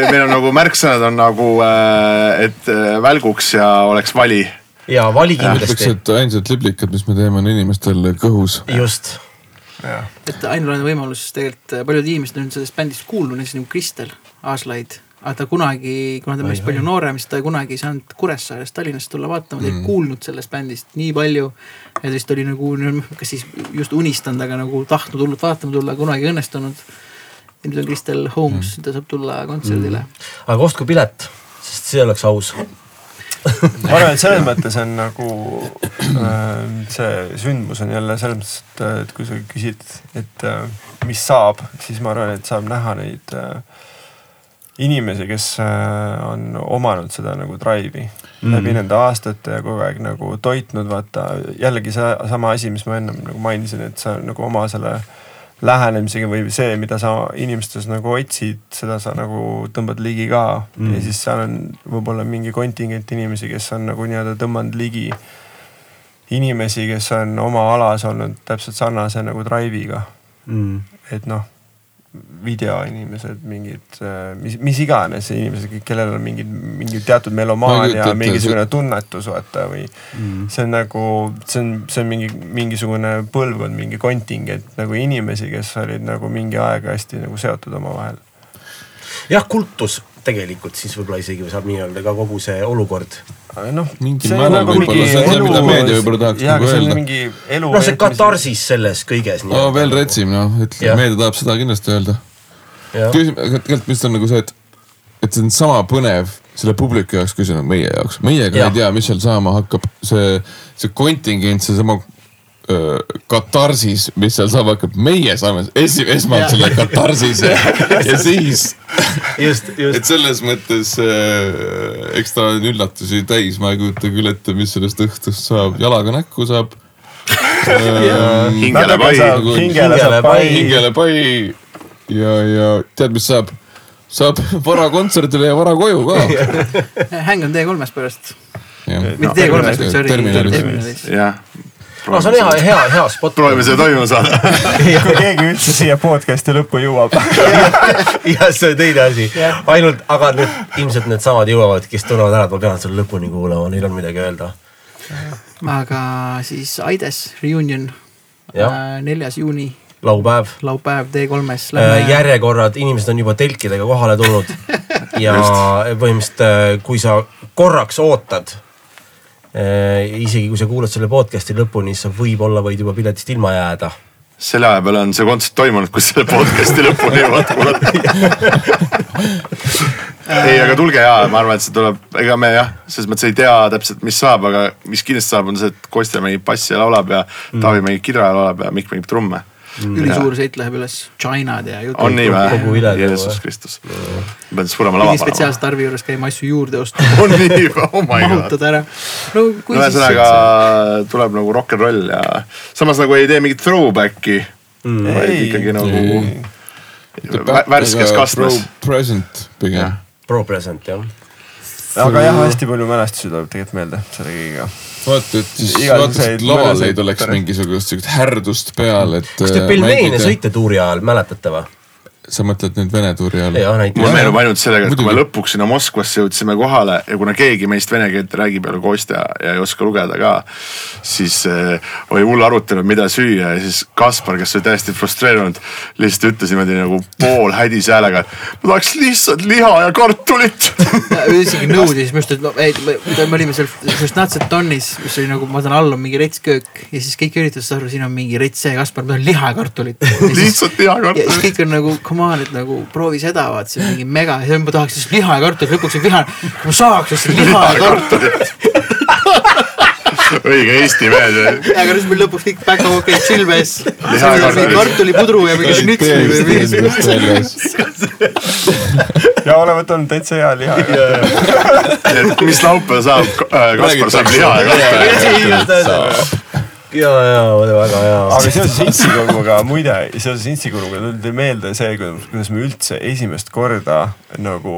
S3: meil on nagu märksõnad on nagu, äh, et äh, välguks ja oleks vali
S2: ja vali kindlasti.
S1: ainsad liblikad, mis me teeme, on inimestel kõhus.
S2: just.
S5: et ainulaadne võimalus tegelikult paljud inimesed on sellest bändist kuulnud, näiteks nagu Kristel Aaslaid aga ta kunagi, kuna ta on meist palju noorem, siis ta kunagi ei saanud Kuressaarest Tallinnasse tulla vaatama, ta ei mm. kuulnud sellest bändist nii palju. ja ta vist oli nagu, kas siis just unistanud, aga nagu tahtnud hullult vaatama tulla, kunagi õnnestunud. ja nüüd on Kristel Holmes mm., ta saab tulla kontserdile mm..
S2: aga ostku pilet sest see oleks aus. *laughs*
S4: ma arvan, et selles mõttes on nagu äh, see sündmus on jälle selles mõttes, et, et kui sa küsid, et äh, mis saab, siis ma arvan, et saab näha neid äh, inimesi, kes äh, on omanud seda nagu drive'i mm. läbi nende aastate ja kogu aeg nagu toitnud, vaata jällegi see sama asi, mis ma ennem nagu mainisin, et sa nagu oma selle lähenemisega või see, mida sa inimestes nagu otsid, seda sa nagu tõmbad ligi ka mm.. ja siis seal on võib-olla mingi kontingent inimesi, kes on nagu nii-öelda tõmmanud ligi inimesi, kes on oma alas olnud täpselt sarnase nagu drive'iga.
S2: Mm.
S4: et noh, videoinimesed, mingid, mis, mis iganes inimesed, kellel on mingid, mingi teatud
S1: kujuta, ette,
S4: mingisugune tunnetus vaata või mm. see on nagu, see on, see on mingi, mingisugune põlvkond, mingi kontingent nagu inimesi, kes olid nagu mingi aeg hästi nagu seotud omavahel.
S2: jah, kultus tegelikult siis võib-olla isegi saab nii öelda ka kogu see olukord.
S4: noh,
S1: Mingil määral võib-olla, see on see, mida meedia võib-olla tahaks nagu
S4: see
S1: öelda.
S4: mingi
S2: noh, see katarsis selles kõiges.
S1: no veel retsim, noh, ütle meedia tahab seda kindlasti öelda. küsimus, tegelikult vist on nagu see, et, et see on sama põnev selle publiku jaoks, kui see on meie jaoks. meiega
S2: Jah.
S1: ei tea, mis seal saama hakkab, see, see kontingent, seesama öö, katarsis, mis seal saama hakkab, meie saame esi-, esmalt selle katarsise *laughs* ja siis, et selles mõttes äh, eks ta on üllatusi täis, ma ei kujuta küll ette, mis sellest õhtust saab, jalaga näkku saab. *laughs*
S3: hingele pai.
S4: hingele saab
S2: pai.
S1: hingele pai ja, ja tead, mis saab? saab *laughs* vara kontserdile ja vara koju ka.
S5: häng on T3-s pärast, mitte T3-s, vaid sorry,
S1: terminalis.
S5: terminalis.
S3: jah.
S2: No see on hea, hea, hea spot.
S3: proovime seda toimuma saada. *laughs*
S4: kui keegi üldse siia podcast'i lõppu jõuab.
S2: jah, see on teine asi. ainult, aga nüüd ilmselt needsamad jõuavad, kes tunnevad ära, et ma pean selle lõpuni kuulama, neil on midagi öelda.
S5: aga siis Aides reunion,
S2: jah,
S5: neljas juuni,
S2: laupäev.
S5: laupäev T3-s.
S2: järjekorrad, inimesed on juba telkidega kohale tulnud *laughs* ja põhimõtteliselt, kui sa korraks ootad, isegi kui sa kuulad selle podcast'i lõpuni, siis sa võib-olla võid juba piletist ilma jääda.
S3: selle aja peale on see kontsert toimunud, kus selle podcast'i *laughs* lõpuni jõuad kuulata. *laughs* ei, aga tulge ja ma arvan, et see tuleb, ega me jah, selles mõttes ei tea täpselt, mis saab, aga mis kindlasti saab, on see, et Kostja mängib bassi ja laulab ja Taavi mängib kidra ja laulab ja Mikk mängib trumme.
S5: Ülisuur seit läheb üles, China'd ja jutud.
S3: on nii
S2: üle-?
S3: Jeesus Kristus. ma pean suurema lava panema.
S5: spetsiaalselt Arvi juures käima asju juurde ostma, *laughs*
S3: on nii või? oh my god.
S5: mahutada ära. no kui
S3: no
S5: siis
S3: ühesõnaga tuleb nagu rock n roll ja samas nagu ei tee mingit throwback'i mm., vaid ikkagi nagu vä- värskes kastmes.
S1: Present pigem.
S2: Pro present jah.
S4: aga jah, hästi palju mälestusi tuleb tegelikult meelde selle kõigiga.
S1: vaata, et siis vaata, et laval ei tuleks mingisugust siukest härdust peal, et.
S2: kas te pelmeene? sõite tuuri ajal, mäletate või?
S1: Sa mõtled nüüd Vene tuuri all?
S2: näiteks.
S3: meenub ainult sellega, et kui me
S1: Muidugi.
S3: lõpuks sinna Moskvasse jõudsime kohale ja kuna keegi meist vene keelt räägib peale Kostja ja ei oska lugeda ka, siis äh, oli hull arutelu, mida süüa ja siis Kaspar, kes oli täiesti frustreerunud, lihtsalt ütles niimoodi nagu poolhädise häälega, et ma tahaks lihtsalt liha ja kartulit.
S5: isegi nõudis minu arust, et no, ei, me, me olime seal Žestnatset tonnis, mis oli nagu, ma saan all on mingi rets köök ja siis kõik üritasid saada aru, siin on mingi rets see, Kaspar, ma tahan liha ja kartulit. *laughs*
S3: lihtsalt liha ja
S5: ja siis
S3: kartulit.
S5: kõik on nagu come on, et nagu proovi seda, vaat see on mingi mega, ma tahaks lihtsalt liha ja kartulit, lõpuks on vihane, ma saaks lihtsalt liha ja kartulit.
S3: õige Eesti mees.
S5: aga siis meil lõpuks kõik back of okei chill mees.
S3: Liha ja kartulit.
S5: kartulipudru ja mingi šnitsli või mingi.
S4: ja oleme võtnud täitsa hea liha.
S3: et mis laupäeval saab, Kaspar saab liha ja kartulit.
S2: ja, ja oli väga hea.
S4: aga seoses Intsikuruga, muide, seoses Intsikuruga tuli meelde see, kuidas, me üldse esimest korda nagu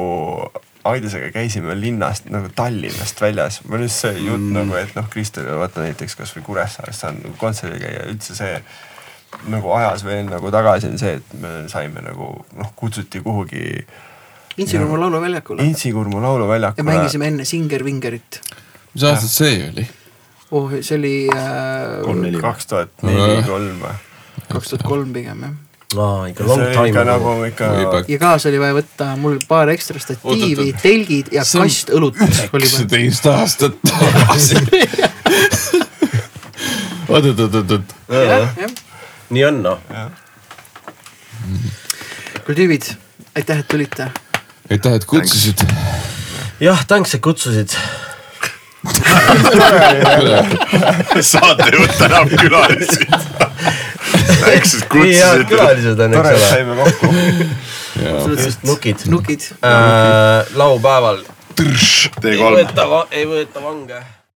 S4: Aidesega käisime linnast nagu Tallinnast väljas. mul just see jutt mm. nagu, et noh, Kristel vaata näiteks kasvõi Kuressaares saan nagu kontserdil käia, üldse see nagu ajas veel nagu tagasi on see, et me saime nagu noh, kutsuti kuhugi
S5: Intsikurmu lauluväljakule
S4: Intsikurmu
S5: ja
S4: lauluväljakule.
S5: mängisime enne Singer Vingerit.
S1: mis aastat see oli?
S5: oh, see oli äh,
S4: kaks tuhat neli, kolm või?
S5: kaks tuhat kolm pigem jah.
S2: aa, ikka long time
S4: ikka
S2: nagu
S4: ikka
S5: ja kaasa oli vaja võtta mul paar ekstra statiivi telgid ja
S1: See on
S5: kast õlut
S1: üheksateist aastat tagasi. oot, oot, oot, oot, oot.
S2: nii on noh.
S5: kuule tüübid, aitäh, et tulite.
S1: aitäh, et kutsusid.
S2: jah, thanks, et kutsusid. *laughs*
S3: saatejuht tänab külalisi. eks siis
S2: nii head
S3: kutsusid.
S2: külalised on, eks ole.
S4: saime kokku.
S2: just nukid
S5: nukid.
S2: äh,. laupäeval.
S3: T3
S2: ei võeta, ei võeta vange